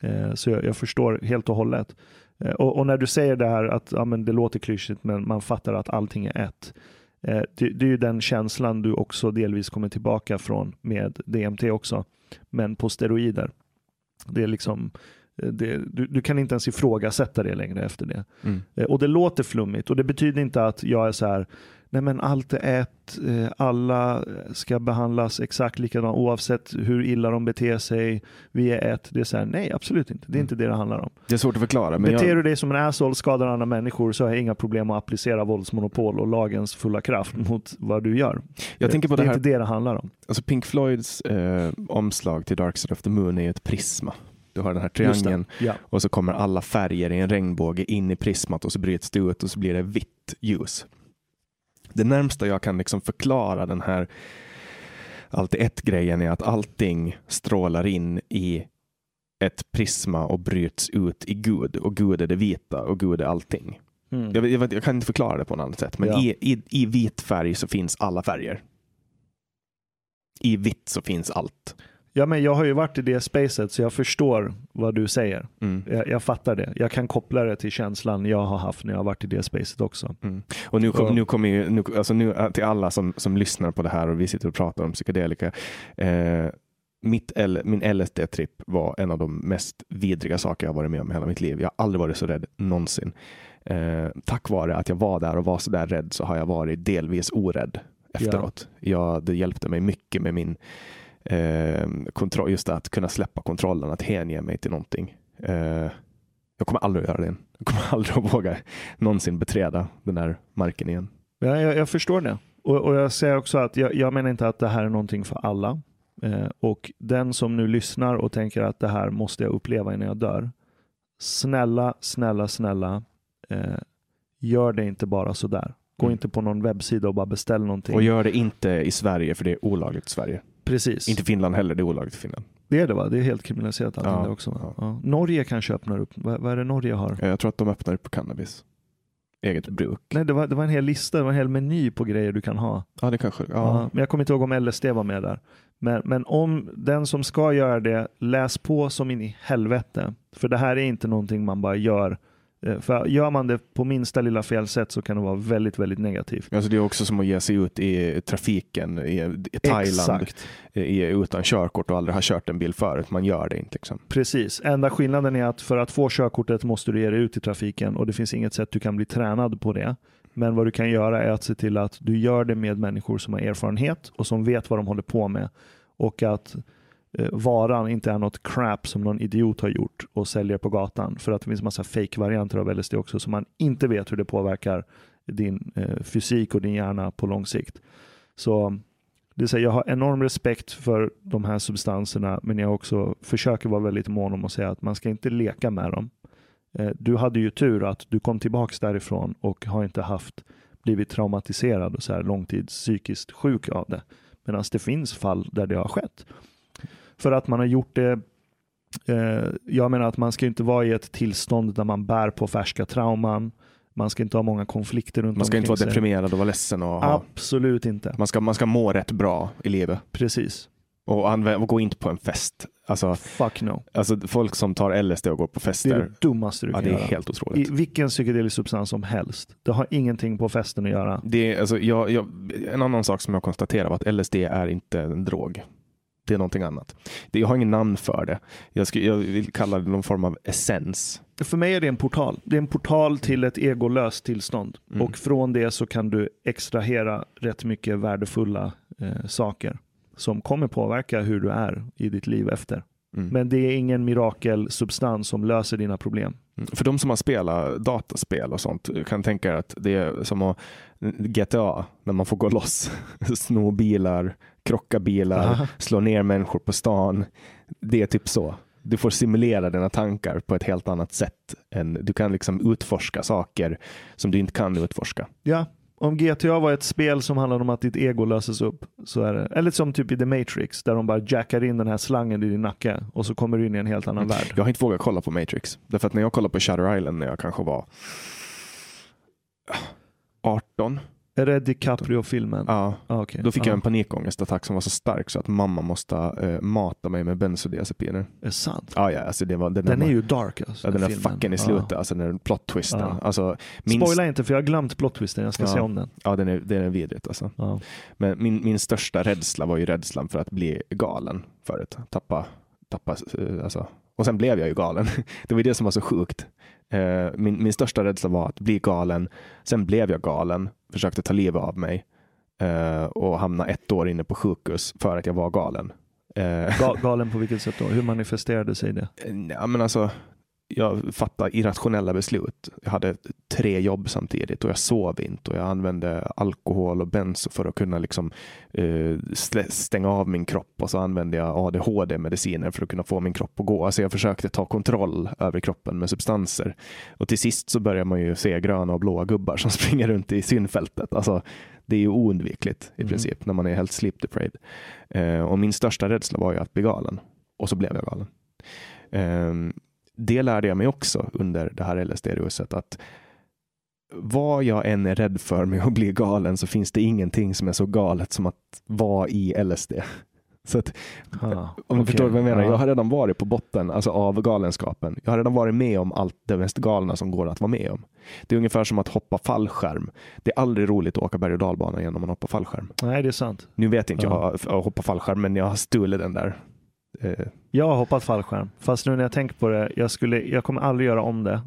Eh, så jag, jag, förstår helt och hållet. Eh, och, och, när du säger det här att ja, men det låter klyschigt men man fattar att allting är ett. Eh, det, det, är ju den känslan du också delvis kommer tillbaka från med DMT också, men på steroider. Det är liksom Eh, det, du, du, kan inte ens ifrågasätta det längre efter det. Mm. Eh, och det låter flummigt och det betyder inte att jag är så här, nej men allt är ett, eh, alla ska behandlas exakt likadant oavsett hur illa de beter sig. Vi är ett. Det är så här, nej absolut inte. Det är mm. inte det det handlar om. Det är svårt att förklara. Men Beter jag... du dig som en asshole, skadar andra människor så har jag inga problem att applicera våldsmonopol och lagens fulla kraft mm. mot vad du gör. Jag tänker på det, det är inte det det handlar om. Alltså Pink Floyds eh, omslag till Dark Side of the Moon är ett prisma. Du har den här triangeln ja. och så kommer alla färger i en regnbåge in i prismat och så bryts det ut och så blir det vitt ljus. Det närmsta jag kan liksom förklara den här allt ett grejen är att allting strålar in i ett prisma och bryts ut i Gud och Gud är det vita och Gud är allting. Mm. Jag, jag, jag, kan inte förklara det på något annat sätt, men ja. i, i, i vit färg så finns alla färger. I vitt så finns allt. Ja, men jag har ju varit i det spacet så jag förstår vad du säger. Mm. Jag, jag, fattar det. Jag kan koppla det till känslan jag har haft när jag har varit i det spacet också. Mm. Och nu, kom, nu kommer ju, nu, alltså nu, äh, till alla som, som lyssnar på det här och vi sitter och pratar om psykedelika. Eh, mitt, min LSD-tripp var en av de mest vidriga saker jag varit med om i hela mitt liv. Jag har aldrig varit så rädd någonsin. Eh, tack vare att jag var där och var så där rädd så har jag varit delvis orädd efteråt. Ja. Jag, det hjälpte mig mycket med min eh, kontroll, just att kunna släppa kontrollen, att hänge mig till någonting. Eh, jag kommer aldrig att göra det. Jag kommer aldrig att våga någonsin beträda den där marken igen. Ja, jag, jag förstår det. Och, och, jag säger också att jag, jag, menar inte att det här är någonting för alla. Eh, och den som nu lyssnar och tänker att det här måste jag uppleva innan jag dör. Snälla, snälla, snälla. Eh, gör det inte bara sådär. Gå mm. inte på någon webbsida och bara beställ någonting. Och gör det inte i Sverige, för det är olagligt i Sverige. Precis. Inte Finland heller, det är olagligt i Finland. Det är det va? Det är helt kriminaliserat allting ja, där också. Ja. Ja. Norge kanske öppnar upp. Vad, vad, är det Norge har? Jag tror att de öppnar upp på cannabis. Eget bruk. Nej, det var, det var en hel lista, det var en hel meny på grejer du kan ha. Ja, det kanske. Ja. men jag kommer inte ihåg om LSD var med där. Men, men om den som ska göra det, läs på som in i helvete. För det här är inte någonting man bara gör för gör man det på minsta lilla fel sätt så kan det vara väldigt, väldigt negativt. Alltså det är också som att ge sig ut i trafiken i, Thailand i, utan körkort och aldrig ha kört en bil förut. Man gör det inte. Liksom. Precis. Enda skillnaden är att för att få körkortet måste du ge dig ut i trafiken och det finns inget sätt du kan bli tränad på det. Men vad du kan göra är att se till att du gör det med människor som har erfarenhet och som vet vad de håller på med. Och att eh, Eh, varan inte är något crap som någon idiot har gjort och säljer på gatan. För att det finns massa fake-varianter av LSD också som man inte vet hur det påverkar din eh, fysik och din hjärna på lång sikt. Så det säger, jag har enorm respekt för de här substanserna men jag också försöker vara väldigt mån om att säga att man ska inte leka med dem. Eh, du hade ju tur att du kom tillbaks därifrån och har inte haft blivit traumatiserad och så här långtids psykiskt sjuk av det. Medan det finns fall där det har skett för att man har gjort det eh, jag menar att man ska inte vara i ett tillstånd där man bär på färska trauman. Man ska inte ha många konflikter runt Man ska inte vara sig. deprimerad och vara ledsen. Och ha... Absolut inte. Man ska, man ska må rätt bra i livet. Precis. Och, använd, och gå inte på en fest. Alltså, Fuck no. Alltså folk som tar LSD och går på fester. Det är det dummaste du kan ja, det är göra. helt otroligt. I vilken psykedelisk substans som helst. Det har ingenting på festen att göra. Det är, alltså, jag, jag, en annan sak som jag konstaterar var att LSD är inte en drog det är någonting annat. Jag har ingen namn för det. Jag, skulle, jag vill kalla det någon form av essens. För mig är det en portal. Det är en portal till ett egolöst tillstånd. Mm. Och från det så kan du extrahera rätt mycket värdefulla eh, saker som kommer påverka hur du är i ditt liv efter. Mm. Men det är ingen mirakelsubstans som löser dina problem. Mm. För de som har spelat dataspel och sånt kan tänka att det är som att GTA, när man får gå loss, sno bilar, krocka bilar, Aha. slå ner människor på stan. Det är typ så. Du får simulera dina tankar på ett helt annat sätt. Än, du kan liksom utforska saker som du inte kan utforska. Ja, om GTA var ett spel som handlade om att ditt ego löses upp, så är det. Eller som typ i The Matrix, där de bara jackar in den här slangen i din nacke och så kommer du in i en helt annan mm. värld. Jag har inte vågat kolla på Matrix. Därför att när jag kollade på Shutter Island när jag kanske var 18, Är det DiCaprio-filmen? Ja, Ah, okej. då fick Ja. jag en panikångestattack som var så stark så att mamma måste eh, mata mig med bensodiazepiner. Är det sant? Ja, ja, alltså det var, den, Den är ju dark alltså. ja, den där fucken i slutet, alltså den där plot-twisten. Ja. Alltså, min, Spoila inte för jag har glömt plot-twisten, jag ska Ja. se om den. Ja, den är, den är vidrigt alltså. Ja. Men min, min största rädsla var ju rädslan för att bli galen förut. Tappa, tappa, eh, alltså. Och sen blev jag ju galen. Det var ju det som var så sjukt. Eh, Min, min största rädsla var att bli galen. Sen blev jag galen, försökte ta livet av mig eh, och hamna ett år inne på sjukhus för att jag var galen. Eh, Ga- Galen på vilket sätt då? Hur manifesterade sig det? Ja, men alltså, jag fattade irrationella beslut. Jag hade tre jobb samtidigt och jag sov inte och jag använde alkohol och benzo för att kunna liksom, slä- stänga av min kropp och så använde jag ADHD-mediciner för att kunna få min kropp att gå. Alltså jag försökte ta kontroll över kroppen med substanser och till sist så börjar man ju se gröna och blåa gubbar som springer runt i synfältet. Alltså, det är ju oundvikligt i Mm. princip när man är helt sleep deprived. Eh, och min största rädsla var ju att bli galen och så blev jag galen. Ehm, det lärde jag mig också under det här LSD-ruset att vad jag än är rädd för med att bli galen så finns det ingenting som är så galet som att vara i LSD. Så att, Ah, om du förstår vad jag menar. Ja. Jag har redan varit på botten alltså av galenskapen. Jag har redan varit med om allt det mest galna som går att vara med om. Det är ungefär som att hoppa fallskärm. Det är aldrig roligt att åka berg och dalbana genom att hoppa fallskärm. Nej, det är sant. Nu vet inte Ja. jag att hoppa fallskärm, men jag har stulit den där. Eh, Jag har hoppat fallskärm, fast nu när jag tänker på det, jag, skulle, jag kommer aldrig göra om det.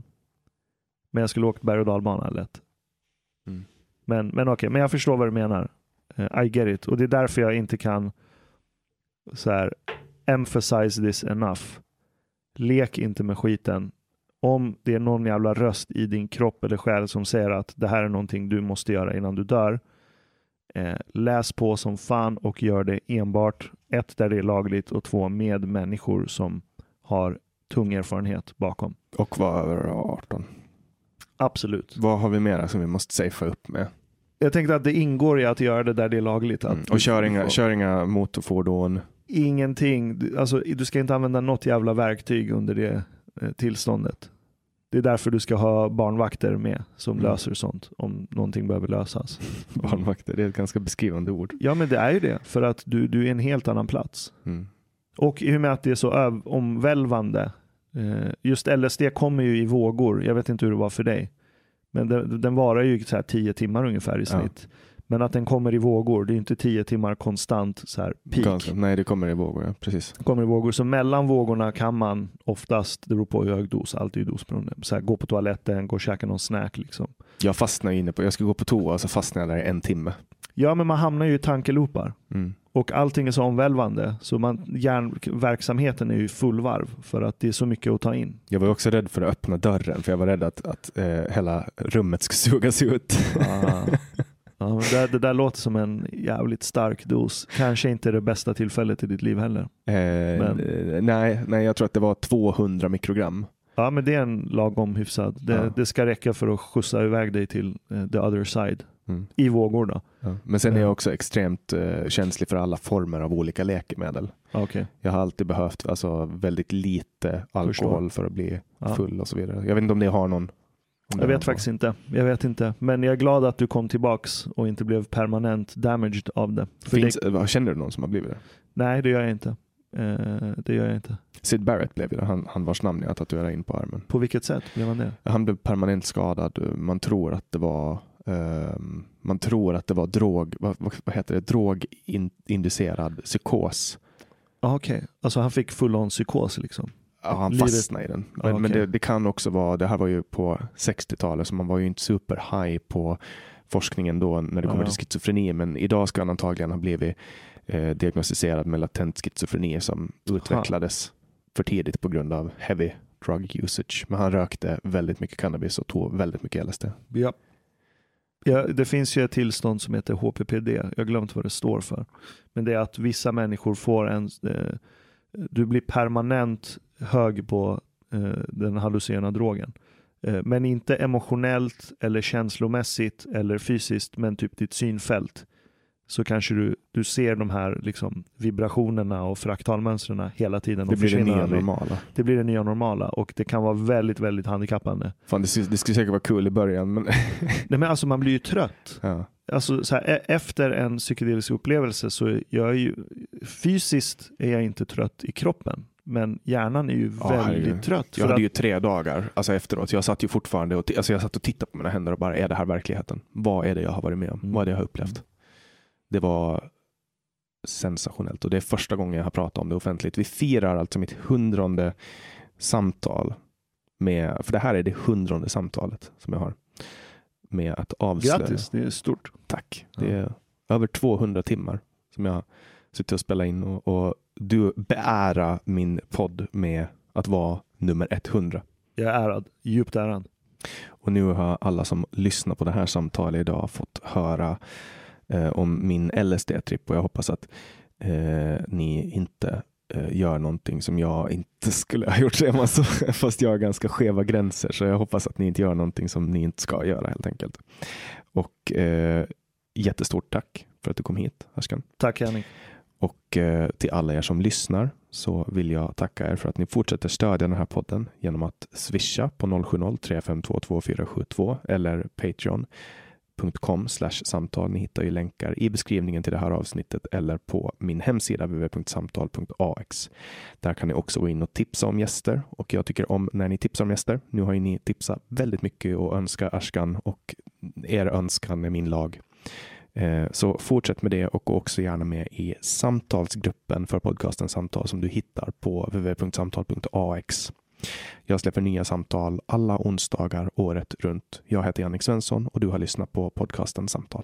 Men jag skulle åkt berg och dalbana lätt. Mm. Men, men okej, men jag förstår vad du menar. Eh, I get it. Och det är därför jag inte kan så här, emphasize this enough. Lek inte med skiten. Om det är någon jävla röst i din kropp eller själ som säger att det här är någonting du måste göra innan du dör. Eh, läs på som fan och gör det enbart ett där det är lagligt och två med människor som har tung erfarenhet bakom. och vara över 18. Absolut. Vad har vi mer som vi måste safea upp med? Jag tänkte att det ingår i att göra det där det är lagligt. Mm. Och kör inga, kör inga motorfordon. Ingenting. Alltså, du ska inte använda något jävla verktyg under det eh, tillståndet. Det är därför du ska ha barnvakter med som Mm. löser sånt om någonting behöver lösas. Barnvakter, det är ett ganska beskrivande ord. Ja men det är ju det för att du, du är en helt annan plats. Mm. Och i och med att det är så omvälvande. Eh, just LSD kommer ju i vågor. Jag vet inte hur det var för dig. Men den, den varar ju så här tio timmar ungefär i Ja. Men att den kommer i vågor. Det är inte tio timmar konstant så här peak. Ganska, nej, det kommer i vågor, ja. precis. kommer i vågor. Så mellan vågorna kan man oftast, det beror på hur hög dos, allt är ju dosberoende, så här, gå på toaletten, gå och käka någon snack liksom. Jag fastnade inne på, jag skulle gå på toa och så fastnade jag där i en timme. Ja, men man hamnar ju i tankeloopar Mm. och allting är så omvälvande så man, hjärnverksamheten är ju full varv för att det är så mycket att ta in. Jag var också rädd för att öppna dörren för jag var rädd att, att eh, hela rummet skulle sugas ut. Ah. Ja, men det, det där låter som en jävligt stark dos. Kanske inte det bästa tillfället i ditt liv heller. Eh, eh, nej, nej, jag tror att det var 200 mikrogram. Ja, men det är en lagom hyfsad. Det, Ja. det ska räcka för att skjutsa iväg dig till eh, the other side. Mm. I vågor då. Ja. Men sen är Ja. jag också extremt eh, känslig för alla former av olika läkemedel. Okej. Jag har alltid behövt alltså, väldigt lite alkohol för att bli full och så vidare. Jag vet inte om det har någon... Jag vet faktiskt inte. Jag vet inte. Men jag är glad att du kom tillbaks och inte blev permanent damaged av det. Finns, det vad- Känner du någon som har blivit det? nej, det gör jag inte. Eh, det gör jag inte. Sid Barrett blev det, han, han vars namn jag tatuerade in på armen. På vilket sätt blev han det? Han blev permanent skadad. Man tror att det var ehm, man tror att det var drog, vad, vad, heter det, droginducerad psykos. Ah, Okej, alltså han fick full on psykos liksom. Ja, han Livet- fastnade i den. Men, Ja, men det, det kan också vara, det här var ju på 60-talet så man var ju inte super high på forskningen då när det kommer Ja. till schizofreni. Men idag ska han antagligen ha blivit eh, diagnostiserad med latent schizofreni som utvecklades för tidigt på grund av heavy drug usage. Men han rökte väldigt mycket cannabis och tog väldigt mycket LSD. Ja. Ja, det finns ju ett tillstånd som heter HPPD. Jag har glömt vad det står för. Men det är att vissa människor får en... Eh, du blir permanent hög på eh, den hallucinogena drogen. Eh, men inte emotionellt eller känslomässigt eller fysiskt, men typ ditt synfält. Så kanske du, du ser de här liksom, vibrationerna och fraktalmönstren hela tiden. Det och blir det nya aldrig. normala. Det blir det nya normala och det kan vara väldigt, väldigt handikappande. Fan, det, skulle- det skulle säkert vara kul i början men Nej, men alltså man blir ju trött. ja. Alltså så här, e- efter en psykedelisk upplevelse så är jag ju fysiskt är jag inte trött i kroppen. Men hjärnan är ju Ja, väldigt herregud. trött. Jag hade att- ju tre dagar alltså efteråt. Jag satt ju fortfarande och, alltså jag satt och tittade på mina händer och bara, är det här verkligheten? Vad är det jag har varit med om? Mm. Vad är det jag har upplevt? Det var sensationellt och det är första gången jag har pratat om det offentligt. Vi firar alltså mitt hundrade samtal med, för det här är det hundrade samtalet som jag har med att avslöja. Grattis, det är stort. Tack. Det är över 200 timmar som jag suttit och spelat in och, och du beära min podd med att vara nummer 100. Jag är ärad, djupt ärad. Och nu har alla som lyssnar på det här samtalet idag fått höra eh, om min LSD-tripp och jag hoppas att eh, ni inte gör någonting som jag inte skulle ha gjort. säger man så. Fast jag har ganska skeva gränser så jag hoppas att ni inte gör någonting som ni inte ska göra helt enkelt. Och eh, jättestort tack för att du kom hit, Ashkan. Tack Henning. Och eh, till alla er som lyssnar så vill jag tacka er för att ni fortsätter stödja den här podden genom att swisha på 070-352 2472 eller patreon.com samtal. Ni hittar ju länkar i beskrivningen till det här avsnittet eller på min hemsida www.samtal.ax. Där kan ni också gå in och tipsa om gäster och jag tycker om när ni tipsar om gäster. Nu har ju ni tipsat väldigt mycket och önskar Ashkan och er önskan är min lag. Eh, så fortsätt med det och gå också gärna med i samtalsgruppen för podcasten Samtal som du hittar på www.samtal.ax. Jag släpper nya samtal alla onsdagar året runt. Jag heter Jannik Svensson och du har lyssnat på podcasten Samtal.